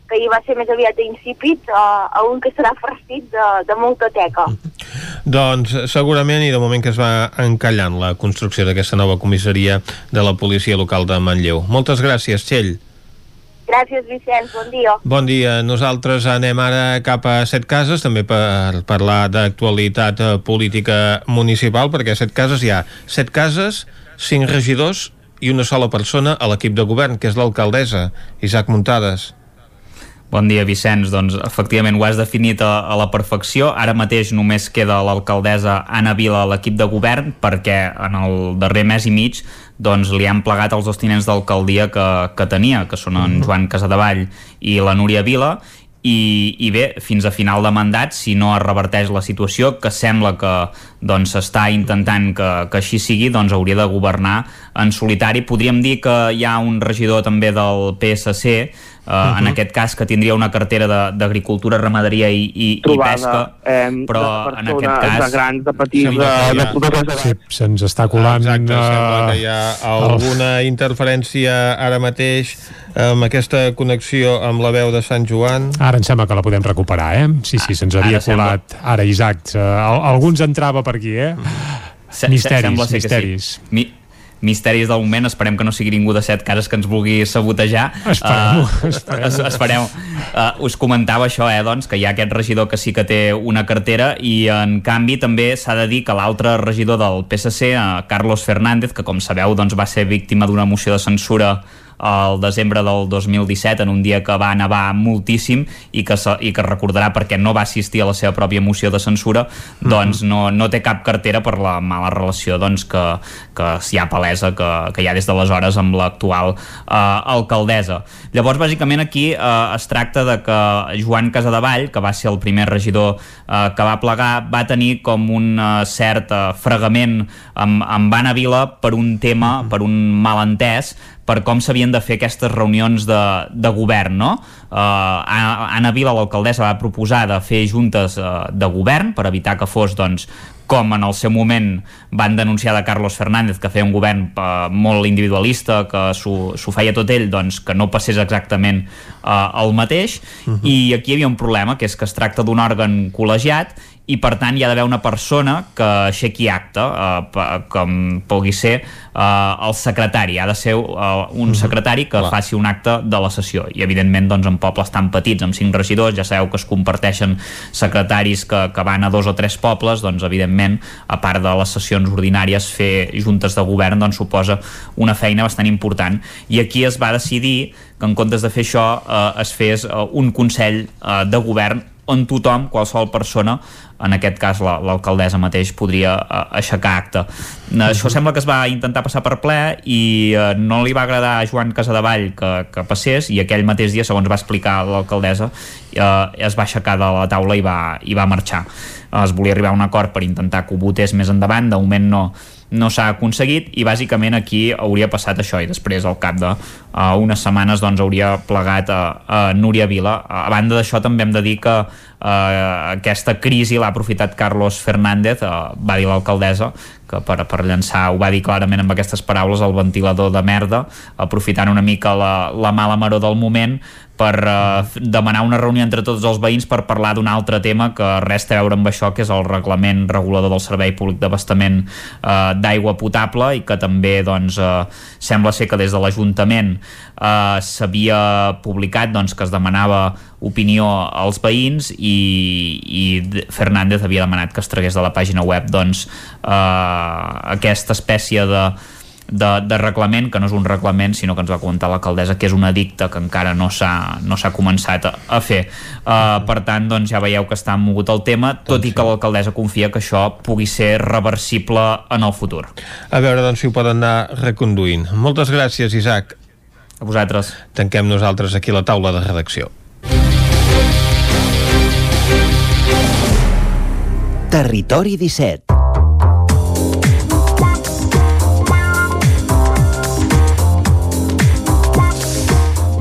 que hi va ser més aviat insípid a, a un que serà farcit de, de molta teca. Doncs segurament i de moment que es va encallant la construcció d'aquesta nova comissaria de la policia local de Manlleu. Moltes gràcies, Txell. Gràcies, Vicenç. Bon dia. Bon dia. Nosaltres anem ara cap a Set Cases, també per parlar d'actualitat eh, política municipal, perquè a Set Cases hi ha set cases, cinc regidors i una sola persona a l'equip de govern, que és l'alcaldessa, Isaac Muntades. Bon dia, Vicenç. Doncs efectivament ho has definit a, a la perfecció. Ara mateix només queda l'alcaldessa Anna Vila a l'equip de govern perquè en el darrer mes i mig doncs li han plegat els dos tinents d'alcaldia que, que tenia, que són en Joan Casadevall i la Núria Vila, i, i bé, fins a final de mandat si no es reverteix la situació que sembla que doncs intentant que, que així sigui, doncs hauria de governar en solitari. Podríem dir que hi ha un regidor també del PSC Uh, uh -huh. en aquest cas que tindria una cartera d'agricultura, ramaderia i, i, Trobada, i pesca eh, però en aquest cas de grans, de petits, de, de, de, de, sí, se'ns està colant Exacte, uh, sembla que hi ha alguna interferència ara mateix amb aquesta connexió amb la veu de Sant Joan ara em sembla que la podem recuperar eh? sí, sí, se'ns havia ara colat sembla... ara Isaac, uh, alguns entrava per aquí eh? Se, misteris, sembla ser misteris. Que sí. Mi, misteris del moment, esperem que no sigui ningú de set cases que ens vulgui sabotejar esperem, uh, esperem. esperem. Uh, us comentava això, eh, doncs, que hi ha aquest regidor que sí que té una cartera i en canvi també s'ha de dir que l'altre regidor del PSC, uh, Carlos Fernández que com sabeu doncs, va ser víctima d'una moció de censura al desembre del 2017 en un dia que va nevar moltíssim i que, i que recordarà perquè no va assistir a la seva pròpia moció de censura mhm. doncs no, no té cap cartera per la mala relació doncs, que, que hi ha palesa que, que hi ha des d'aleshores amb l'actual eh, alcaldessa. Llavors bàsicament aquí eh, es tracta de que Joan Casadevall, que va ser el primer regidor eh, que va plegar, va tenir com un eh, cert eh, fregament amb, amb Anna Vila per un tema, mhm. per un malentès per com s'havien de fer aquestes reunions de, de govern, no? Uh, Anna Vila, l'alcaldessa, va proposar de fer juntes uh, de govern per evitar que fos, doncs, com en el seu moment van denunciar de Carlos Fernández que feia un govern uh, molt individualista, que s'ho feia tot ell, doncs que no passés exactament uh, el mateix, uh -huh. i aquí hi havia un problema, que és que es tracta d'un òrgan col·legiat i per tant hi ha d'haver una persona que aixequi acte eh, com pugui ser eh, el secretari, ha de ser eh, un secretari que Clar. faci un acte de la sessió. I evidentment doncs, en pobles tan petits amb cinc regidors, ja sabeu que es comparteixen secretaris que, que van a dos o tres pobles doncs evidentment a part de les sessions ordinàries fer juntes de govern doncs suposa una feina bastant important. I aquí es va decidir que en comptes de fer això eh, es fes eh, un consell eh, de govern on tothom, qualsevol persona en aquest cas l'alcaldessa la, mateix podria uh, aixecar acte. Uh, això sembla que es va intentar passar per ple i uh, no li va agradar a Joan Casadevall que, que passés i aquell mateix dia, segons va explicar l'alcaldessa, uh, es va aixecar de la taula i va, i va marxar. Uh, es volia arribar a un acord per intentar que ho votés més endavant, de moment no, no s'ha aconseguit i bàsicament aquí hauria passat això i després al cap de uh, unes setmanes doncs hauria plegat a, a Núria Vila. A banda d'això també hem de dir que uh, aquesta crisi l'ha aprofitat Carlos Fernández, uh, va dir l'alcaldessa, que per, per llançar, ho va dir clarament amb aquestes paraules, el ventilador de merda, aprofitant una mica la, la mala maror del moment per uh, demanar una reunió entre tots els veïns per parlar d'un altre tema que res té a veure amb això, que és el reglament regulador del Servei Públic d'Abastament uh, d'aigua potable i que també doncs, uh, sembla ser que des de l'Ajuntament uh, s'havia publicat doncs, que es demanava opinió als veïns i, i Fernández havia demanat que es tragués de la pàgina web doncs, uh, aquesta espècie de de, de reglament, que no és un reglament, sinó que ens va comentar l'alcaldessa que és un edicte que encara no s'ha no començat a, a fer. Uh, per tant, doncs ja veieu que està mogut el tema, tot doncs i que l'alcaldessa confia que això pugui ser reversible en el futur. A veure, doncs, si ho poden anar reconduint. Moltes gràcies, Isaac. A vosaltres. Tanquem nosaltres aquí la taula de redacció. Territori 17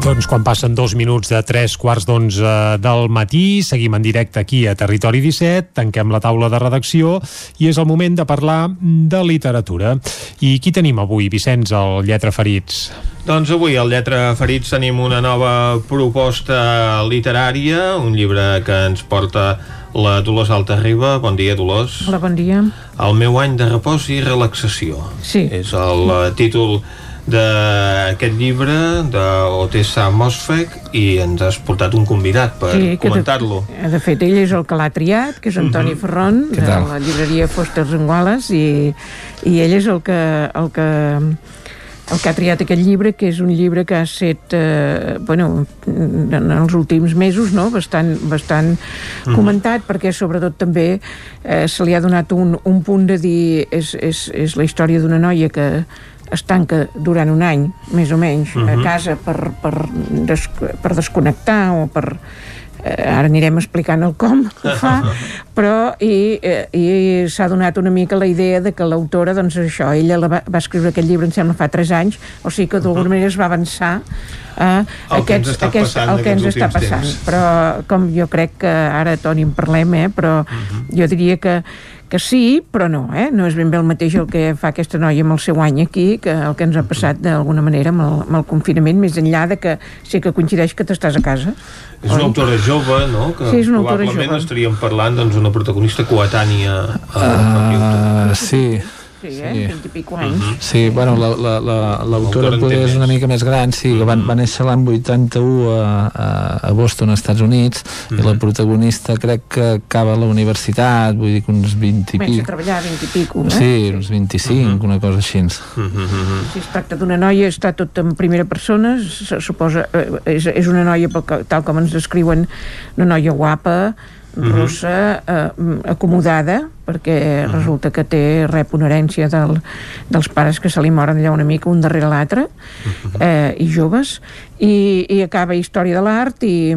Doncs quan passen dos minuts de tres quarts d'onze del matí, seguim en directe aquí a Territori 17, tanquem la taula de redacció i és el moment de parlar de literatura. I qui tenim avui, Vicenç, el Lletra Ferits? Doncs avui al Lletra Ferits tenim una nova proposta literària, un llibre que ens porta la Dolors Alta-Riba. Bon dia, Dolors. Hola, bon dia. El meu any de repòs i relaxació. Sí. És el eh, títol d'aquest llibre d'Otessa Mosfec i ens has portat un convidat per sí, comentar-lo. De, de fet, ell és el que l'ha triat, que és Antoni mhm. -huh. Ferron, de la llibreria Fosters Renguales, i, i ell és el que, el que el que ha triat aquest llibre, que és un llibre que ha estat, eh, bueno, en els últims mesos, no?, bastant, bastant mm. comentat, perquè sobretot també eh, se li ha donat un, un punt de dir és, és, és la història d'una noia que es tanca durant un any, més o menys, uh -huh. a mhm. casa per, per, des, per desconnectar o per eh, ara anirem explicant el com ho fa, però i, eh, i s'ha donat una mica la idea de que l'autora, doncs això, ella la va, va escriure aquest llibre, em sembla, fa 3 anys, o sigui que d'alguna -huh. manera es va avançar eh, el aquests, que aquest, el que ens està passant. Temps. Però com jo crec que ara, Toni, en parlem, eh, però uh -huh. jo diria que que sí, però no, eh? no és ben bé el mateix el que fa aquesta noia amb el seu any aquí que el que ens ha passat d'alguna manera amb el, amb el confinament, més enllà de que sí que coincideix que t'estàs a casa. És una autora jove, no? Que sí, és una probablement jove. estaríem parlant doncs, d'una protagonista coetània a, uh, Sí, Sí, eh? Sí. 20 i pico anys. Uh -huh. Sí, bueno, l'autora la, la, la, poder és una mica més gran, sí, que va, va néixer l'any 81 a, a, a Boston, als Estats Units, uh -huh. i la protagonista crec que acaba la universitat, vull dir que uns 20 i pico. Comença a treballar 20 i pico, eh? Sí, uns 25, uh -huh. una cosa així. Uh -huh. Si es tracta d'una noia, està tot en primera persona, se suposa, eh, és, és una noia, tal com ens descriuen, una noia guapa, russa eh, acomodada perquè uh -huh. resulta que té rep una herència del, dels pares que se li moren allà una mica un darrere l'altre uh -huh. eh, i joves i, i acaba Història de l'Art i,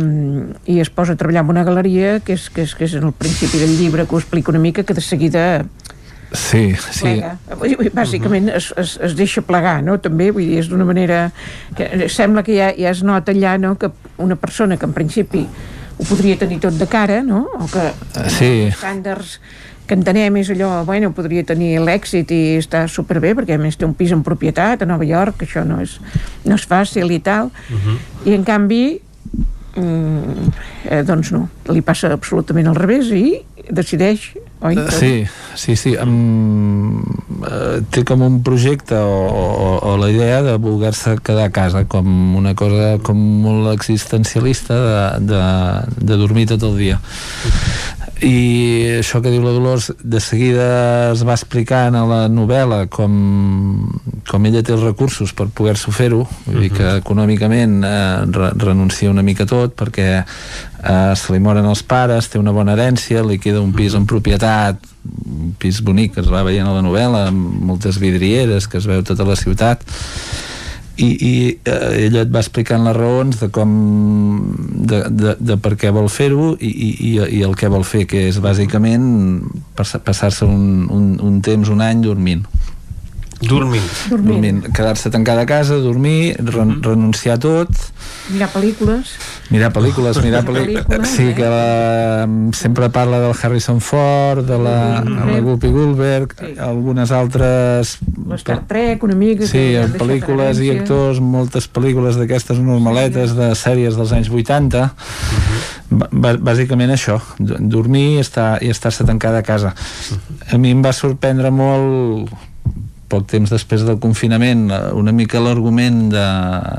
i es posa a treballar en una galeria que és, que és, que és el principi del llibre que ho explica una mica que de seguida Sí, sí. Plega. Bàsicament -huh. es, es, es deixa plegar, no? També, vull dir, és d'una manera... Que sembla que ja, ja es nota allà, no?, que una persona que en principi ho podria tenir tot de cara, no? O que ah, sí. estàndards que entenem és allò, bueno, podria tenir l'èxit i està superbé, perquè a més té un pis en propietat a Nova York, això no és, no és fàcil i tal, uh -huh. i en canvi mm, eh, doncs no, li passa absolutament al revés i decideix oi? Uh, sí, sí, sí um, uh, té com un projecte o, o, o la idea de voler-se quedar a casa com una cosa com molt existencialista de, de, de dormir tot el dia i això que diu la Dolors de seguida es va explicant a la novel·la com, com ella té els recursos per poder-s'ho fer-ho. Vull dir que econòmicament eh, re renuncia una mica tot perquè eh, se li moren els pares té una bona herència, li queda un pis en propietat un pis bonic que es va veient a la novel·la amb moltes vidrieres que es veu tota la ciutat i, i eh, ella et va explicant les raons de com de, de, de per què vol fer-ho i, i, i el que vol fer que és bàsicament passar-se un, un, un temps, un any dormint Dormint. Dormint. Dormint. Quedar-se tancada a casa, dormir, re mm -hmm. renunciar a tot. Mirar pel·lícules. Mirar pel·lícules, mirar pel·lícules. Sí, eh? que la, sempre parla del Harrison Ford, de la, mm -hmm. la Whoopi Goldberg, sí. algunes altres... Star Trek, una mica. Sí, pel·lícules i actors, moltes pel·lícules d'aquestes normaletes de sèries dels anys 80. Mm -hmm. Bàsicament això, dormir i estar, i estar-se tancada a casa. A mi em va sorprendre molt poc temps després del confinament eh, una mica l'argument de,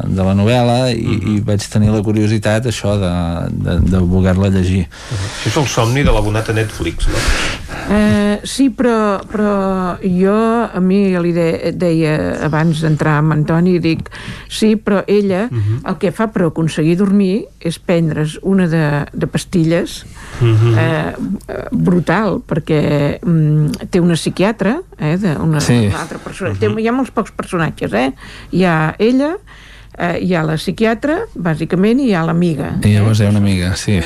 de la novel·la i, uh -huh. i vaig tenir la curiositat això de, de, de voler-la llegir uh -huh. Això és el somni de l'abonat a Netflix, no? Eh, sí, però, però jo a mi li de, deia abans d'entrar amb Antoni dic, sí, però ella uh -huh. el que fa per aconseguir dormir és prendre's una de, de pastilles uh -huh. eh, brutal perquè mm, té una psiquiatra eh, de una, sí. una altra persona uh -huh. té, hi ha molts pocs personatges eh? hi ha ella eh, hi ha la psiquiatra bàsicament i hi ha l'amiga i llavors eh? hi ha una amiga, sí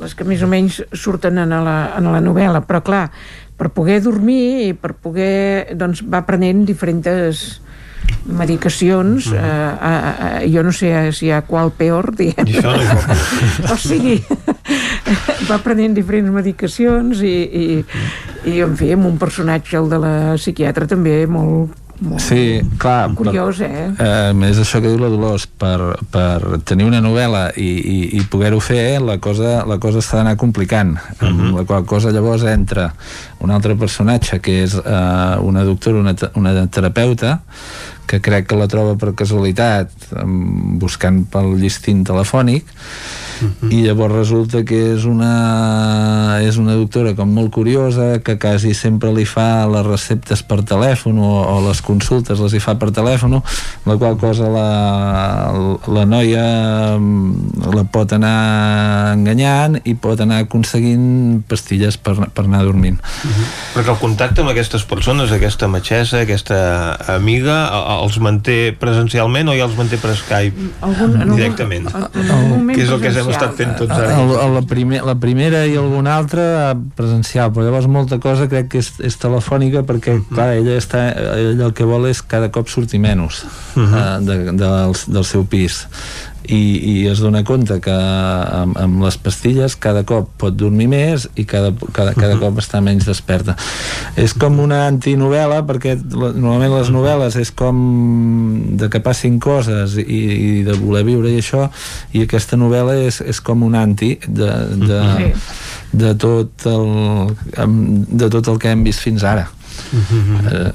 les que més o menys surten en la, en la novel·la però clar, per poder dormir i per poder, doncs va prenent diferents medicacions mm. eh, eh, eh, jo no sé si hi ha qual peor diguem. I això no o sigui va prenent diferents medicacions i, i, i en fi, amb un personatge el de la psiquiatra també molt molt sí, clar, curiós, eh? eh? més això que diu la Dolors per, per tenir una novel·la i, i, i poder-ho fer la cosa, la cosa s'ha d'anar complicant uh -huh. amb mhm. la qual cosa llavors entra un altre personatge que és eh, una doctora, una, una terapeuta que crec que la troba per casualitat buscant pel llistint telefònic -huh. i llavors resulta que és és una doctora com molt curiosa que quasi sempre li fa les receptes per telèfon o, o les consultes les hi fa per telèfon la qual cosa la, la noia mm, la pot anar enganyant i pot anar aconseguint pastilles per, per anar dormint. Uh -huh. perquè el contacte amb aquestes persones aquesta metgessa, aquesta amiga els manté presencialment o ja els manté per Skype algun, directament? algun, algun que és el que hem estat fent tots ara. el, el, la, primer, la primera i alguna altra presencial, però llavors molta cosa crec que és, és telefònica perquè uh -huh. clar, ella, està, ella el que vol és cada cop sortir menys uh -huh. uh, de, de, del, del seu pis. I, i es dona compte que amb, amb les pastilles cada cop pot dormir més i cada, cada, cada cop està menys desperta. És com una antinovel·la perquè normalment les novel·les és com de que passin coses i, i de voler viure i això i aquesta novel·la és, és com un anti de, de, de, tot el, de tot el que hem vist fins ara eh,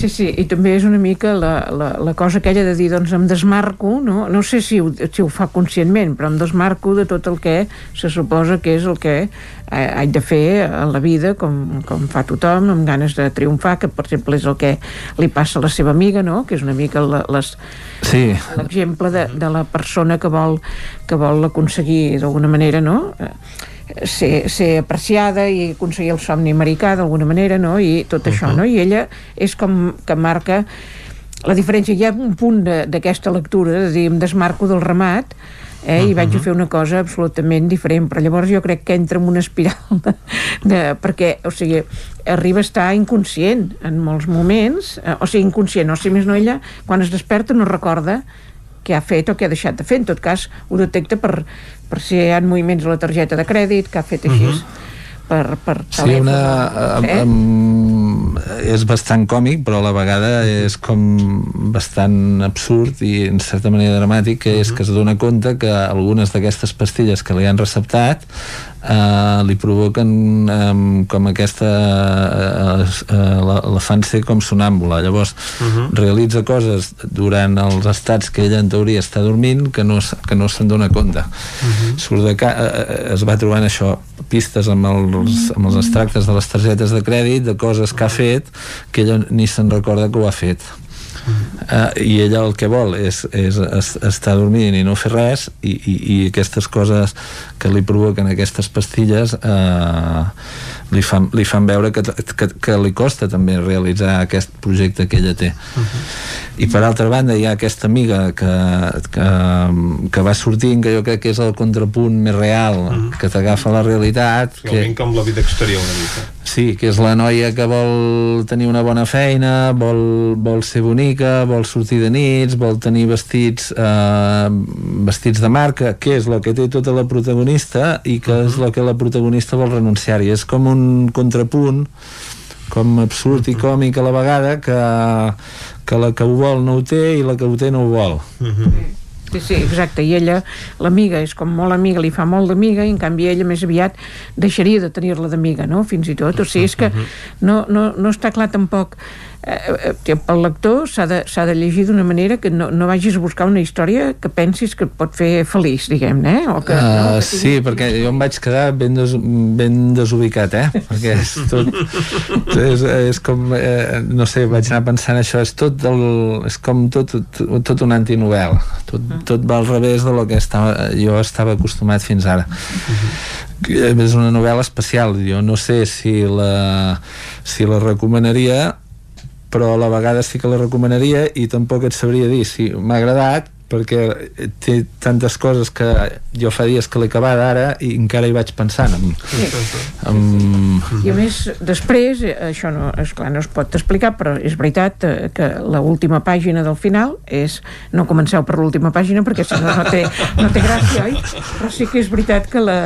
Sí, sí, i també és una mica la, la, la cosa aquella de dir, doncs em desmarco, no, no sé si ho, si ho fa conscientment, però em desmarco de tot el que se suposa que és el que eh, haig de fer a la vida, com, com fa tothom, amb ganes de triomfar, que per exemple és el que li passa a la seva amiga, no?, que és una mica la, les, sí. l'exemple de, de la persona que vol, que vol aconseguir d'alguna manera, no?, ser, ser apreciada i aconseguir el somni americà d'alguna manera, no? I tot uh -huh. això, no? I ella és com que marca la diferència. Hi ha un punt d'aquesta lectura, de dir, em desmarco del ramat, eh, uh -huh. i vaig a fer una cosa absolutament diferent però llavors jo crec que entra en una espiral de, de, perquè, o sigui arriba a estar inconscient en molts moments, eh, o sigui, inconscient o sigui, més no ella, quan es desperta no recorda què ha fet o què ha deixat de fer en tot cas ho detecta per, per si hi ha moviments a la targeta de crèdit que ha fet així uh mhm. -huh per, per telèfon. Sí, una, eh? um, és bastant còmic, però a la vegada és com bastant absurd i en certa manera dramàtic, que uh -huh. és mhm. que es dona compte que algunes d'aquestes pastilles que li han receptat eh, li provoquen eh, com aquesta eh, eh, la, la fan ser com sonàmbula llavors uh mhm. -huh. realitza coses durant els estats que ella en teoria està dormint que no, que no se'n dona compte uh mhm. -huh. surt de ca eh, eh, es va trobant això pistes amb els, amb els extractes de les targetes de crèdit de coses que ha fet que ella ni se'n recorda que ho ha fet uh, i ella el que vol és, és, estar dormint i no fer res i, i, i aquestes coses que li provoquen aquestes pastilles eh, li, fan, li fan veure que, que, que li costa també realitzar aquest projecte que ella té uh -huh. i per altra banda hi ha aquesta amiga que, que, que va sortint que jo crec que és el contrapunt més real uh -huh. que t'agafa la realitat que... com la vida exterior una mica Sí, que és la noia que vol tenir una bona feina, vol, vol ser bonica, vol sortir de nits, vol tenir vestits eh, vestits de marca, que és la que té tota la protagonista i que uh -huh. és la que la protagonista vol renunciar-hi. És com un contrapunt com absurd i còmic a la vegada que, que la que ho vol no ho té i la que ho té no ho vol. Uh -huh. Sí, sí, exacte, i ella, l'amiga, és com molt amiga, li fa molt d'amiga, i en canvi ella més aviat deixaria de tenir-la d'amiga, no?, fins i tot, o sigui, és que no, no, no està clar tampoc eh, eh, pel lector s'ha de, de llegir d'una manera que no, no vagis a buscar una història que pensis que et pot fer feliç, diguem-ne, eh? O que, uh, no, que sí, perquè jo em vaig quedar ben, des, ben desubicat, eh? perquè és tot és, és com, eh, no sé, vaig anar pensant això, és tot el, és com tot, tot, tot un antinovel tot, mm. tot va al revés de lo que estava, jo estava acostumat fins ara és una novel·la especial jo no sé si la, si la recomanaria però a la vegada sí que la recomanaria i tampoc et sabria dir si m'ha agradat perquè té tantes coses que jo fa dies que l'he acabat ara i encara hi vaig pensant en, sí. en... i a més després això no, és clar, no es pot explicar però és veritat eh, que la última pàgina del final és no comenceu per l'última pàgina perquè si no no té, no té gràcia oi? però sí que és veritat que la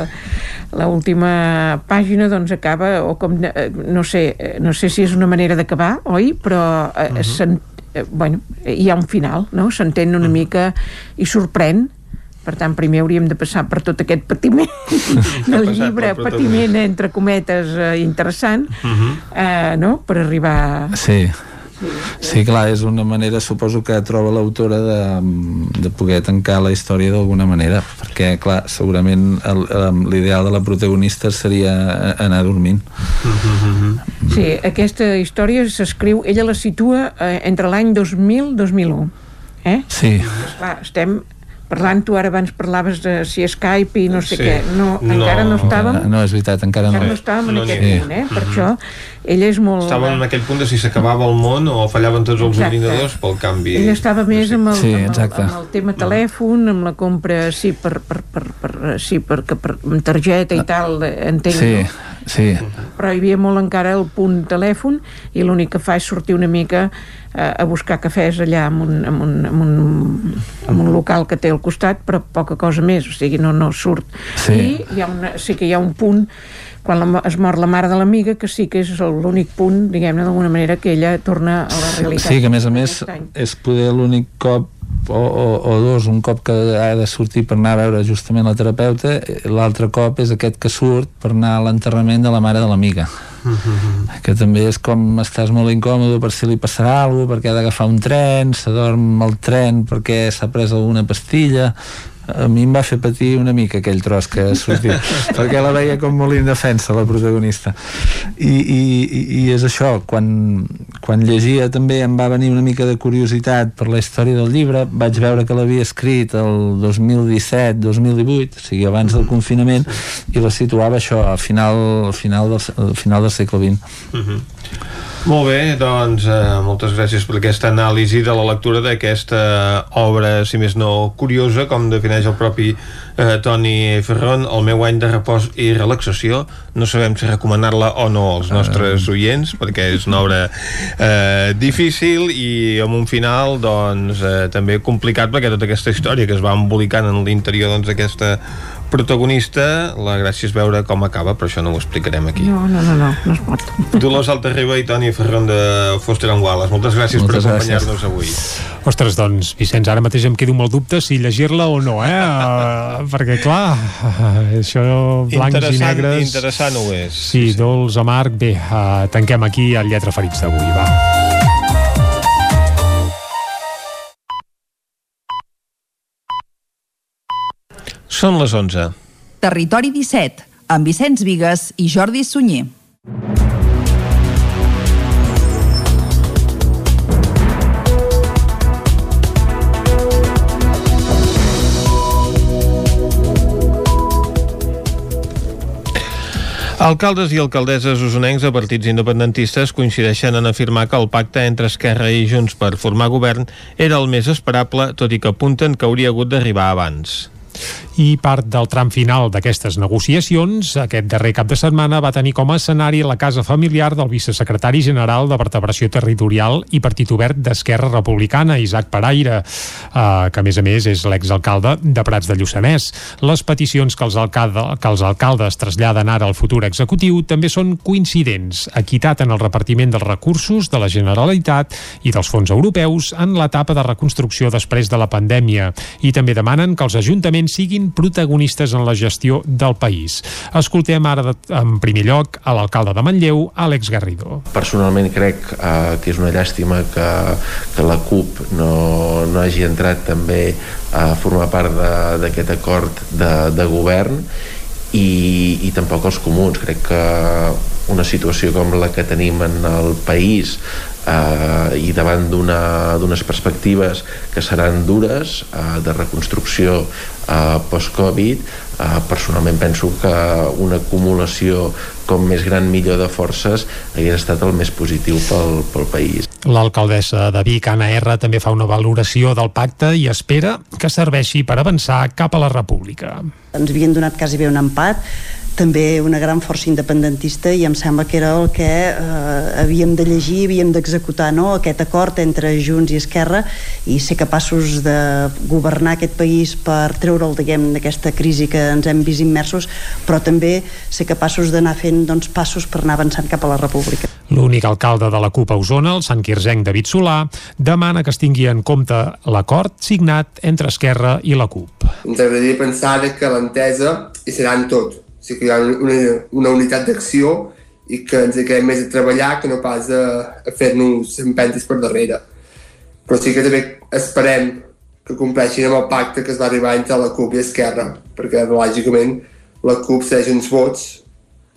la última pàgina doncs acaba o com, eh, no sé, eh, no sé si és una manera d'acabar, oi? Però eh, uh -huh. Eh, bueno, hi ha un final, no? S'entén una -huh. mica i sorprèn per tant, primer hauríem de passar per tot aquest patiment del llibre, patiment entre cometes eh, interessant, uh -huh. eh, no?, per arribar... Sí. Sí, clar, és una manera, suposo que troba l'autora de, de poder tancar la història d'alguna manera, perquè, clar, segurament l'ideal de la protagonista seria anar dormint. Sí, aquesta història s'escriu, ella la situa eh, entre l'any 2000 i 2001. Eh? Sí. Clar, estem parlant, tu ara abans parlaves de si Skype i no sé Sí. què, no, No. encara no estàvem No, és veritat, encara no. encara no estàvem en No aquest n'hi ha. punt, eh? Per Mhm. això ella és molt... Estàvem en aquell punt de si s'acabava el món o fallaven tots els Exacte. ordinadors pel canvi. Ella estava més amb el, Sí, amb, el, amb el tema telèfon, amb la compra, sí, per, per, per, per, sí, per, per, per amb targeta i tal, eh, entenc, Sí, no? sí. però hi havia molt encara el punt telèfon i l'únic que fa és sortir una mica a buscar cafès allà en un, en, un, en, un, en un local que té al costat però poca cosa més, o sigui, no, no surt Sí. i hi ha una, sí que hi ha un punt quan la, es mor la mare de l'amiga que sí que és l'únic punt, diguem-ne d'alguna manera que ella torna a la realitat Sí, que a més a més és poder l'únic cop o, o, o dos, un cop que ha de sortir per anar a veure justament la terapeuta l'altre cop és aquest que surt per anar a l'enterrament de la mare de l'amiga. Que també és com estàs molt incòmode per si li passarà alguna cosa perquè ha d'agafar un tren, s'adorm al tren perquè s'ha pres alguna pastilla a mi em va fer patir una mica aquell tros que ha sortit perquè la veia com molt indefensa la protagonista. I, i, i- és això quan, quan llegia també em va venir una mica de curiositat per la història del llibre. Vaig veure que l'havia escrit el 2017-2018 o sigui abans del confinament i la situava això a final, al final, del, al final del segle XX Mhm. Molt bé, doncs eh, moltes gràcies per aquesta anàlisi de la lectura d'aquesta obra, si més no curiosa, com defineix el propi eh, Toni Ferron, el meu any de repòs i relaxació. No sabem si recomanar-la o no als nostres oients, perquè és una obra eh, difícil i amb un final doncs, eh, també complicat, perquè tota aquesta història que es va embolicant en l'interior doncs, d'aquesta protagonista, la gràcia és veure com acaba, però això no ho explicarem aquí. no, no, no, no, no es pot Dolors Altarriba i Toni Ferron de Foster and Wallace. Moltes gràcies Moltes per acompanyar-nos avui. Ostres, doncs, Vicenç, ara mateix em quedo amb el dubte si llegir-la o no, eh? Perquè, clar, això blancs i negres... interessant ho és. Sí, dolç, amarg... Bé, uh, tanquem aquí el Lletra Ferits d'avui, va. Són les 11. Territori 17, amb Vicenç Vigues i Jordi Sunyer. Alcaldes i alcaldesses usonencs de partits independentistes coincideixen en afirmar que el pacte entre Esquerra i Junts per formar govern era el més esperable, tot i que apunten que hauria hagut d'arribar abans. I part del tram final d'aquestes negociacions, aquest darrer cap de setmana va tenir com a escenari la casa familiar del vicesecretari general de Vertebració Territorial i Partit Obert d'Esquerra Republicana, Isaac Paraire, eh, que a més a més és l'exalcalde de Prats de Lluçanès. Les peticions que els, alcalde, que els alcaldes traslladen ara al futur executiu també són coincidents. Equitat en el repartiment dels recursos de la Generalitat i dels fons europeus en l'etapa de reconstrucció després de la pandèmia. I també demanen que els ajuntaments siguin protagonistes en la gestió del país. Escoltem ara en primer lloc a l'alcalde de Manlleu, Àlex Garrido. Personalment crec eh, que és una llàstima que, que la CUP no, no hagi entrat també a formar part d'aquest acord de, de govern i, i tampoc els comuns. Crec que una situació com la que tenim en el país eh, i davant d'una- d'unes perspectives que seran dures eh, de reconstrucció eh, post-Covid eh, personalment penso que una acumulació com més gran millor de forces hagués estat el més positiu pel, pel país. L'alcaldessa de Vic, Anna R, també fa una valoració del pacte i espera que serveixi per avançar cap a la república. ens havien donat quasi bé un empat també una gran força independentista i em sembla que era el que eh, havíem de llegir, havíem d'executar no? aquest acord entre Junts i Esquerra i ser capaços de governar aquest país per treure'l diguem d'aquesta crisi que ens hem vist immersos però també ser capaços d'anar fent doncs, passos per anar avançant cap a la república. L'únic alcalde de la CUP a Osona, el Sant Quirzenc David Solà, demana que es tingui en compte l'acord signat entre Esquerra i la CUP. ens agradaria pensar que l'entesa hi serà en tot. O sigui que hi ha una, una unitat d'acció i que ens quedem més a treballar que no pas a, a fer-nos empentes per darrere. Però sí que també esperem que compleixin amb el pacte que es va arribar entre la CUP i Esquerra, perquè lògicament la CUP segueix uns vots,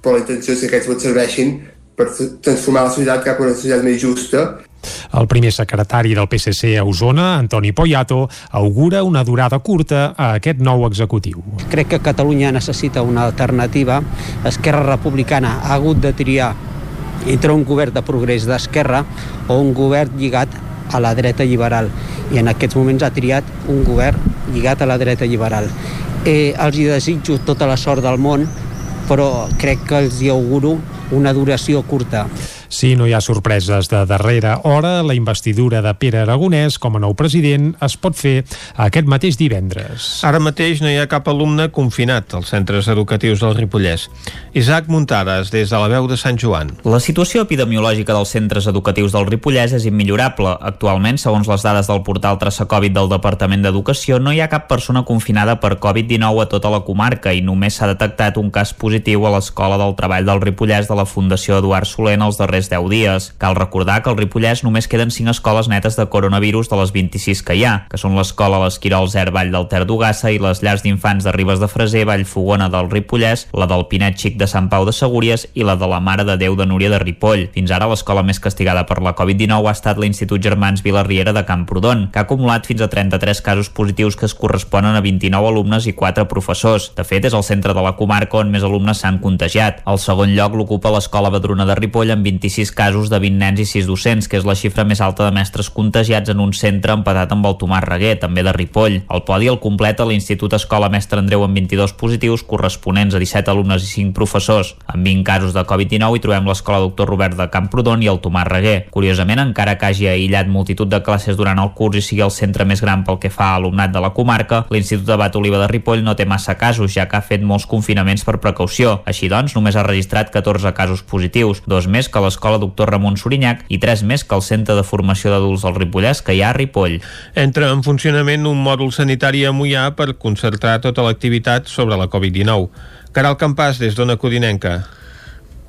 però la intenció és que aquests vots serveixin per transformar la societat cap a una societat més justa el primer secretari del PSC a Osona, Antoni Poyato, augura una durada curta a aquest nou executiu. Crec que Catalunya necessita una alternativa. Esquerra Republicana ha hagut de triar entre un govern de progrés d'esquerra o un govern lligat a la dreta liberal i en aquests moments ha triat un govern lligat a la dreta liberal. Eh, els hi desitjo tota la sort del món, però crec que els hi auguro una duració curta. Si no hi ha sorpreses de darrera hora, la investidura de Pere Aragonès com a nou president es pot fer aquest mateix divendres. Ara mateix no hi ha cap alumne confinat als centres educatius del Ripollès. Isaac Muntades, des de la veu de Sant Joan. La situació epidemiològica dels centres educatius del Ripollès és immillorable. Actualment, segons les dades del portal Traçacovid del Departament d'Educació, no hi ha cap persona confinada per Covid-19 a tota la comarca i només s'ha detectat un cas positiu a l'Escola del Treball del Ripollès de la Fundació Eduard Soler en els darrers darrers 10 dies. Cal recordar que al Ripollès només queden 5 escoles netes de coronavirus de les 26 que hi ha, que són l'escola l'Esquirol Zer Vall del Ter d'Ugassa i les llars d'infants de Ribes de Freser, Vallfogona del Ripollès, la del Pinet Xic de Sant Pau de Segúries i la de la Mare de Déu de Núria de Ripoll. Fins ara l'escola més castigada per la Covid-19 ha estat l'Institut Germans Vilarriera de Camprodon, que ha acumulat fins a 33 casos positius que es corresponen a 29 alumnes i 4 professors. De fet, és el centre de la comarca on més alumnes s'han contagiat. El segon lloc l'ocupa l'escola Badruna de Ripoll amb 25 26 casos de 20 nens i 6 docents, que és la xifra més alta de mestres contagiats en un centre empatat amb el Tomàs Reguer, també de Ripoll. El podi el completa l'Institut Escola Mestre Andreu amb 22 positius corresponents a 17 alumnes i 5 professors. Amb 20 casos de Covid-19 hi trobem l'Escola Doctor Robert de Camprodon i el Tomàs Reguer. Curiosament, encara que hagi aïllat multitud de classes durant el curs i sigui el centre més gran pel que fa a alumnat de la comarca, l'Institut Abat Oliva de Ripoll no té massa casos, ja que ha fet molts confinaments per precaució. Així doncs, només ha registrat 14 casos positius, dos més que l'Escola Doctor Ramon Sorinyac i tres més que el Centre de Formació d'Adults del Ripollès que hi ha a Ripoll. Entra en funcionament un mòdul sanitari a Mollà per concertar tota l'activitat sobre la Covid-19. Caral Campàs, des d'Ona Codinenca.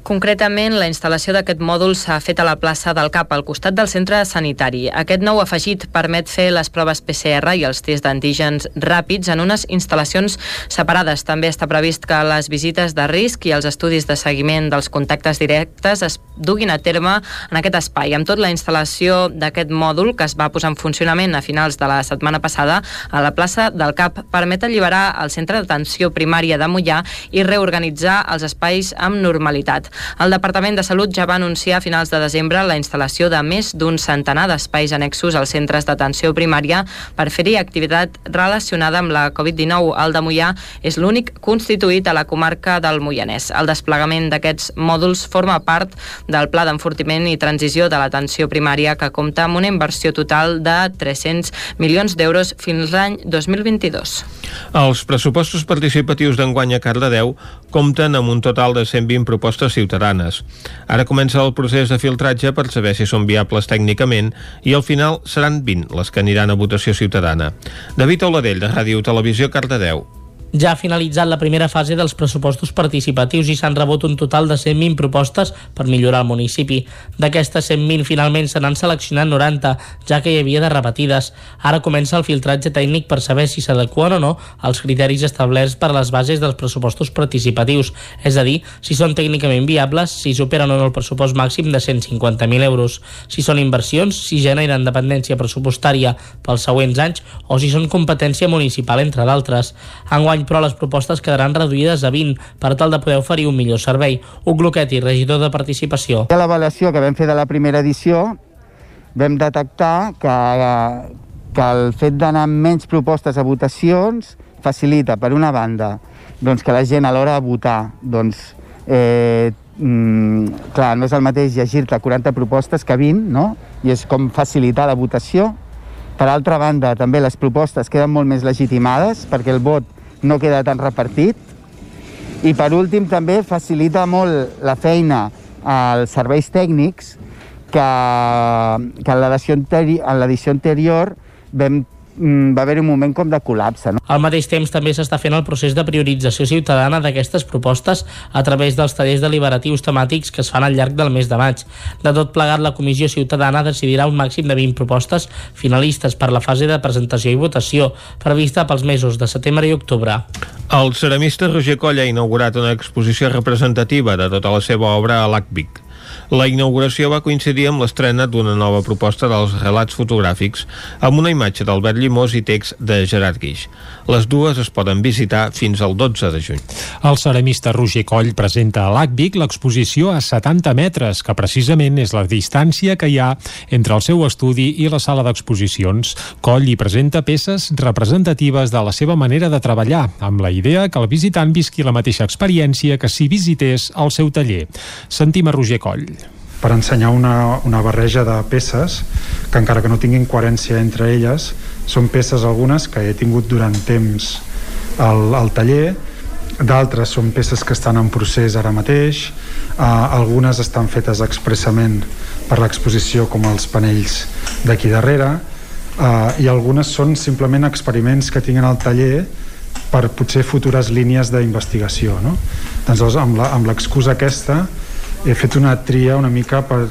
Concretament, la instal·lació d'aquest mòdul s'ha fet a la plaça del CAP, al costat del centre sanitari. Aquest nou afegit permet fer les proves PCR i els tests d'antígens ràpids en unes instal·lacions separades. També està previst que les visites de risc i els estudis de seguiment dels contactes directes es duguin a terme en aquest espai. Amb tot, la instal·lació d'aquest mòdul, que es va posar en funcionament a finals de la setmana passada a la plaça del CAP, permet alliberar el centre d'atenció primària de Mollà i reorganitzar els espais amb normalitat. El Departament de Salut ja va anunciar a finals de desembre la instal·lació de més d'un centenar d'espais annexos als centres d'atenció primària per fer-hi activitat relacionada amb la Covid-19. El de Mollà és l'únic constituït a la comarca del Moianès. El desplegament d'aquests mòduls forma part del Pla d'Enfortiment i Transició de l'Atenció Primària que compta amb una inversió total de 300 milions d'euros fins l'any 2022. Els pressupostos participatius d'enguany a Cardedeu compten amb un total de 120 propostes ciutadanes. Ara comença el procés de filtratge per saber si són viables tècnicament i al final seran 20 les que aniran a votació ciutadana. David Oladell, de Ràdio Televisió, Cardedeu. Ja ha finalitzat la primera fase dels pressupostos participatius i s'han rebut un total de 120 propostes per millorar el municipi. D'aquestes 120 finalment se n'han seleccionat 90, ja que hi havia de repetides. Ara comença el filtratge tècnic per saber si s'adequen o no als criteris establerts per les bases dels pressupostos participatius, és a dir, si són tècnicament viables, si superen o no el pressupost màxim de 150.000 euros, si són inversions, si generen dependència pressupostària pels següents anys o si són competència municipal, entre d'altres. Enguany any, però, les propostes quedaran reduïdes a 20 per tal de poder oferir un millor servei. Un Gloqueti, regidor de participació. A l'avaluació que vam fer de la primera edició vam detectar que, que el fet d'anar amb menys propostes a votacions facilita, per una banda, doncs que la gent a l'hora de votar doncs, eh, mm, clar, no és el mateix llegir-te 40 propostes que 20, no? I és com facilitar la votació. Per altra banda, també les propostes queden molt més legitimades perquè el vot no queda tan repartit. I per últim també facilita molt la feina als serveis tècnics que, que en l'edició anteri anterior vam va haver un moment com de col·lapse. No? Al mateix temps també s'està fent el procés de priorització ciutadana d'aquestes propostes a través dels tallers deliberatius temàtics que es fan al llarg del mes de maig. De tot plegat, la Comissió Ciutadana decidirà un màxim de 20 propostes finalistes per la fase de presentació i votació, prevista pels mesos de setembre i octubre. El ceramista Roger Coll ha inaugurat una exposició representativa de tota la seva obra a l'ACVIC. La inauguració va coincidir amb l'estrena d'una nova proposta dels relats fotogràfics amb una imatge d'Albert Llimós i text de Gerard Guix. Les dues es poden visitar fins al 12 de juny. El ceramista Roger Coll presenta a l'ACVIC l'exposició a 70 metres, que precisament és la distància que hi ha entre el seu estudi i la sala d'exposicions. Coll hi presenta peces representatives de la seva manera de treballar, amb la idea que el visitant visqui la mateixa experiència que si visités el seu taller. Sentim a Roger Coll per ensenyar una, una barreja de peces que encara que no tinguin coherència entre elles són peces algunes que he tingut durant temps al, al taller. D'altres són peces que estan en procés ara mateix. Uh, algunes estan fetes expressament per l'exposició com els panells d'aquí darrere. Uh, i algunes són simplement experiments que tinguin al taller per potser futures línies d'investigació no? doncs amb l'excusa aquesta he fet una tria una mica per,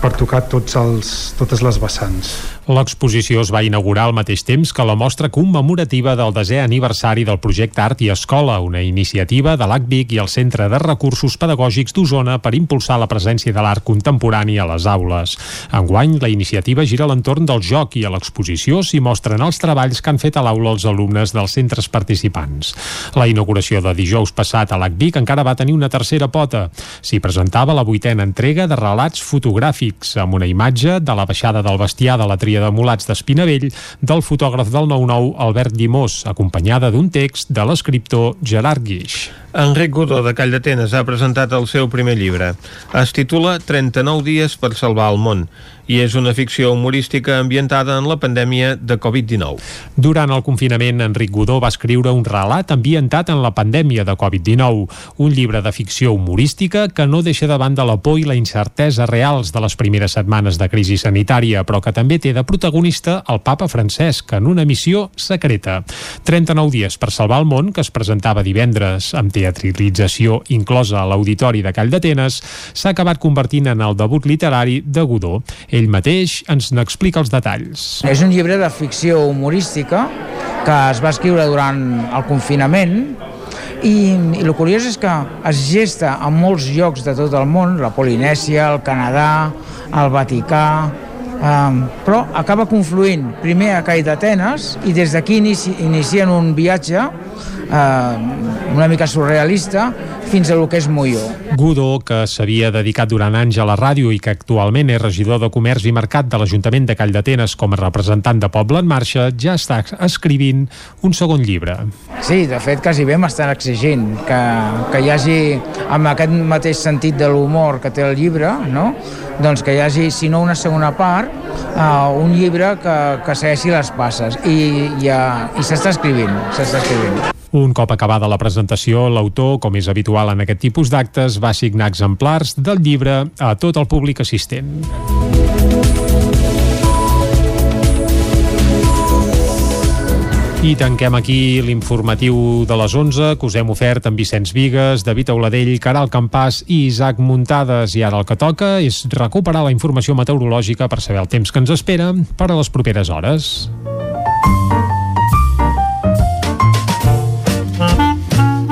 per tocar tots els, totes les vessants. L'exposició es va inaugurar al mateix temps que la mostra commemorativa del desè aniversari del projecte Art i Escola, una iniciativa de l'ACVIC i el Centre de Recursos Pedagògics d'Osona per impulsar la presència de l'art contemporani a les aules. Enguany, la iniciativa gira a l'entorn del joc i a l'exposició s'hi mostren els treballs que han fet a l'aula els alumnes dels centres participants. La inauguració de dijous passat a l'ACVIC encara va tenir una tercera pota. S'hi presentava la vuitena entrega de relats fotogràfics amb una imatge de la baixada del bestiar de la tria de Mulats d'Espinavell del fotògraf del 9-9 Albert Llimós, acompanyada d'un text de l'escriptor Gerard Guix. Enric Godó de Call d'Atenes ha presentat el seu primer llibre. Es titula 39 dies per salvar el món i és una ficció humorística ambientada en la pandèmia de Covid-19. Durant el confinament, Enric Godó va escriure un relat ambientat en la pandèmia de Covid-19, un llibre de ficció humorística que no deixa de banda la por i la incertesa reals de les primeres setmanes de crisi sanitària, però que també té de protagonista el papa Francesc en una missió secreta. 39 dies per salvar el món, que es presentava divendres amb teatralització inclosa a l'Auditori de Call d'Atenes, s'ha acabat convertint en el debut literari de Godó. Mateix ens n'explica els detalls. És un llibre de ficció humorística que es va escriure durant el confinament i, i el curiós és que es gesta en molts llocs de tot el món, la Polinèsia, el Canadà, el Vaticà, um, però acaba confluint primer a Call d'Atenes i des d'aquí inici, inicien un viatge uh, una mica surrealista fins a lo que és Molló. Godó, que s'havia dedicat durant anys a la ràdio i que actualment és regidor de Comerç i Mercat de l'Ajuntament de Call d'Atenes com a representant de Poble en Marxa, ja està escrivint un segon llibre. Sí, de fet, quasi bé m'estan exigint que, que hi hagi, amb aquest mateix sentit de l'humor que té el llibre, no? doncs que hi hagi, si no una segona part, uh, un llibre que, que segueixi les passes i, i, uh, i s'està escrivint, s'està escrivint. Un cop acabada la presentació, l'autor, com és habitual en aquest tipus d'actes, va signar exemplars del llibre a tot el públic assistent. I tanquem aquí l'informatiu de les 11 que us hem ofert amb Vicenç Vigues, David Auladell, Caral Campàs i Isaac Muntades. I ara el que toca és recuperar la informació meteorològica per saber el temps que ens espera per a les properes hores.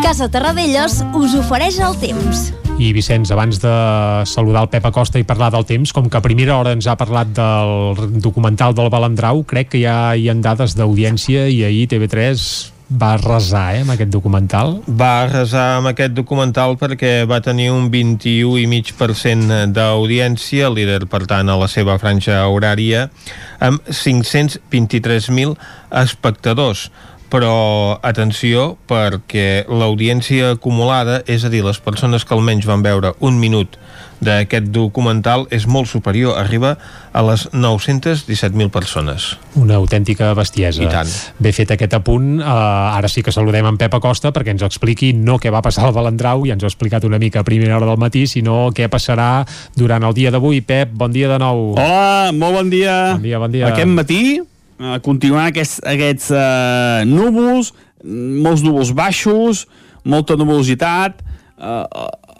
Casa Terradellos us ofereix el temps. I Vicenç, abans de saludar el Pep Acosta i parlar del temps, com que a primera hora ens ha parlat del documental del Balandrau, crec que ja hi ha dades d'audiència i ahir TV3 va arrasar eh, amb aquest documental. Va arrasar amb aquest documental perquè va tenir un 21,5% d'audiència, líder per tant a la seva franja horària, amb 523.000 espectadors però atenció perquè l'audiència acumulada, és a dir, les persones que almenys van veure un minut d'aquest documental és molt superior, arriba a les 917.000 persones. Una autèntica bestiesa. I tant. Bé fet aquest apunt, uh, ara sí que saludem en Pep Acosta perquè ens expliqui no què va passar al Balandrau, ja ens ho ha explicat una mica a primera hora del matí, sinó què passarà durant el dia d'avui. Pep, bon dia de nou. Hola, molt bon dia. Bon dia, bon dia. Aquest matí eh, continuaran aquests, aquests eh, núvols, molts núvols baixos, molta nuvolositat. Eh,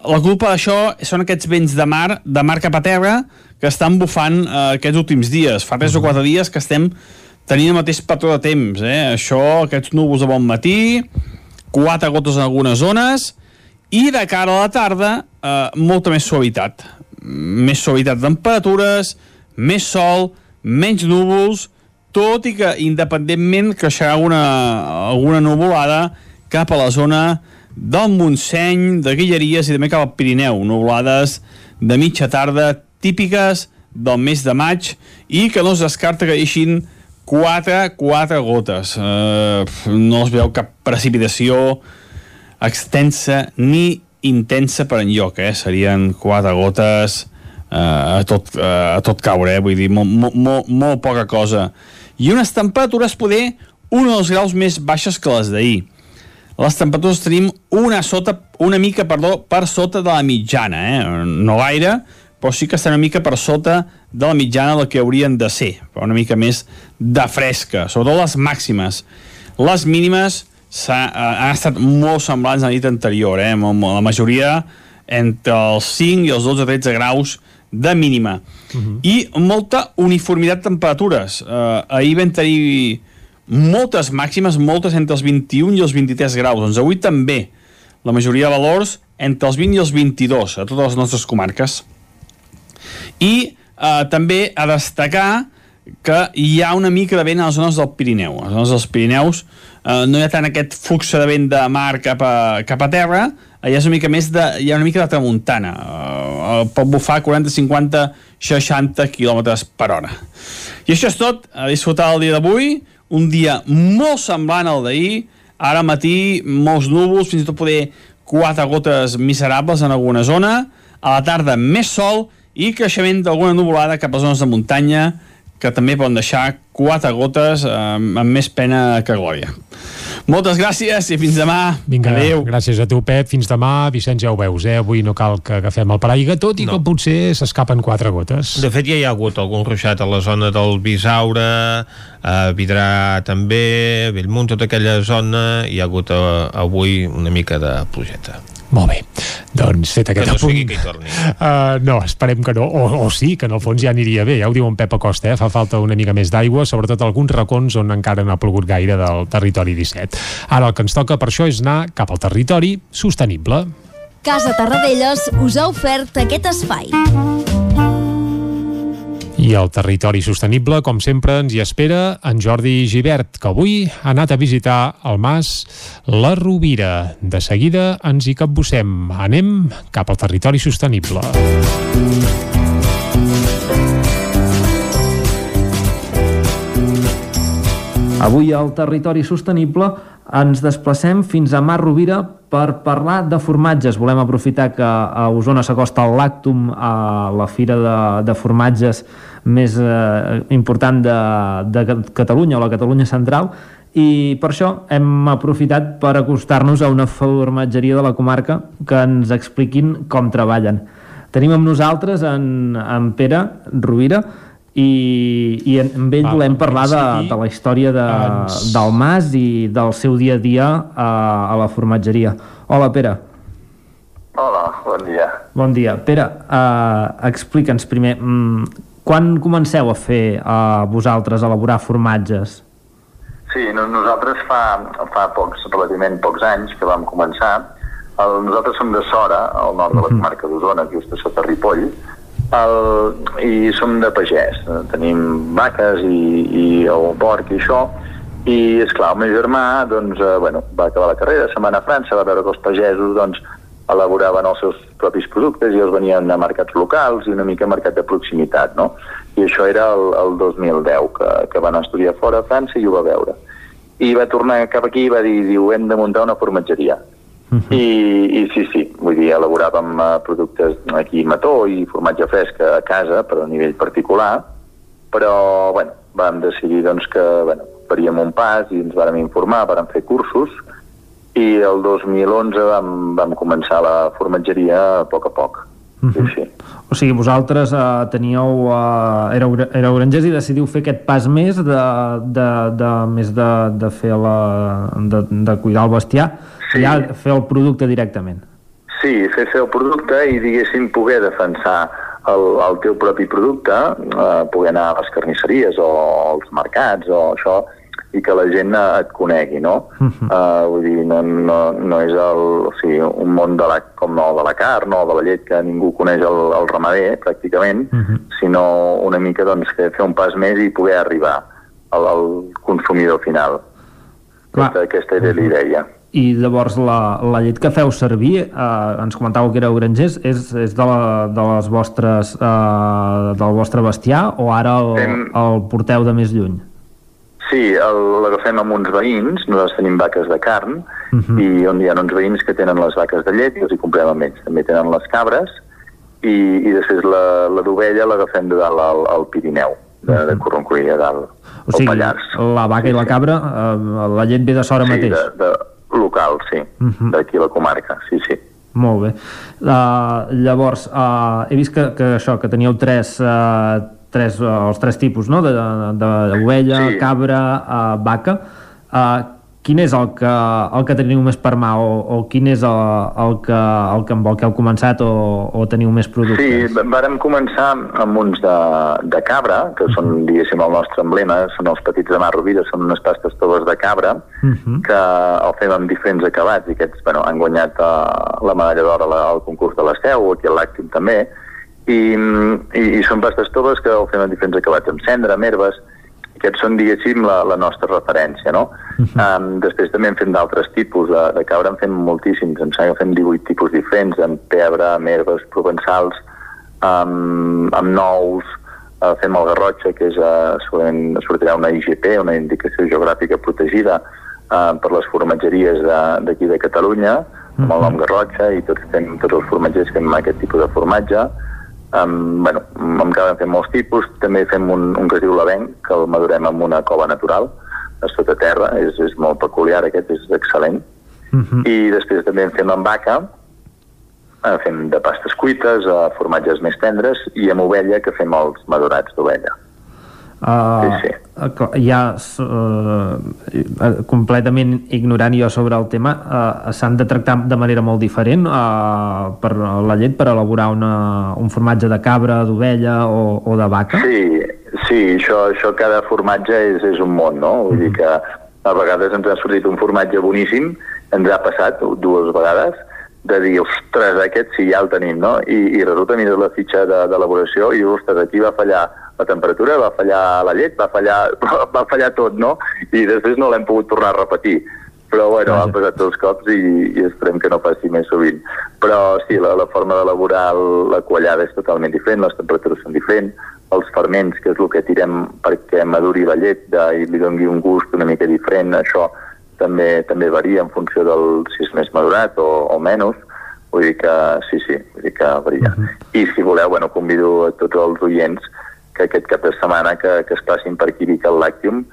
la culpa d'això són aquests vents de mar, de mar cap a terra, que estan bufant eh, aquests últims dies. Fa 3 o 4 dies que estem tenint el mateix patró de temps. Eh? Això, aquests núvols de bon matí, quatre gotes en algunes zones, i de cara a la tarda, eh, molta més suavitat. Més suavitat de temperatures, més sol, menys núvols, tot i que independentment creixerà alguna, alguna nuvolada cap a la zona del Montseny, de Guilleries i també cap al Pirineu, nuvolades de mitja tarda típiques del mes de maig i que no es descarta que deixin 4, 4 gotes. Uh, no es veu cap precipitació extensa ni intensa per enlloc, eh? Serien 4 gotes uh, a, tot, uh, a tot caure, eh? Vull dir, molt, molt, molt, molt poca cosa. I unes temperatures poder un o dos graus més baixes que les d'ahir. Les temperatures tenim una, sota, una mica perdó, per sota de la mitjana, eh? no gaire, però sí que estan una mica per sota de la mitjana del que haurien de ser, però una mica més de fresca, sobretot les màximes. Les mínimes ha, eh, han estat molt semblants a la nit anterior, eh? la majoria entre els 5 i els 12-13 graus de mínima. Uh -huh. I molta uniformitat de temperatures. Uh, ahir vam tenir moltes màximes, moltes entre els 21 i els 23 graus. Doncs avui també la majoria de valors entre els 20 i els 22 a totes les nostres comarques. I eh, també a destacar que hi ha una mica de vent a les zones del Pirineu. A les zones dels Pirineus eh, no hi ha tant aquest flux de vent de mar cap a, cap a terra, hi ha una mica més de, hi ha una mica de tramuntana. Uh, pot bufar 40, 50, 60 km per hora. I això és tot. A disfrutar el dia d'avui. Un dia molt semblant al d'ahir. Ara matí, molts núvols, fins i tot poder quatre gotes miserables en alguna zona. A la tarda, més sol i creixement d'alguna nuvolada cap a zones de muntanya que també poden deixar quatre gotes eh, amb més pena que glòria. Moltes gràcies i fins demà. Vinga, Adéu. gràcies a tu, Pep. Fins demà. Vicenç, ja ho veus, eh? Avui no cal que agafem el paraigua, tot i no. que potser s'escapen quatre gotes. De fet, ja hi ha hagut algun ruixat a la zona del Bisaure, a Vidrà també, a Bellmunt, tota aquella zona, hi ha hagut eh, avui una mica de plujeta. Molt bé, doncs fet aquest que no apunt... sigui que hi torni. Uh, no, esperem que no, o, o sí, que en el fons ja aniria bé, ja ho diu en Pep Acosta, eh? fa falta una mica més d'aigua, sobretot alguns racons on encara no ha plogut gaire del territori 17. Ara el que ens toca per això és anar cap al territori sostenible. Casa Tarradellas us ha ofert aquest espai. I el territori sostenible, com sempre, ens hi espera en Jordi Givert, que avui ha anat a visitar el mas La Rovira. De seguida ens hi capbussem. Anem cap al territori sostenible. Avui al Territori Sostenible ens desplacem fins a Mar Rovira per parlar de formatges. Volem aprofitar que a Osona s'acosta el Lactum, a la fira de, de formatges més eh, important de, de Catalunya o la Catalunya central, i per això hem aprofitat per acostar-nos a una formatgeria de la comarca que ens expliquin com treballen. Tenim amb nosaltres en, en Pere Rovira, i, i amb ell Va, volem parlar de, de la història de, ens... del Mas i del seu dia a dia a, a la formatgeria. Hola, Pere. Hola, bon dia. Bon dia. Pere, uh, explica'ns primer, mm, quan comenceu a fer uh, vosaltres a elaborar formatges? Sí, no, nosaltres fa, fa pocs, relativament pocs anys que vam començar. El, nosaltres som de Sora, al nord de la comarca d'Osona, just a sota Ripoll, el, i som de pagès, tenim vaques i, i el porc i això, i és clar, el meu germà doncs, eh, bueno, va acabar la carrera, se'n va anar a França, va veure que els pagesos doncs, elaboraven els seus propis productes i els venien a mercats locals i una mica a mercat de proximitat, no? I això era el, el 2010, que, que van estudiar fora a França i ho va veure. I va tornar cap aquí i va dir, diu, hem de muntar una formatgeria. Uh -huh. I, I sí, sí, vull dir, elaboràvem uh, productes aquí mató i formatge fresc a casa, per a nivell particular, però, bueno, vam decidir doncs, que bueno, faríem un pas i ens vàrem informar, vàrem fer cursos, i el 2011 vam, vam començar la formatgeria a poc a poc. Sí, sí. O sigui, vosaltres uh, teníeu... Uh, éreu, éreu grangers i decidiu fer aquest pas més de, de, de, més de, de fer la... de, de cuidar el bestiar, sí. ja fer el producte directament. Sí, fer, fer el producte i, diguéssim, poder defensar el, el teu propi producte, eh, poder anar a les carnisseries o als mercats o això, i que la gent et conegui, no? Uh -huh. uh, vull dir, no, no, no és el, o sigui, un món de la, com el de la carn o de la llet que ningú coneix el, el ramader, pràcticament, uh -huh. sinó una mica doncs, que fer un pas més i poder arribar al, al consumidor final. Clar. Aquesta, aquesta era l'idea i llavors la, la llet que feu servir, eh, ens comentàveu que éreu grangers, és, és de, la, de les vostres, eh, del vostre bestiar o ara el, el porteu de més lluny? Sí, l'agafem amb uns veïns, nosaltres tenim vaques de carn, uh -huh. i on hi ha uns veïns que tenen les vaques de llet i els hi comprem amb ells. També tenen les cabres, i, i després la, la d'ovella l'agafem de dalt al, al Pirineu, de, de Corroncoí, a dalt, o sigui, Pallars. la vaca i la cabra, eh, la llet ve de Sora sí, mateix? De, de, local, sí, uh -huh. d'aquí la comarca, sí, sí. Molt bé. Uh, llavors, uh, he vist que, que això, que teníeu tres, uh, tres, uh, els tres tipus, no?, d'ovella, sí. cabra, uh, vaca. Uh, quin és el que, el que teniu més per mà o, o quin és el, el, que, el que amb el que heu començat o, o teniu més productes? Sí, vàrem començar amb uns de, de cabra, que són, uh -huh. diguéssim, el nostre emblema, són els petits de mar rovira, són unes pastes toves de cabra, uh -huh. que el fem amb diferents acabats, i aquests bueno, han guanyat uh, la medalla d'or al concurs de l'Esteu, aquí al Làctim també, i, i, i són pastes toves que el fem amb diferents acabats, amb cendra, amb herbes, aquests són, diguéssim, la, la nostra referència, no? Uh -huh. um, després també en fem d'altres tipus, de, de cabra en fem moltíssims, em sembla que fem 18 tipus diferents, amb pebre, amb herbes provençals, amb, amb nous, uh, fem el garrotxa, que és, uh, segurament sortirà una IGP, una indicació geogràfica protegida, uh, per les formatgeries d'aquí de, de Catalunya, amb el nom garrotxa, i tots, fem, tots els formatgers fem aquest tipus de formatge, Um, bueno, amb cada fem molts tipus, també fem un, un que es diu l'avenc, que el madurem en una cova natural, a sota terra, és, és molt peculiar aquest, és excel·lent. Uh -huh. I després també en fem amb vaca, uh, fem de pastes cuites, uh, formatges més tendres, i amb ovella, que fem els madurats d'ovella. Uh, sí, sí. ja uh, completament ignorant jo sobre el tema uh, s'han de tractar de manera molt diferent uh, per la llet per elaborar una, un formatge de cabra, d'ovella o, o de vaca? Sí, sí això, això cada formatge és, és un món, no? Vull mm -hmm. dir que a vegades ens ha sortit un formatge boníssim, ens ha passat dues vegades, de dir, ostres, aquest sí, ja el tenim, no? I, i resulta, mires la fitxa d'elaboració de, i, ostres, aquí va fallar la temperatura, va fallar la llet, va fallar, va fallar tot, no? I després no l'hem pogut tornar a repetir. Però, bueno, han passat dos cops i, i esperem que no passi més sovint. Però, sí, la, la forma d'elaborar la quallada és totalment diferent, les temperatures són diferents, els ferments, que és el que tirem perquè maduri la llet de, i li doni un gust una mica diferent, això també també varia en funció del si és més madurat o, o menys, vull dir que sí, sí, vull dir que varia. Uh -huh. I si voleu, bueno, convido a tots els oients que aquest cap de setmana que, que es passin per aquí Vic al Làctium,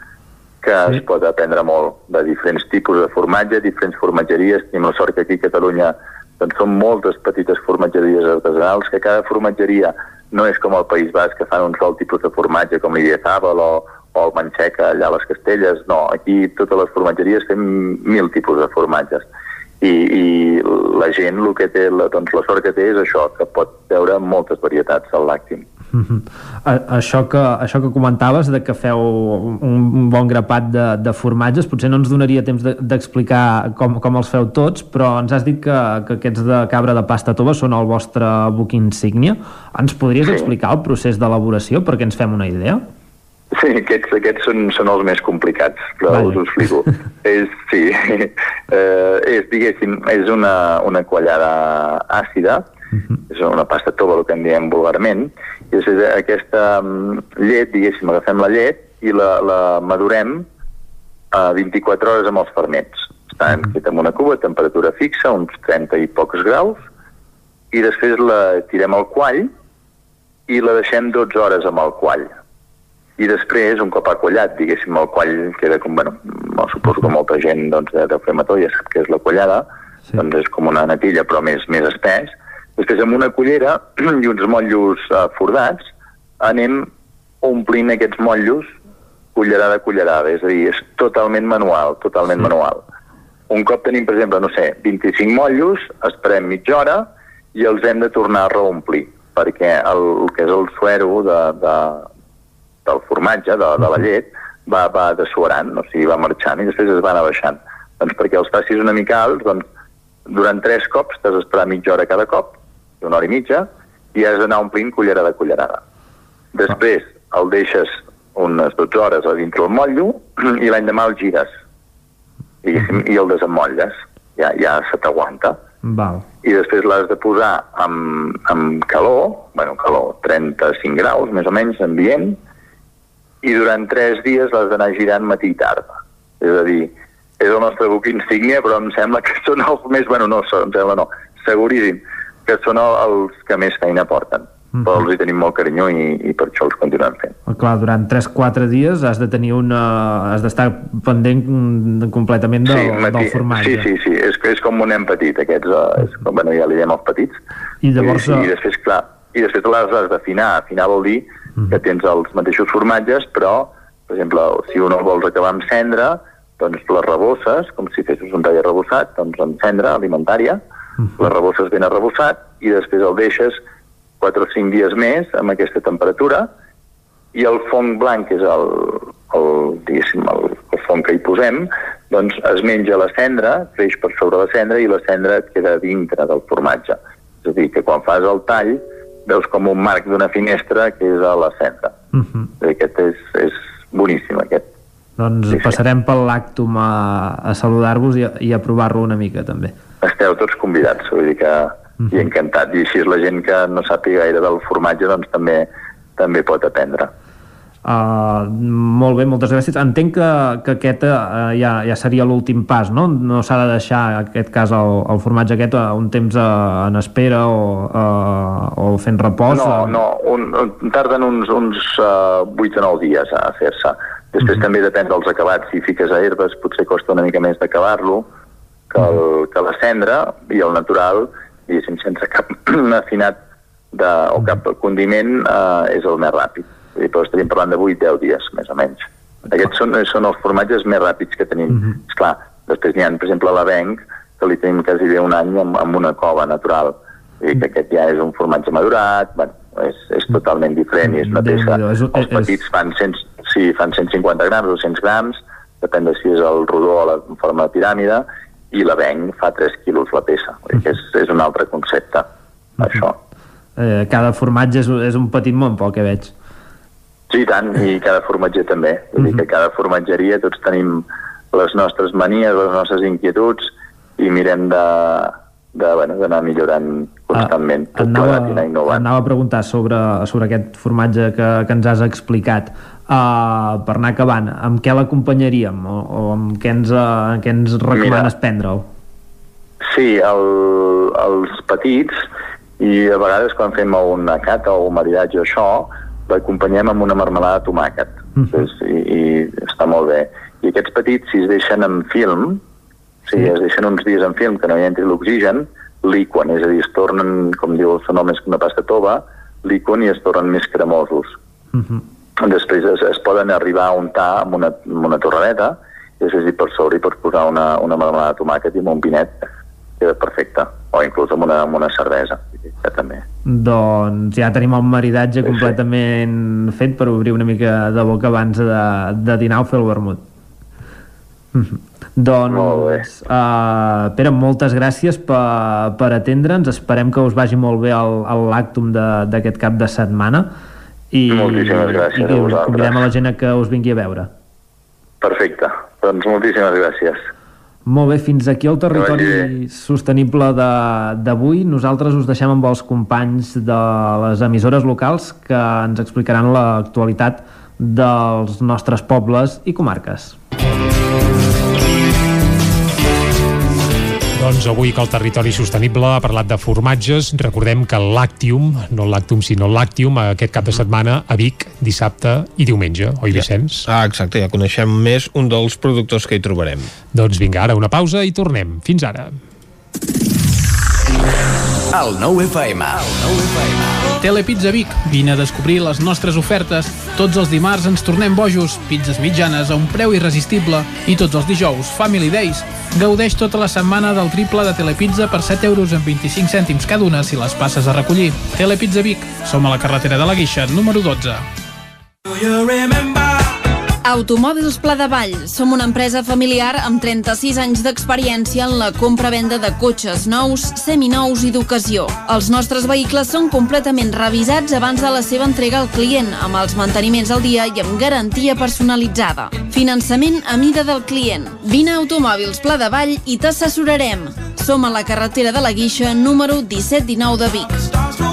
que sí. es pot aprendre molt de diferents tipus de formatge, diferents formatgeries. Tenim la sort que aquí a Catalunya doncs, són moltes petites formatgeries artesanals, que cada formatgeria no és com al País Basc, que fan un sol tipus de formatge, com l'Idiazàbal o, o el Manxeca allà a les Castelles. No, aquí totes les formatgeries fem mil tipus de formatges. I, i la gent el que té, la, doncs la sort que té és això, que pot veure moltes varietats al làctim. Uh -huh. això, que, això que comentaves de que feu un bon grapat de, de formatges potser no ens donaria temps d'explicar de, com, com els feu tots però ens has dit que, que aquests de cabra de pasta tova són el vostre buc insígnia ens podries sí. explicar el procés d'elaboració perquè ens fem una idea? Sí, aquests, aquests són, són els més complicats, però vale. us ho explico. és, sí, eh, és, diguéssim, és una, una quallada àcida, uh -huh. és una pasta tova, el que en diem vulgarment, i és aquesta mm, llet, diguéssim, agafem la llet i la, la madurem a 24 hores amb els ferments. Està uh -huh. en una cuba, temperatura fixa, uns 30 i pocs graus, i després la tirem al quall i la deixem 12 hores amb el quall. I després, un cop ha quallat, diguéssim, el quall queda com, bueno, suposo que molta gent doncs, deu fer mató, ja sap que és la quallada, sí. doncs és com una natilla però més més espès, Després amb una cullera i uns motllos uh, fordats anem omplint aquests motllos cullerada a cullerada, és a dir, és totalment manual, totalment sí. manual. Un cop tenim, per exemple, no sé, 25 motllos, esperem mitja hora i els hem de tornar a reomplir, perquè el, el que és el suero de, de, del formatge, de, de la llet, va, va dessuarant, o sigui, va marxant i després es va anar baixant. Doncs perquè els facis una mica alts, doncs, durant tres cops t'has d'esperar mitja hora cada cop, una hora i mitja, i has d'anar omplint cullerada a cullerada. Després el deixes unes 12 hores a dintre el motllo i l'endemà el gires i, i el desemmotlles. Ja, ja se t'aguanta. Val. I després l'has de posar amb, amb calor, bueno, calor, 35 graus, més o menys, ambient, i durant 3 dies l'has d'anar girant matí i tarda. És a dir, és el nostre buc insígnia, però em sembla que són els més... Bueno, no, em sembla no, seguríssim, que són els que més feina porten. Mm -hmm. però els hi tenim molt carinyo i, i per això els continuem fent. Clar, durant 3-4 dies has de tenir una... has d'estar pendent completament del, sí, matí, del formatge. Sí, sí, sí, és, és com un nen petit, aquests, uh, és com, bueno, ja li diem els petits. I llavors... I, i després, clar, i després les has d'afinar. Afinar vol dir mm -hmm. que tens els mateixos formatges, però, per exemple, si un el vols acabar amb cendra, doncs les rebosses, com si fessis un tall arrebossat, doncs amb cendra alimentària, mm les rebosses ben arrebossat i després el deixes 4 o 5 dies més amb aquesta temperatura i el fong blanc, que és el, el, el, el fong que hi posem, doncs es menja la cendra, creix per sobre la cendra i la cendra et queda dintre del formatge. És a dir, que quan fas el tall veus com un marc d'una finestra que és a la cendra. Uh -huh. Aquest és, és boníssim, aquest. Doncs sí, passarem sí. pel làctum a, a saludar-vos i, a, i a provar-lo una mica, també. Esteu tots convidats, vull dir que uh -huh. i encantat. I així la gent que no sàpiga gaire del formatge doncs també també pot aprendre. Uh, molt bé, moltes gràcies. Entenc que, que aquest uh, ja, ja seria l'últim pas, no? No s'ha de deixar, en aquest cas, el, el formatge aquest uh, un temps uh, en espera o, uh, o fent repòs? No, no, un, un, tarden uns, uns uh, 8 o 9 dies a fer-se. Després uh -huh. també depèn dels acabats. Si fiques a herbes potser costa una mica més d'acabar-lo que, el, uh -huh. que la cendra i el natural diguéssim, sense cap afinat de, o cap condiment, eh, és el més ràpid. I, però estaríem parlant de 8-10 dies, més o menys. Aquests són, són els formatges més ràpids que tenim. Mm -hmm. Esclar, després n'hi ha, per exemple, l'avenc, que li tenim quasi bé un any amb, amb una cova natural. I que aquest ja és un formatge madurat, bueno, és, és totalment diferent i és una peça. Els petits fan, 100, sí, fan 150 grams o 100 grams, depèn de si és el rodó o la forma de piràmide, i l'avenc fa 3 quilos la peça. Dir que és, és un altre concepte, mm -hmm. això. Eh, cada formatge és, és un petit món, pel que veig. Sí, tant, i cada formatger també. Vull dir que cada formatgeria tots tenim les nostres manies, les nostres inquietuds i mirem de, de, bueno, d'anar millorant constantment, ah, tot anava, plegat i anar innovant. Anava a preguntar sobre, sobre aquest formatge que, que ens has explicat uh, per anar acabant, amb què l'acompanyaríem o, o amb què ens, uh, què ens recomanes prendre'l? Sí, el, els petits i a vegades quan fem una cata o un maridatge o això l'acompanyem amb una marmelada de tomàquet mm -hmm. i, i està molt bé. I aquests petits si es deixen en film si sí. es deixen uns dies en film que no hi entri l'oxigen liquen, és a dir, es tornen com diu el seu nom és una pasta tova liquen i es tornen més cremosos. Mm -hmm després es, es poden arribar a untar amb una, amb una torradeta i després per sobre hi pots posar una, una marmelada de tomàquet i amb un vinet queda perfecte o inclús amb una, amb una cervesa ja també. Doncs ja tenim el maridatge sí, completament sí. fet per obrir una mica de boca abans de, de dinar o fer el vermut. Doncs uh, Pere, moltes gràcies per, per atendre'ns. Esperem que us vagi molt bé el, el lactum d'aquest cap de setmana. I, moltíssimes gràcies i us convidem a la gent a que us vingui a veure. Perfecte, doncs moltíssimes gràcies molt bé, fins aquí el territori sostenible d'avui. Nosaltres us deixem amb els companys de les emissores locals que ens explicaran l'actualitat dels nostres pobles i comarques. Doncs avui que el territori sostenible ha parlat de formatges, recordem que Lactium, no Lactum sinó Lactium, aquest cap de setmana a Vic, dissabte i diumenge, oi Vicenç? Ah, exacte, ja coneixem més un dels productors que hi trobarem. Doncs vinga, ara una pausa i tornem. Fins ara. El nou FM. Telepizza Vic, vine a descobrir les nostres ofertes. Tots els dimarts ens tornem bojos, pizzas mitjanes a un preu irresistible i tots els dijous, Family Days. Gaudeix tota la setmana del triple de Telepizza per 7 euros amb 25 cèntims cada una si les passes a recollir. Telepizza Vic, som a la carretera de la Guixa, número 12. Automòbils Pla de Vall. Som una empresa familiar amb 36 anys d'experiència en la compra-venda de cotxes nous, seminous i d'ocasió. Els nostres vehicles són completament revisats abans de la seva entrega al client, amb els manteniments al dia i amb garantia personalitzada. Finançament a mida del client. Vine a Automòbils Pla de Vall i t'assessorarem. Som a la carretera de la Guixa, número 1719 de Vic.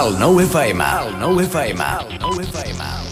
El 9 FM. El 9 FM. El 9 FM.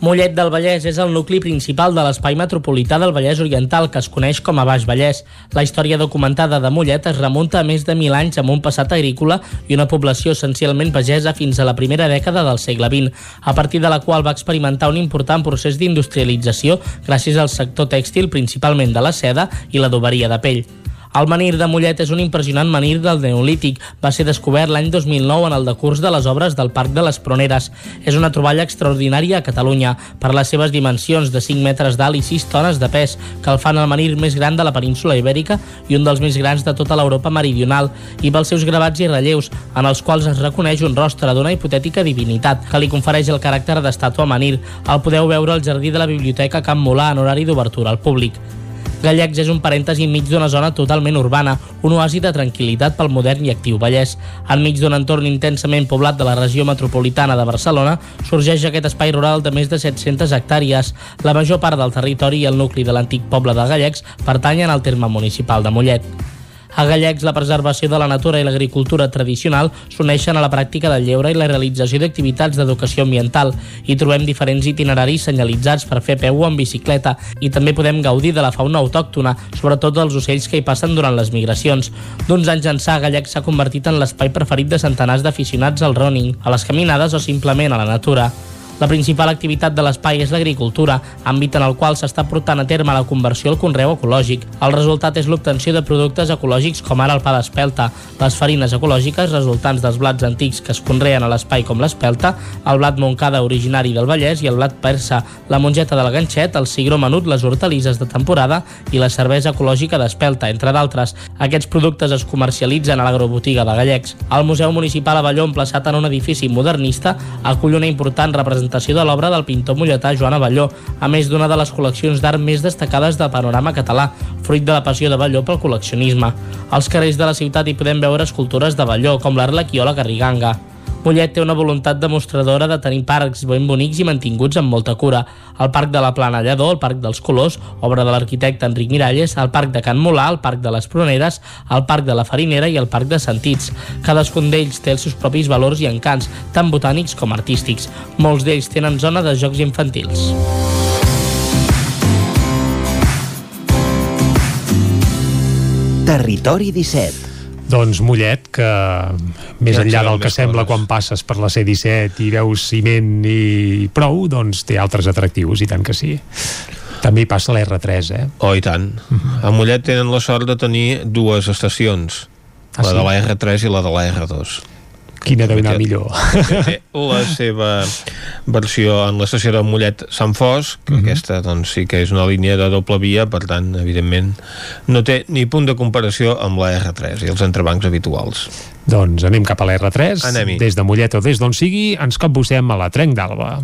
Mollet del Vallès és el nucli principal de l'espai metropolità del Vallès Oriental, que es coneix com a Baix Vallès. La història documentada de Mollet es remunta a més de mil anys amb un passat agrícola i una població essencialment pagesa fins a la primera dècada del segle XX, a partir de la qual va experimentar un important procés d'industrialització gràcies al sector tèxtil, principalment de la seda i l'adoberia de pell. El menhir de Mollet és un impressionant menhir del Neolític. Va ser descobert l'any 2009 en el decurs de les obres del Parc de les Proneres. És una troballa extraordinària a Catalunya per les seves dimensions de 5 metres d'alt i 6 tones de pes, que el fan el menhir més gran de la península ibèrica i un dels més grans de tota l'Europa meridional, i pels seus gravats i relleus, en els quals es reconeix un rostre d'una hipotètica divinitat que li confereix el caràcter d'estàtua menhir. El podeu veure al jardí de la Biblioteca Camp Molà en horari d'obertura al públic. Gallecs és un parèntesi enmig d'una zona totalment urbana, un oasi de tranquil·litat pel modern i actiu Vallès. Enmig d'un entorn intensament poblat de la regió metropolitana de Barcelona, sorgeix aquest espai rural de més de 700 hectàrees. La major part del territori i el nucli de l'antic poble de Gallecs pertanyen al terme municipal de Mollet. A Gallecs, la preservació de la natura i l'agricultura tradicional s'uneixen a la pràctica del lleure i la realització d'activitats d'educació ambiental. Hi trobem diferents itineraris senyalitzats per fer peu en bicicleta i també podem gaudir de la fauna autòctona, sobretot dels ocells que hi passen durant les migracions. D'uns anys ençà, Gallecs s'ha convertit en l'espai preferit de centenars d'aficionats al running, a les caminades o simplement a la natura. La principal activitat de l'espai és l'agricultura, àmbit en el qual s'està portant a terme la conversió al conreu ecològic. El resultat és l'obtenció de productes ecològics com ara el pa d'espelta, les farines ecològiques resultants dels blats antics que es conreen a l'espai com l'espelta, el blat moncada originari del Vallès i el blat persa, la mongeta del ganxet, el cigró menut, les hortalisses de temporada i la cervesa ecològica d'espelta, entre d'altres. Aquests productes es comercialitzen a l'agrobotiga de Gallecs. El Museu Municipal Avelló, emplaçat en un edifici modernista, acull una important representació presentació de l'obra del pintor molletà Joan Avelló, a més d'una de les col·leccions d'art més destacades del panorama català, fruit de la passió de Avelló pel col·leccionisme. Als carrers de la ciutat hi podem veure escultures d'Avelló, com l'Arlequí o la Garriganga. Mollet té una voluntat demostradora de tenir parcs ben bonics i mantinguts amb molta cura. El Parc de la Plana Lledó, el Parc dels Colors, obra de l'arquitecte Enric Miralles, el Parc de Can Molà, el Parc de les Proneres, el Parc de la Farinera i el Parc de Sentits. Cadascun d'ells té els seus propis valors i encants, tant botànics com artístics. Molts d'ells tenen zona de jocs infantils. Territori 17 doncs Mollet, que més Ja enllà en del que sembla coses. quan passes per la C-17 i veus ciment i prou, doncs té altres atractius, i tant que sí. També hi passa l'R3, eh? Oh, i tant. A Mollet tenen la sort de tenir dues estacions. Ah, la sí? de la R3 i la de la R2. Quina deu anar millor. La seva versió en l'estació de Mollet Sant Fos, que Mhm. aquesta doncs, sí que és una línia de doble via, per tant, evidentment, no té ni punt de comparació amb la R3 i els entrebancs habituals. Doncs anem cap a l'R3, Anem-hi. des de Mollet o des d'on sigui, ens capbussem a la Trenc d'Alba.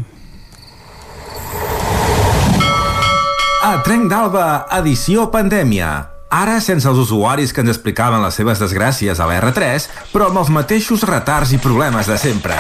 A Trenc d'Alba, edició pandèmia. Ara sense els usuaris que ens explicaven les seves desgràcies a la R3, però amb els mateixos retards i problemes de sempre.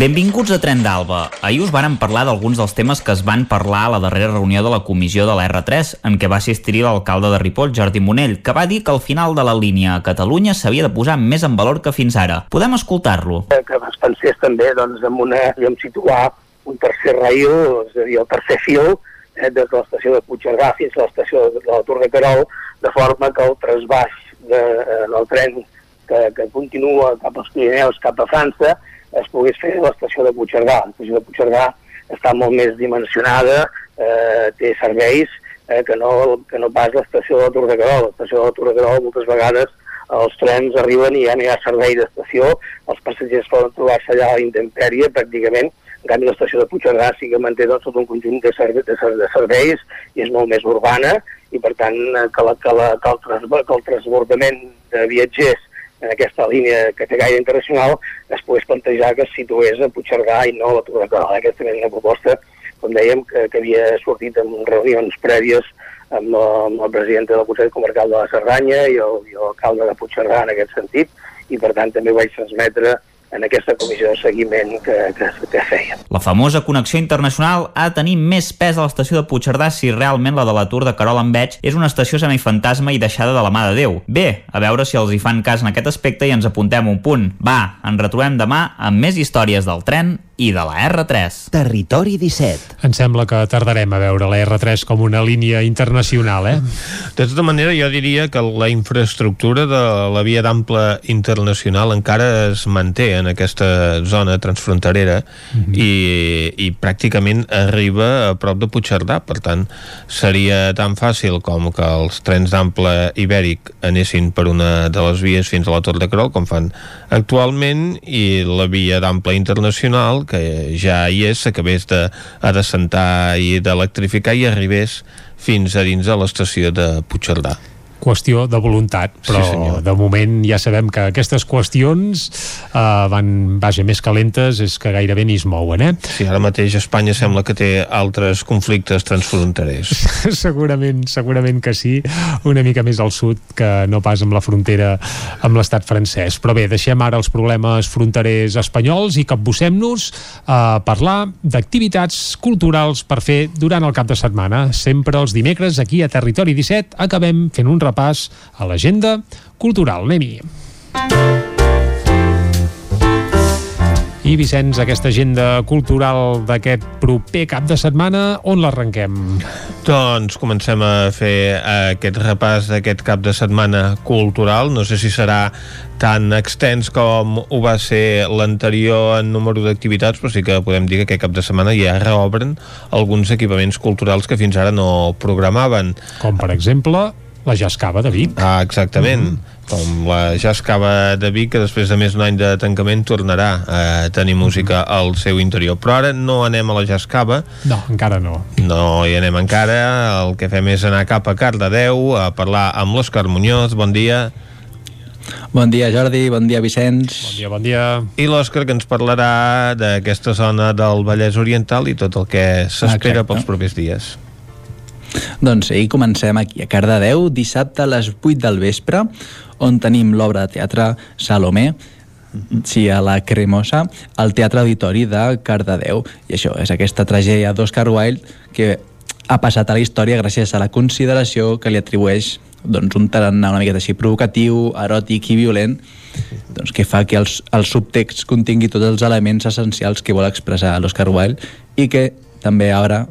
Benvinguts a Tren d'Alba. Ahir us varen parlar d'alguns dels temes que es van parlar a la darrera reunió de la comissió de la R3, en què va assistir l'alcalde de Ripoll, Jordi Monell, que va dir que al final de la línia a Catalunya s'havia de posar més en valor que fins ara. Podem escoltar-lo. que es pensés també doncs, en, una, en situar un tercer rail, és a dir, el tercer fil, eh, des de l'estació de Puigcerdà fins a l'estació de la Tour de Carol, de forma que el trasbaix de, eh, del tren que, que continua cap als Pirineus, cap a França, es pogués fer a l'estació de Puigcerdà. L'estació de Puigcerdà està molt més dimensionada, eh, té serveis eh, que, no, que no pas l'estació de la Tour de Carol. L'estació de la Tour de Carol moltes vegades els trens arriben i ja no hi ha servei d'estació, els passatgers poden trobar-se allà a la intempèrie pràcticament, en canvi l'estació de Puigcerdà sí que manté doncs, tot un conjunt de, serve de, ser de serveis i és molt més urbana i per tant que, la, que, la, que, el, transbor, que el transbordament de viatgers en aquesta línia que té gaire internacional es pogués plantejar que es situés a Puigcerdà i no a la Tour de Carol. Aquesta és una proposta, com dèiem, que, que havia sortit en reunions prèvies amb la, amb la presidenta del Consell Comarcal de la Cerdanya i el- i l'alcalde de Puigcerdà en aquest sentit, i per tant també vaig transmetre en aquesta comissió de seguiment que, que, que feia. La famosa connexió internacional ha de tenir més pes a l'estació de Puigcerdà si realment la de la Tour de Carol en Veig és una estació semifantasma i deixada de la mà de Déu. Bé, a veure si els hi fan cas en aquest aspecte i ens apuntem un punt. Va, ens retrobem demà amb més històries del tren i de la R3. Territori 17. Em sembla que tardarem a veure la R3 com una línia internacional, eh? De tota manera, jo diria que la infraestructura de la via d'ample internacional encara es manté en aquesta zona transfronterera i, i pràcticament arriba a prop de Puigcerdà. Per tant, seria tan fàcil com que els trens d'ample ibèric anessin per una de les vies fins a la Tor de Carol, com fan actualment, i la via d'ample internacional, que ja hi és, s'acabés de, de sentar i d'electrificar i arribés fins a dins de l'estació de Puigcerdà. Qüestió de voluntat, però Sí, senyor. de moment ja sabem que aquestes qüestions uh, van, vaja, més calentes és que gairebé ni es mouen, eh? Sí, ara mateix Espanya sembla que té altres conflictes transfronterers. segurament, segurament que sí, una mica més al sud que no pas amb la frontera amb l'estat francès. Però bé, deixem ara els problemes fronterers espanyols i capbussem-nos a parlar d'activitats culturals per fer durant el cap de setmana. Sempre els dimecres aquí a Territori 17 acabem fent un repàs a l'agenda cultural. Anem-hi. I Vicenç, aquesta agenda cultural d'aquest proper cap de setmana, on l'arrenquem? Doncs comencem a fer aquest repàs d'aquest cap de setmana cultural. No sé si serà tan extens com ho va ser l'anterior en número d'activitats, però sí que podem dir que aquest cap de setmana ja reobren alguns equipaments culturals que fins ara no programaven. Com, per exemple, la Jascava de Vic. Ah, exactament. Mm -hmm. Com la Jascava de Vic, que després de més d'un any de tancament tornarà a tenir música al seu interior. Però ara no anem a la Jascava. No, encara no. No hi anem encara. El que fem és anar cap a Cardedeu a parlar amb l'Òscar Muñoz. Bon dia. Bon dia, Jordi. Bon dia, Vicenç. Bon dia, bon dia. I l'Òscar que ens parlarà d'aquesta zona del Vallès Oriental i tot el que s'espera pels propers dies. Doncs sí, comencem aquí a Cardedeu, dissabte a les 8 del vespre, on tenim l'obra de teatre Salomé, sí, a la Cremosa, al Teatre Auditori de Cardedeu. I això és aquesta tragèdia d'Oscar Wilde que ha passat a la història gràcies a la consideració que li atribueix doncs, un tarannà una miqueta així provocatiu, eròtic i violent, doncs, que fa que els, el subtext contingui tots els elements essencials que vol expressar l'Oscar Wilde i que també ara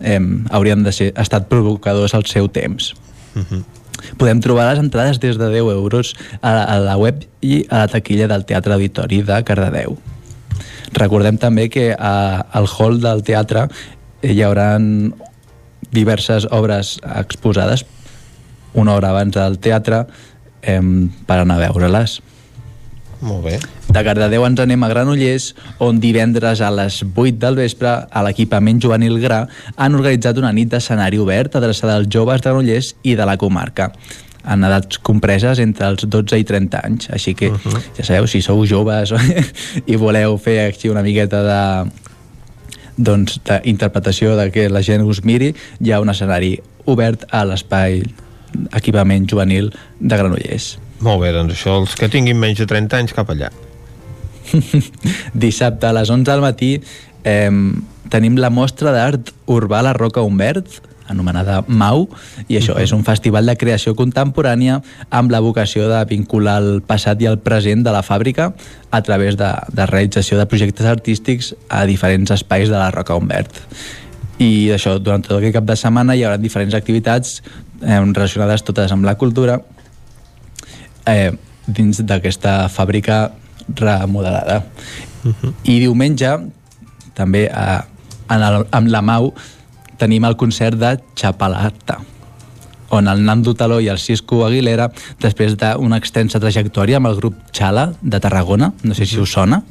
eh, haurien de ser estat provocadors al seu temps. Uh -huh. Podem trobar les entrades des de 10 euros a, a la web i a la taquilla del Teatre Auditori de Cardedeu. Recordem també que a, al hall del teatre hi haurà diverses obres exposades una hora abans del teatre eh, per anar a veure-les. Molt bé. De Cardedeu ens anem a Granollers, on divendres a les 8 del vespre a l'equipament juvenil Gra han organitzat una nit d'escenari obert adreçada als joves de Granollers i de la comarca en edats compreses entre els 12 i 30 anys. Així que, uh -huh. ja sabeu, si sou joves i voleu fer així una miqueta de doncs, d'interpretació de que la gent us miri, hi ha un escenari obert a l'espai equipament juvenil de Granollers. Molt bé, doncs això, els que tinguin menys de 30 anys cap allà. Dissabte a les 11 del matí eh, tenim la mostra d'art urbà La Roca Humbert, anomenada MAU, i això uh -huh. és un festival de creació contemporània amb la vocació de vincular el passat i el present de la fàbrica a través de, de realització de projectes artístics a diferents espais de la Roca Humbert. I això, durant tot aquest cap de setmana hi haurà diferents activitats eh, relacionades totes amb la cultura eh, dins d'aquesta fàbrica remodelada. Uh -huh. I diumenge, també a, en el, amb la MAU, tenim el concert de Chapalata, on el Nando Taló i el Cisco Aguilera, després d'una extensa trajectòria amb el grup Chala de Tarragona, no sé si us sona,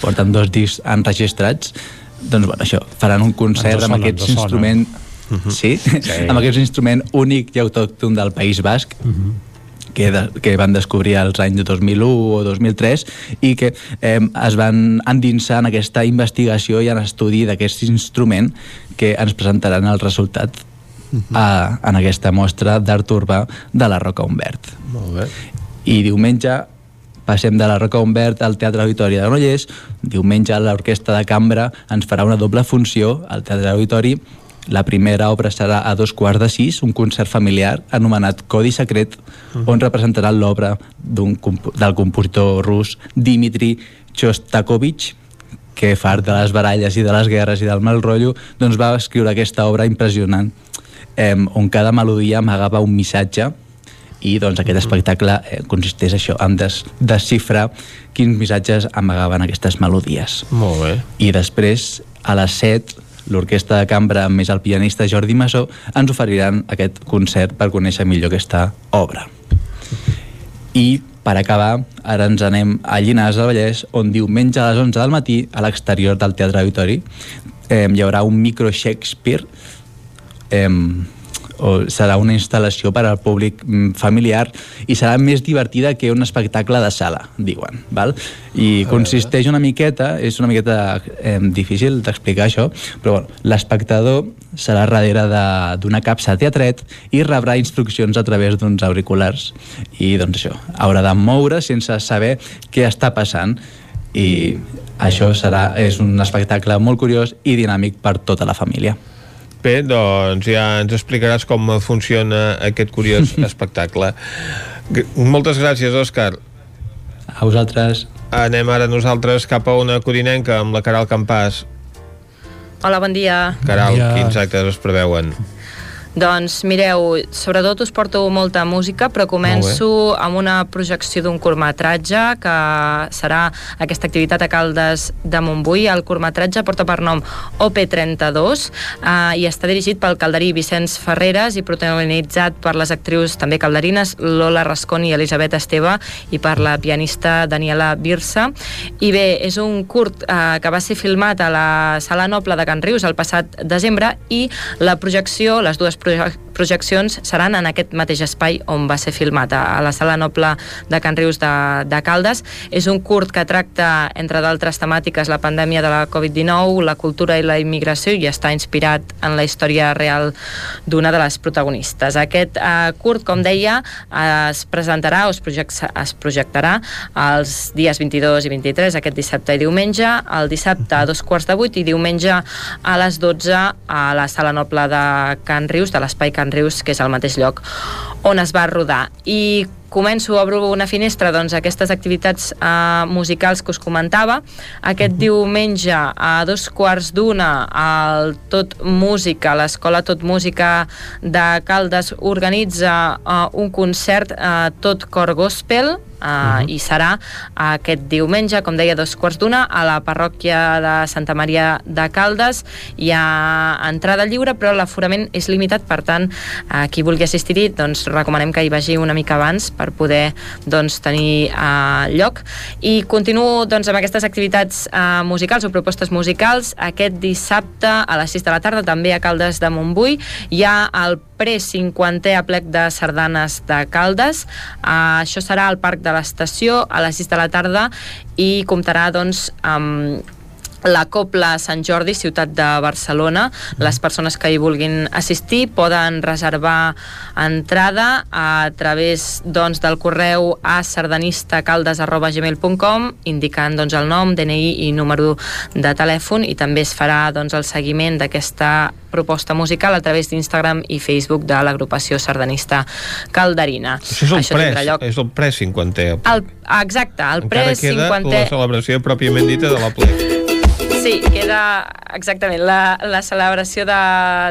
porten dos discs enregistrats, doncs bueno, això, faran un concert sona, amb aquest instrument... Uh -huh. sí? sí? amb aquest instrument únic i autòcton del País Basc, uh -huh que, de, que van descobrir als anys 2001 o 2003 i que eh, es van endinsar en aquesta investigació i en estudi d'aquest instrument que ens presentaran el resultat a, en aquesta mostra d'art urbà de la Roca Humbert. Molt bé. I diumenge passem de la Roca Humbert al Teatre Auditori de Granollers. Diumenge l'Orquestra de Cambra ens farà una doble funció al Teatre Auditori la primera obra serà a dos quarts de sis, un concert familiar anomenat Codi Secret, uh -huh. on representarà l'obra del compositor rus Dimitri Chostakovich, que fart de les baralles i de les guerres i del mal rotllo, doncs va escriure aquesta obra impressionant, eh, on cada melodia amagava un missatge i doncs aquest espectacle eh, consisteix això, en des desxifrar quins missatges amagaven aquestes melodies. Molt bé. I després, a les 7, l'Orquestra de Cambra més el pianista Jordi Masó ens oferiran aquest concert per conèixer millor aquesta obra. I per acabar, ara ens anem a Llinars del Vallès, on diumenge a les 11 del matí, a l'exterior del Teatre Auditori, eh, hi haurà un micro Shakespeare eh, o serà una instal·lació per al públic mm, familiar i serà més divertida que un espectacle de sala, diuen. Val? I consisteix una miqueta, és una miqueta eh, difícil d'explicar això, però bueno, l'espectador serà darrere d'una capsa teatret i rebrà instruccions a través d'uns auriculars i doncs això, haurà de moure sense saber què està passant i això serà, és un espectacle molt curiós i dinàmic per tota la família. Bé, doncs ja ens explicaràs com funciona aquest curiós espectacle. Moltes gràcies, Òscar. A vosaltres. Anem ara nosaltres cap a una corinenca amb la Caral Campàs. Hola, bon dia. Caral, bon dia. quins actes es preveuen? Doncs mireu, sobretot us porto molta música, però començo amb una projecció d'un curtmetratge que serà aquesta activitat a Caldes de Montbui. El curtmetratge porta per nom OP32 eh, i està dirigit pel calderí Vicenç Ferreres i protagonitzat per les actrius també calderines Lola Rascón i Elisabet Esteve i per la pianista Daniela Birsa. I bé, és un curt eh, que va ser filmat a la Sala Noble de Can Rius el passat desembre i la projecció, les dues projektach projeccions seran en aquest mateix espai on va ser filmat, a la Sala Noble de Can Rius de, de Caldes. És un curt que tracta, entre d'altres temàtiques, la pandèmia de la Covid-19, la cultura i la immigració i està inspirat en la història real d'una de les protagonistes. Aquest eh, curt, com deia, es presentarà o es, project, es projectarà els dies 22 i 23, aquest dissabte i diumenge, el dissabte a dos quarts de vuit i diumenge a les 12 a la Sala Noble de Can Rius, de l'Espai Can Rius, que és el mateix lloc on es va rodar. I començo, obro una finestra, doncs, aquestes activitats eh, musicals que us comentava. Aquest uh -huh. diumenge, a dos quarts d'una, al Tot Música, l'Escola Tot Música de Caldes organitza eh, un concert eh, Tot Cor Gospel, Uh, uh -huh. i serà aquest diumenge, com deia, dos quarts d'una a la parròquia de Santa Maria de Caldes. Hi ha entrada lliure però l'aforament és limitat, per tant uh, qui vulgui assistir-hi, doncs recomanem que hi vagi una mica abans per poder doncs, tenir uh, lloc. I continuo doncs, amb aquestes activitats uh, musicals o propostes musicals. Aquest dissabte a les 6 de la tarda també a Caldes de Montbui hi ha el pre-50è aplec de sardanes de Caldes. Uh, això serà al Parc de l'Estació a les 6 de la tarda i comptarà doncs amb la Copla Sant Jordi, ciutat de Barcelona. Les persones que hi vulguin assistir poden reservar entrada a través doncs, del correu a sardanistacaldes.gmail.com indicant doncs, el nom, DNI i número de telèfon i també es farà doncs, el seguiment d'aquesta proposta musical a través d'Instagram i Facebook de l'agrupació sardanista Calderina. Això és el, Això pres, lloc... és el pre 50è. El, exacte, el pre 50è. Encara queda la celebració pròpiament dita de la plec. Sí, queda exactament la, la celebració de,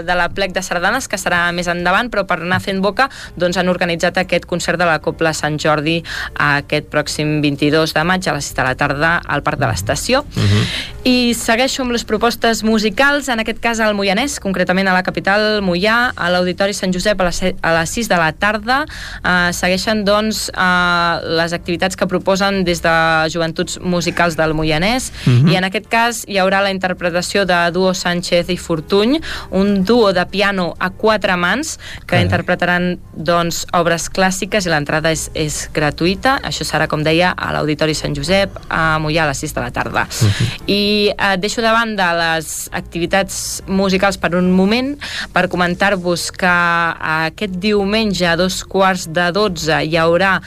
de la plec de sardanes, que serà més endavant, però per anar fent boca doncs han organitzat aquest concert de la Copla Sant Jordi aquest pròxim 22 de maig a les 6 de la tarda al Parc de l'Estació. Uh mhm. -huh. I segueixo amb les propostes musicals, en aquest cas al Moianès, concretament a la capital Moià, a l'Auditori Sant Josep a les, a les 6 de la tarda. Uh, segueixen doncs uh, les activitats que proposen des de Joventuts Musicals del Moianès uh mhm. -huh. i en aquest cas hi haurà la interpretació de Duo Sánchez i Fortuny, un duo de piano a quatre mans que Carai. interpretaran doncs, obres clàssiques i l'entrada és, és gratuïta. Això serà, com deia, a l'Auditori Sant Josep a Mollà a les 6 de la tarda. Uh mhm. -huh. I eh, deixo de banda les activitats musicals per un moment per comentar-vos que aquest diumenge a dos quarts de 12 hi haurà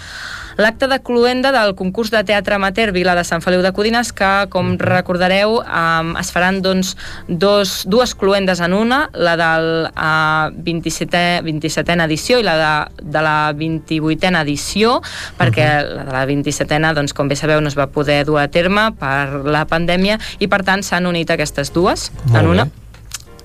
l'acte de cluenda del concurs de teatre amateur Vila de Sant Feliu de Codines que, com recordareu, um, es faran doncs, dos, dues cluendes en una, la del uh, 27è, 27a edició i la de, de la 28a edició, perquè uh -huh. la de la 27a, doncs, com bé sabeu, no es va poder dur a terme per la pandèmia i, per tant, s'han unit aquestes dues Molt en una. Bé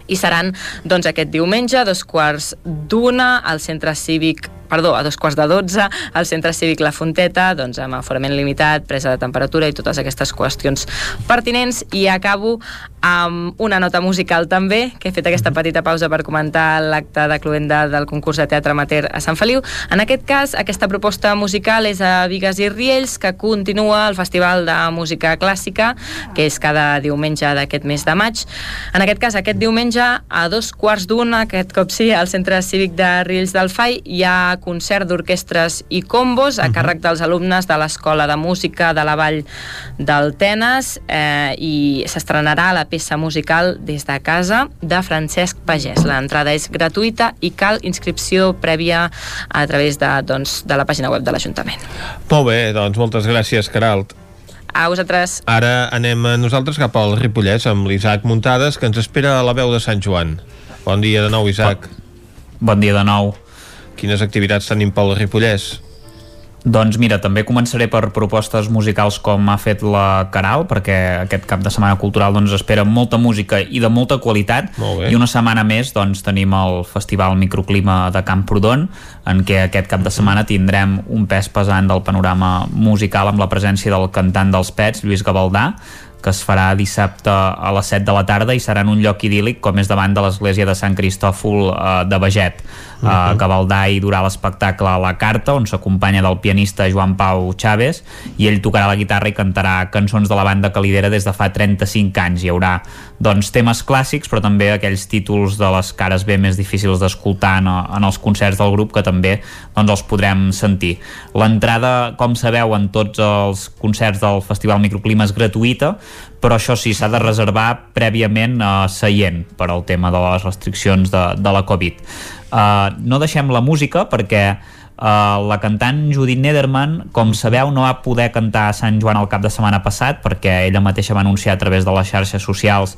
i seran doncs, aquest diumenge a dos quarts d'una al centre cívic perdó, a dos quarts de dotze al Centre Cívic La Fonteta, doncs amb aforament limitat, presa de temperatura i totes aquestes qüestions pertinents i acabo amb una nota musical també, que he fet aquesta petita pausa per comentar l'acte de cluenda del concurs de teatre amateur a Sant Feliu. En aquest cas, aquesta proposta musical és a Vigues i Riells, que continua el Festival de Música Clàssica, que és cada diumenge d'aquest mes de maig. En aquest cas, aquest diumenge, a dos quarts d'una, aquest cop sí, al Centre Cívic de Riells del FAI, hi ha concert d'orquestres i combos a càrrec dels alumnes de l'Escola de Música de la Vall del Tenes eh, i s'estrenarà la peça musical des de casa de Francesc Pagès. L'entrada és gratuïta i cal inscripció prèvia a través de, doncs, de la pàgina web de l'Ajuntament. Molt bé, doncs moltes gràcies, Caralt. A vosaltres. Ara anem nosaltres cap al Ripollès amb l'Isaac Muntades, que ens espera a la veu de Sant Joan. Bon dia de nou, Isaac. Bon, bon dia de nou. Quines activitats tenim pel Ripollès? Doncs mira, també començaré per propostes musicals com ha fet la Caral, perquè aquest cap de setmana cultural doncs, espera molta música i de molta qualitat, i una setmana més doncs, tenim el Festival Microclima de Camprodon, en què aquest cap de setmana tindrem un pes pesant del panorama musical amb la presència del cantant dels Pets, Lluís Gavaldà, que es farà dissabte a les 7 de la tarda i serà en un lloc idíl·lic com és davant de l'església de Sant Cristòfol eh, de Beget. Uh -huh. uh, Gavaldà hi durà l'espectacle la carta on s'acompanya del pianista Joan Pau Chaves i ell tocarà la guitarra i cantarà cançons de la banda que lidera des de fa 35 anys. Hi haurà doncs, temes clàssics però també aquells títols de les cares B més difícils d'escoltar en, en els concerts del grup que també doncs, els podrem sentir. L'entrada, com sabeu, en tots els concerts del Festival Microclima és gratuïta però això sí, s'ha de reservar prèviament uh, seient per al tema de les restriccions de, de la Covid. Uh, no deixem la música perquè Uh, la cantant Judith Nederman, com sabeu, no va poder cantar a Sant Joan el cap de setmana passat perquè ella mateixa va anunciar a través de les xarxes socials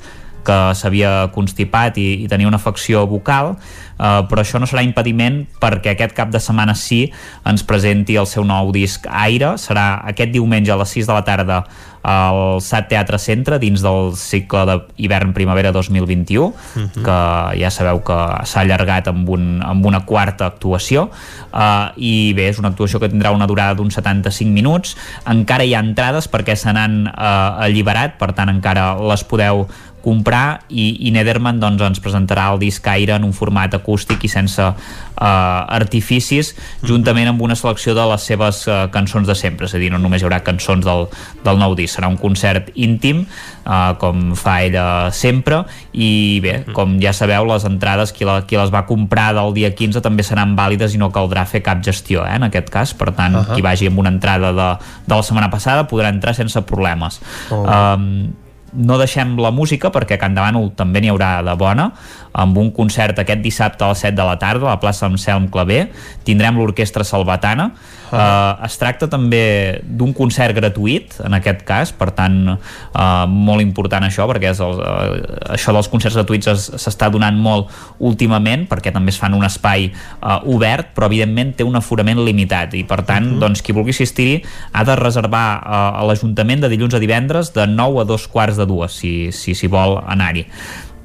que s'havia constipat i, i tenia una afecció vocal, uh, però això no serà impediment perquè aquest cap de setmana sí ens presenti el seu nou disc Aire, serà aquest diumenge a les 6 de la tarda al SAT Teatre Centre dins del cicle d'hivern-primavera 2021 uh -huh. que ja sabeu que s'ha allargat amb, un, amb una quarta actuació uh, i bé, és una actuació que tindrà una durada d'uns 75 minuts encara hi ha entrades perquè se n'han uh, alliberat, per tant encara les podeu comprar i, i Nederman doncs, ens presentarà el disc Aire en un format acústic i sense uh, artificis juntament amb una selecció de les seves uh, cançons de sempre, és a dir, no només hi haurà cançons del, del nou disc, serà un concert íntim uh, com fa ella sempre. I bé, com ja sabeu les entrades, qui, la, qui les va comprar del dia 15 també seran vàlides i no caldrà fer cap gestió eh, en aquest cas, per tant uh -huh. qui vagi amb una entrada de, de la setmana passada podrà entrar sense problemes. Oh. um, no deixem la música perquè a Can Davant també n'hi haurà de bona amb un concert aquest dissabte a les 7 de la tarda a la plaça Anselm Clavé tindrem l'orquestra Salvatana uh -huh. uh, es tracta també d'un concert gratuït en aquest cas per tant uh, molt important això perquè és el, uh, això dels concerts gratuïts s'està donant molt últimament perquè també es fan un espai uh, obert però evidentment té un aforament limitat i per tant uh -huh. doncs qui vulgui assistir-hi ha de reservar uh, a l'Ajuntament de dilluns a divendres de 9 a 2 quarts de dues si s'hi si, si vol anar-hi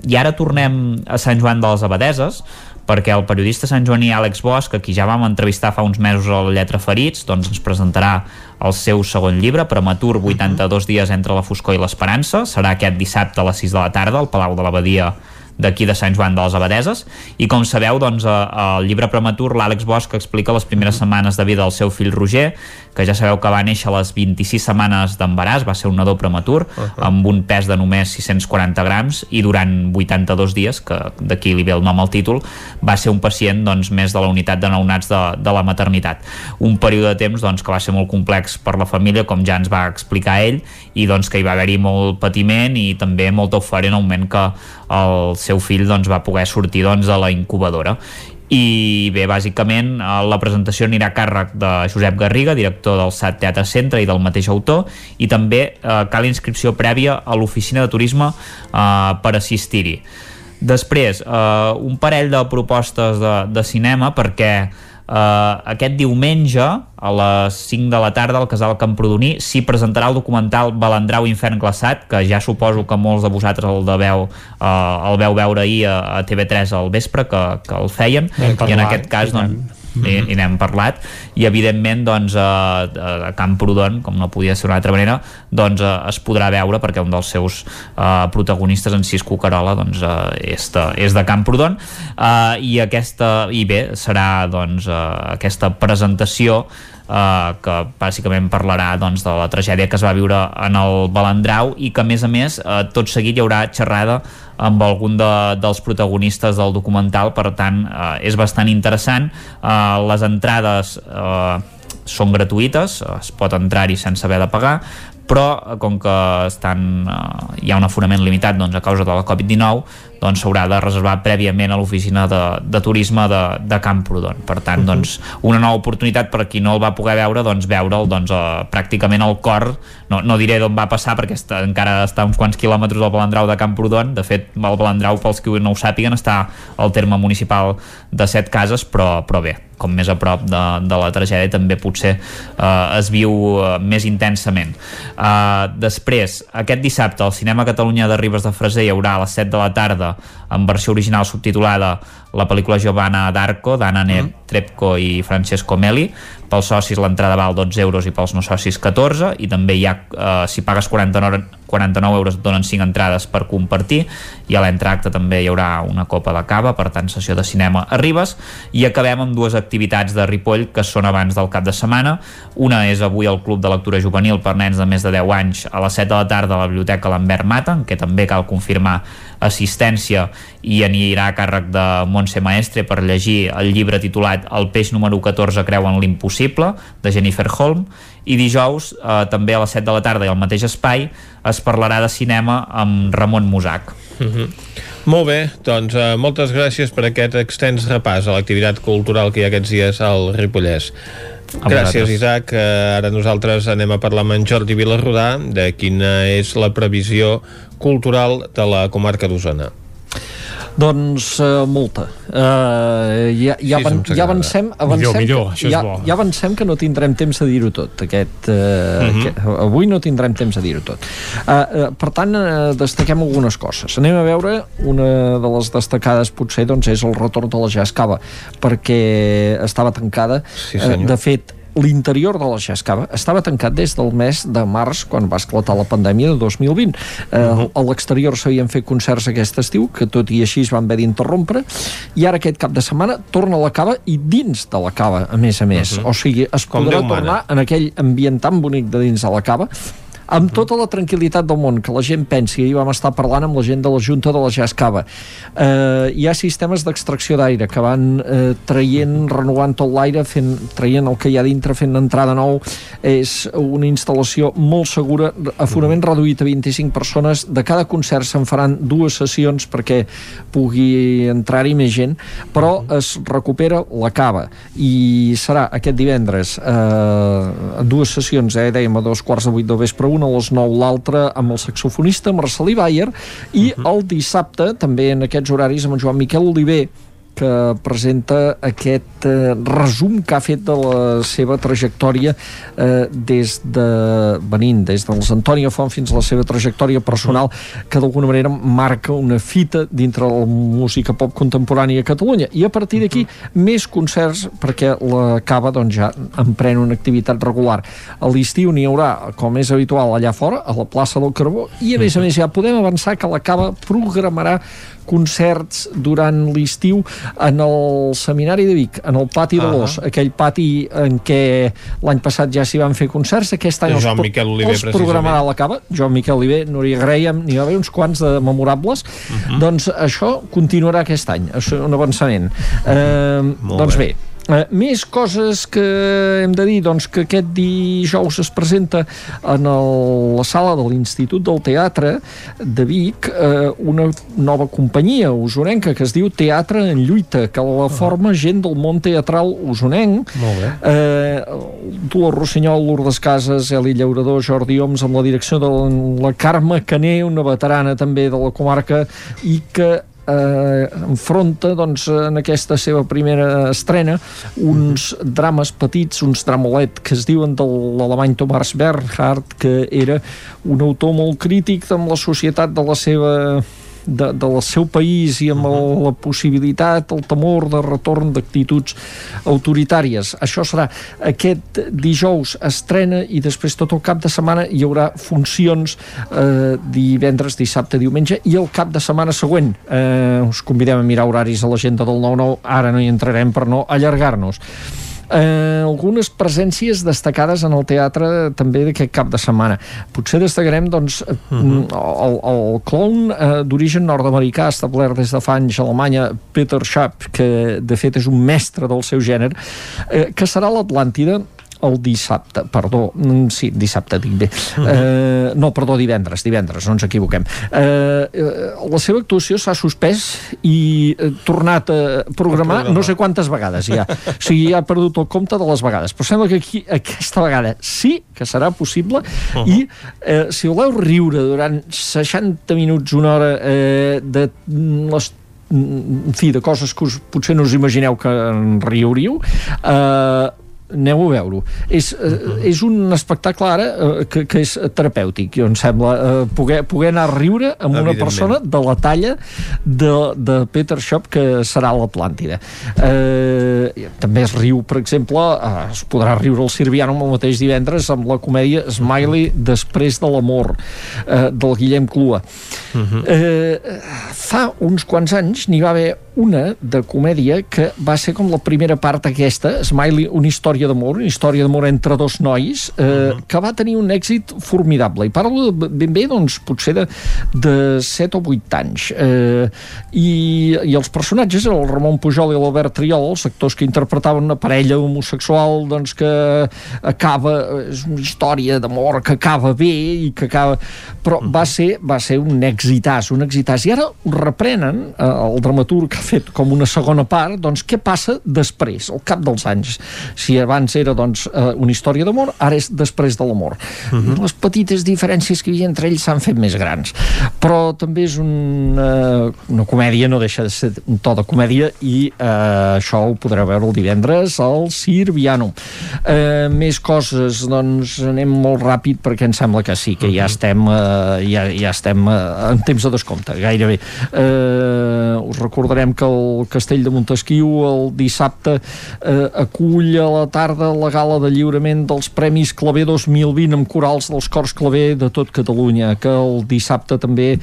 i ara tornem a Sant Joan de les Abadeses perquè el periodista Sant Joaní Àlex Bosch, a qui ja vam entrevistar fa uns mesos a la Lletra Ferits, doncs ens presentarà el seu segon llibre, Prematur, 82 dies entre la foscor i l'esperança. Serà aquest dissabte a les 6 de la tarda al Palau de l'Abadia d'aquí de Sant Joan de les Abadeses i com sabeu doncs al llibre prematur l'Àlex Bosch explica les primeres setmanes de vida del seu fill Roger que ja sabeu que va néixer a les 26 setmanes d'embaràs, va ser un nadó prematur uh -huh. amb un pes de només 640 grams i durant 82 dies que d'aquí li ve el nom al títol va ser un pacient doncs, més de la unitat de nounats de, de la maternitat un període de temps doncs, que va ser molt complex per la família com ja ens va explicar ell i doncs, que hi va haver-hi molt patiment i també molta eufòria en el moment que el seu fill doncs, va poder sortir doncs, de la incubadora i bé, bàsicament la presentació anirà a càrrec de Josep Garriga, director del SAT Teatre Centre i del mateix autor, i també eh, cal inscripció prèvia a l'oficina de turisme eh, per assistir-hi. Després, eh, un parell de propostes de, de cinema perquè Uh, aquest diumenge a les 5 de la tarda al Casal Camprodoní s'hi presentarà el documental Balandrau Infern Glaçat que ja suposo que molts de vosaltres el, de veu, uh, el veu veure ahir a, a TV3 al vespre que, que el feien. I en aquest cas doncs, i, i n'hem parlat. I evidentment doncs a, a Camprodon com no podia ser d'una altra manera doncs a, es podrà veure perquè un dels seus uh, protagonistes en Cisco Carola doncs uh, és, de, és de Camprodon. Uh, i aquesta i bé serà doncs uh, aquesta presentació Uh, que bàsicament parlarà doncs, de la tragèdia que es va viure en el Balandrau i que a més a més uh, tot seguit hi haurà xerrada amb algun de, dels protagonistes del documental, per tant eh, és bastant interessant. Eh, les entrades eh, són gratuïtes, es pot entrar-hi sense haver de pagar, però com que estan, eh, hi ha un aforament limitat doncs, a causa de la Covid-19 doncs s'haurà de reservar prèviament a l'oficina de, de turisme de, de Camprodon. Per tant, uh -huh. doncs, una nova oportunitat per a qui no el va poder veure, doncs veure'l doncs, uh, pràcticament al cor, no, no diré d'on va passar perquè està, encara està uns quants quilòmetres del Balandrau de Camprodon, de fet el Balandrau, pels que no ho sàpiguen, està al terme municipal de Set Cases, però, però bé, com més a prop de, de la tragèdia també potser eh, es viu eh, més intensament. Eh, després, aquest dissabte al Cinema Catalunya de Ribes de Freser hi haurà a les 7 de la tarda en versió original subtitulada la pel·lícula Giovanna d'Arco d'Anna mm. Trepco i Francesco Meli. Pels socis l'entrada val 12 euros i pels no socis 14 i també hi ha, eh, si pagues 49, 49 euros et donen 5 entrades per compartir. I a l'entracte també hi haurà una copa de cava per tant sessió de cinema a Ribes. I acabem amb dues activitats de Ripoll que són abans del cap de setmana. Una és avui al Club de Lectura Juvenil per nens de més de 10 anys a les 7 de la tarda a la Biblioteca Lambert Mata en què també cal confirmar assistència i anirà a càrrec de Montse Maestre per llegir el llibre titulat El peix número 14 creu en l'impossible de Jennifer Holm i dijous eh, també a les 7 de la tarda i al mateix espai es parlarà de cinema amb Ramon Musac uh -huh. Molt bé, doncs eh, moltes gràcies per aquest extens repàs a l'activitat cultural que hi ha aquests dies al Ripollès. A Gràcies, Isaac. Eh, ara nosaltres anem a parlar amb en Jordi Vilarrodà de quina és la previsió cultural de la comarca d'Osona. Doncs uh, molta. Uh, ja, ja, sí, van, ja avancem, avancem millor, millor, això ja, és bo. ja avancem que no tindrem temps de dir-ho tot. Aquest, uh, uh -huh. aquest, avui no tindrem temps de dir-ho tot. Uh, uh, per tant, uh, destaquem algunes coses. Anem a veure una de les destacades potser doncs, és el retorn de la Jascava perquè estava tancada. Sí, senyor. uh, de fet, l'interior de la Xescava estava tancat des del mes de març quan va esclatar la pandèmia de 2020 eh, uh -huh. a l'exterior s'havien fet concerts aquest estiu que tot i així es van haver d'interrompre i ara aquest cap de setmana torna a la cava i dins de la cava a més a més uh -huh. o sigui es Com podrà Déu tornar en aquell ambient tan bonic de dins de la cava amb tota la tranquil·litat del món, que la gent pensi, ahir vam estar parlant amb la gent de la Junta de la Jascava. Eh, hi ha sistemes d'extracció d'aire que van eh, traient, renovant tot l'aire, fent, traient el que hi ha dintre, fent entrada nou. És una instal·lació molt segura, aforament reduït a 25 persones. De cada concert se'n faran dues sessions perquè pugui entrar-hi més gent, però es recupera la cava i serà aquest divendres eh, dues sessions, eh, dèiem a dos quarts de vuit del vespre una a les 9 l'altra amb el saxofonista Marcelí Bayer i uh -huh. el dissabte també en aquests horaris amb en Joan Miquel Oliver que presenta aquest eh, resum que ha fet de la seva trajectòria eh, des de venint des dels Antònia Font fins a la seva trajectòria personal que d'alguna manera marca una fita dintre la música pop contemporània a Catalunya. I a partir d'aquí més concerts perquè la cava doncs, ja emprèn una activitat regular. A l'estiu n'hi haurà com és habitual allà fora a la plaça del Carbó i a més a més ja podem avançar que la cava programarà concerts durant l'estiu en el Seminari de Vic, en el pati de l'Os, Ahà. aquell pati en què l'any passat ja s'hi van fer concerts, aquest any els, Miquel Oliver, els programarà la cava, Joan Miquel Oliver, Núria Graham, n'hi va haver uns quants de memorables, doncs això continuarà aquest any, és un avançament. Eh, Molt doncs bé. bé, Eh, més coses que hem de dir doncs que aquest dijous es presenta en el, la sala de l'Institut del Teatre de Vic eh, una nova companyia usonenca que es diu Teatre en Lluita que la forma gent del món teatral usonenc Molt bé. eh, Dolors Rossinyol, Lourdes Casas, Eli Llaurador, Jordi Oms, amb la direcció de la, la Carme Cané, una veterana també de la comarca, i que eh, enfronta doncs, en aquesta seva primera estrena uns drames petits, uns dramolet que es diuen de l'alemany Thomas Bernhard que era un autor molt crític amb la societat de la seva de, del seu país i amb el, la possibilitat, el temor de retorn d'actituds autoritàries. Això serà aquest dijous estrena i després tot el cap de setmana hi haurà funcions eh, divendres, dissabte, diumenge i el cap de setmana següent. Eh, us convidem a mirar horaris a l'agenda del 9-9, ara no hi entrarem per no allargar-nos. Eh, algunes presències destacades en el teatre també d'aquest cap de setmana. Potser destacarem doncs, uh -huh. el, el clown eh, d'origen nord-americà establert des de fa anys a Alemanya, Peter Schaap, que de fet és un mestre del seu gènere, eh, que serà l'Atlàntida el dissabte, perdó, mm, sí, dissabte dic bé, Mhm. eh, no, perdó, divendres, divendres, no ens equivoquem. Eh, eh, la seva actuació s'ha suspès i eh, tornat a programar no sé quantes vegades ja. O sigui, ja ha perdut el compte de les vegades. Però sembla que aquí, aquesta vegada sí que serà possible Mhm. i eh, si voleu riure durant 60 minuts, una hora eh, de mm, les mm, en fi, de coses que us, potser no us imagineu que en riuríeu eh, aneu a veure-ho. És, eh, és un espectacle ara eh, que, que és terapèutic, jo em sembla, eh, poder, poder anar a riure amb una persona de la talla de, de Peter Shop que serà a l'Atlàntida. Eh, també es riu, per exemple, eh, es podrà riure el Sirviano el mateix divendres amb la comèdia Smiley després de l'amor eh, del Guillem Clua. Eh, fa uns quants anys n'hi va haver una de comèdia que va ser com la primera part aquesta, Smiley, una història d'amor, una història d'amor entre dos nois, eh, que va tenir un èxit formidable. I parlo ben bé, doncs, potser de, de 7 o 8 anys. Eh, i, I els personatges, el Ramon Pujol i l'Albert Triol, els actors que interpretaven una parella homosexual doncs, que acaba, és una història d'amor que acaba bé i que acaba... Però va ser, va ser un exitàs, un exitàs. I ara ho reprenen, eh, el dramaturg fet com una segona part, doncs què passa després, al cap dels anys? Si abans era doncs, eh, una història d'amor, ara és després de l'amor. I les petites diferències que hi havia entre ells s'han fet més grans. Però també és una, una comèdia, no deixa de ser un to de comèdia i eh, això ho podreu veure el divendres al Sirviano. Eh, més coses, doncs anem molt ràpid perquè em sembla que sí, que ja estem, eh, ja, ja estem eh, en temps de descompte, gairebé. Eh, us recordarem que el Castell de Montesquieu el dissabte eh, acull a la tarda la gala de lliurament dels Premis Clavé 2020 amb corals dels Cors Clavé de tot Catalunya, que el dissabte també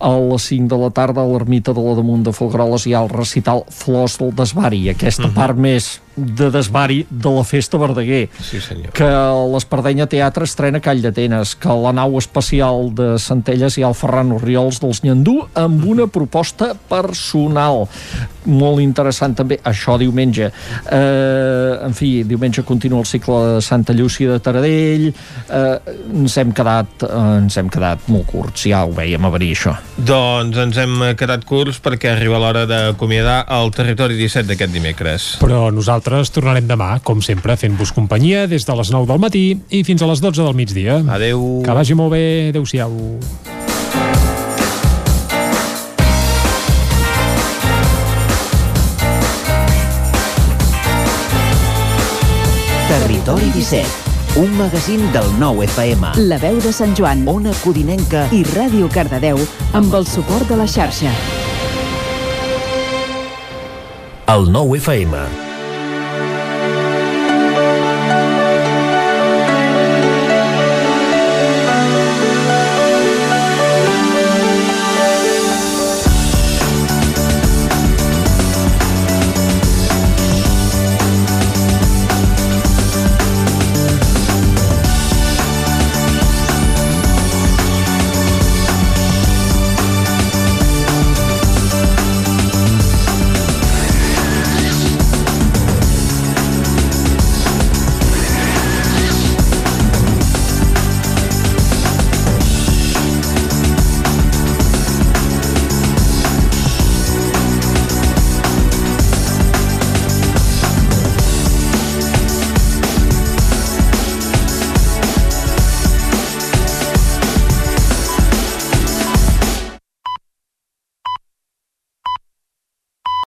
a les 5 de la tarda a l'ermita de la Damunt de Folgueroles hi ha el recital Flors del Desvari, aquesta part més de desvari de la Festa Verdaguer Sí, senyor. que l'Espardenya Teatre estrena Call d'Atenes, que la nau especial de Centelles ha el Ferran Oriols dels Nyandú amb una proposta personal. Molt interessant també, això diumenge. Eh, en fi, diumenge continua el cicle de Santa Llúcia de Taradell. Eh, ens hem quedat eh, ens hem quedat molt curts, ja ho veiem a venir això. Doncs ens hem quedat curts perquè arriba l'hora d'acomiadar el territori 17 d'aquest dimecres. Però nosaltres tornarem demà, com sempre, fent-vos companyia des de les 9 del matí i fins a les 12 del migdia. Adeu. Que vagi molt bé. Adéu-siau. Territori 17, un magazín del nou FM. La veu de Sant Joan, Ona Codinenca i Ràdio Cardedeu amb el suport de la xarxa. El nou FM.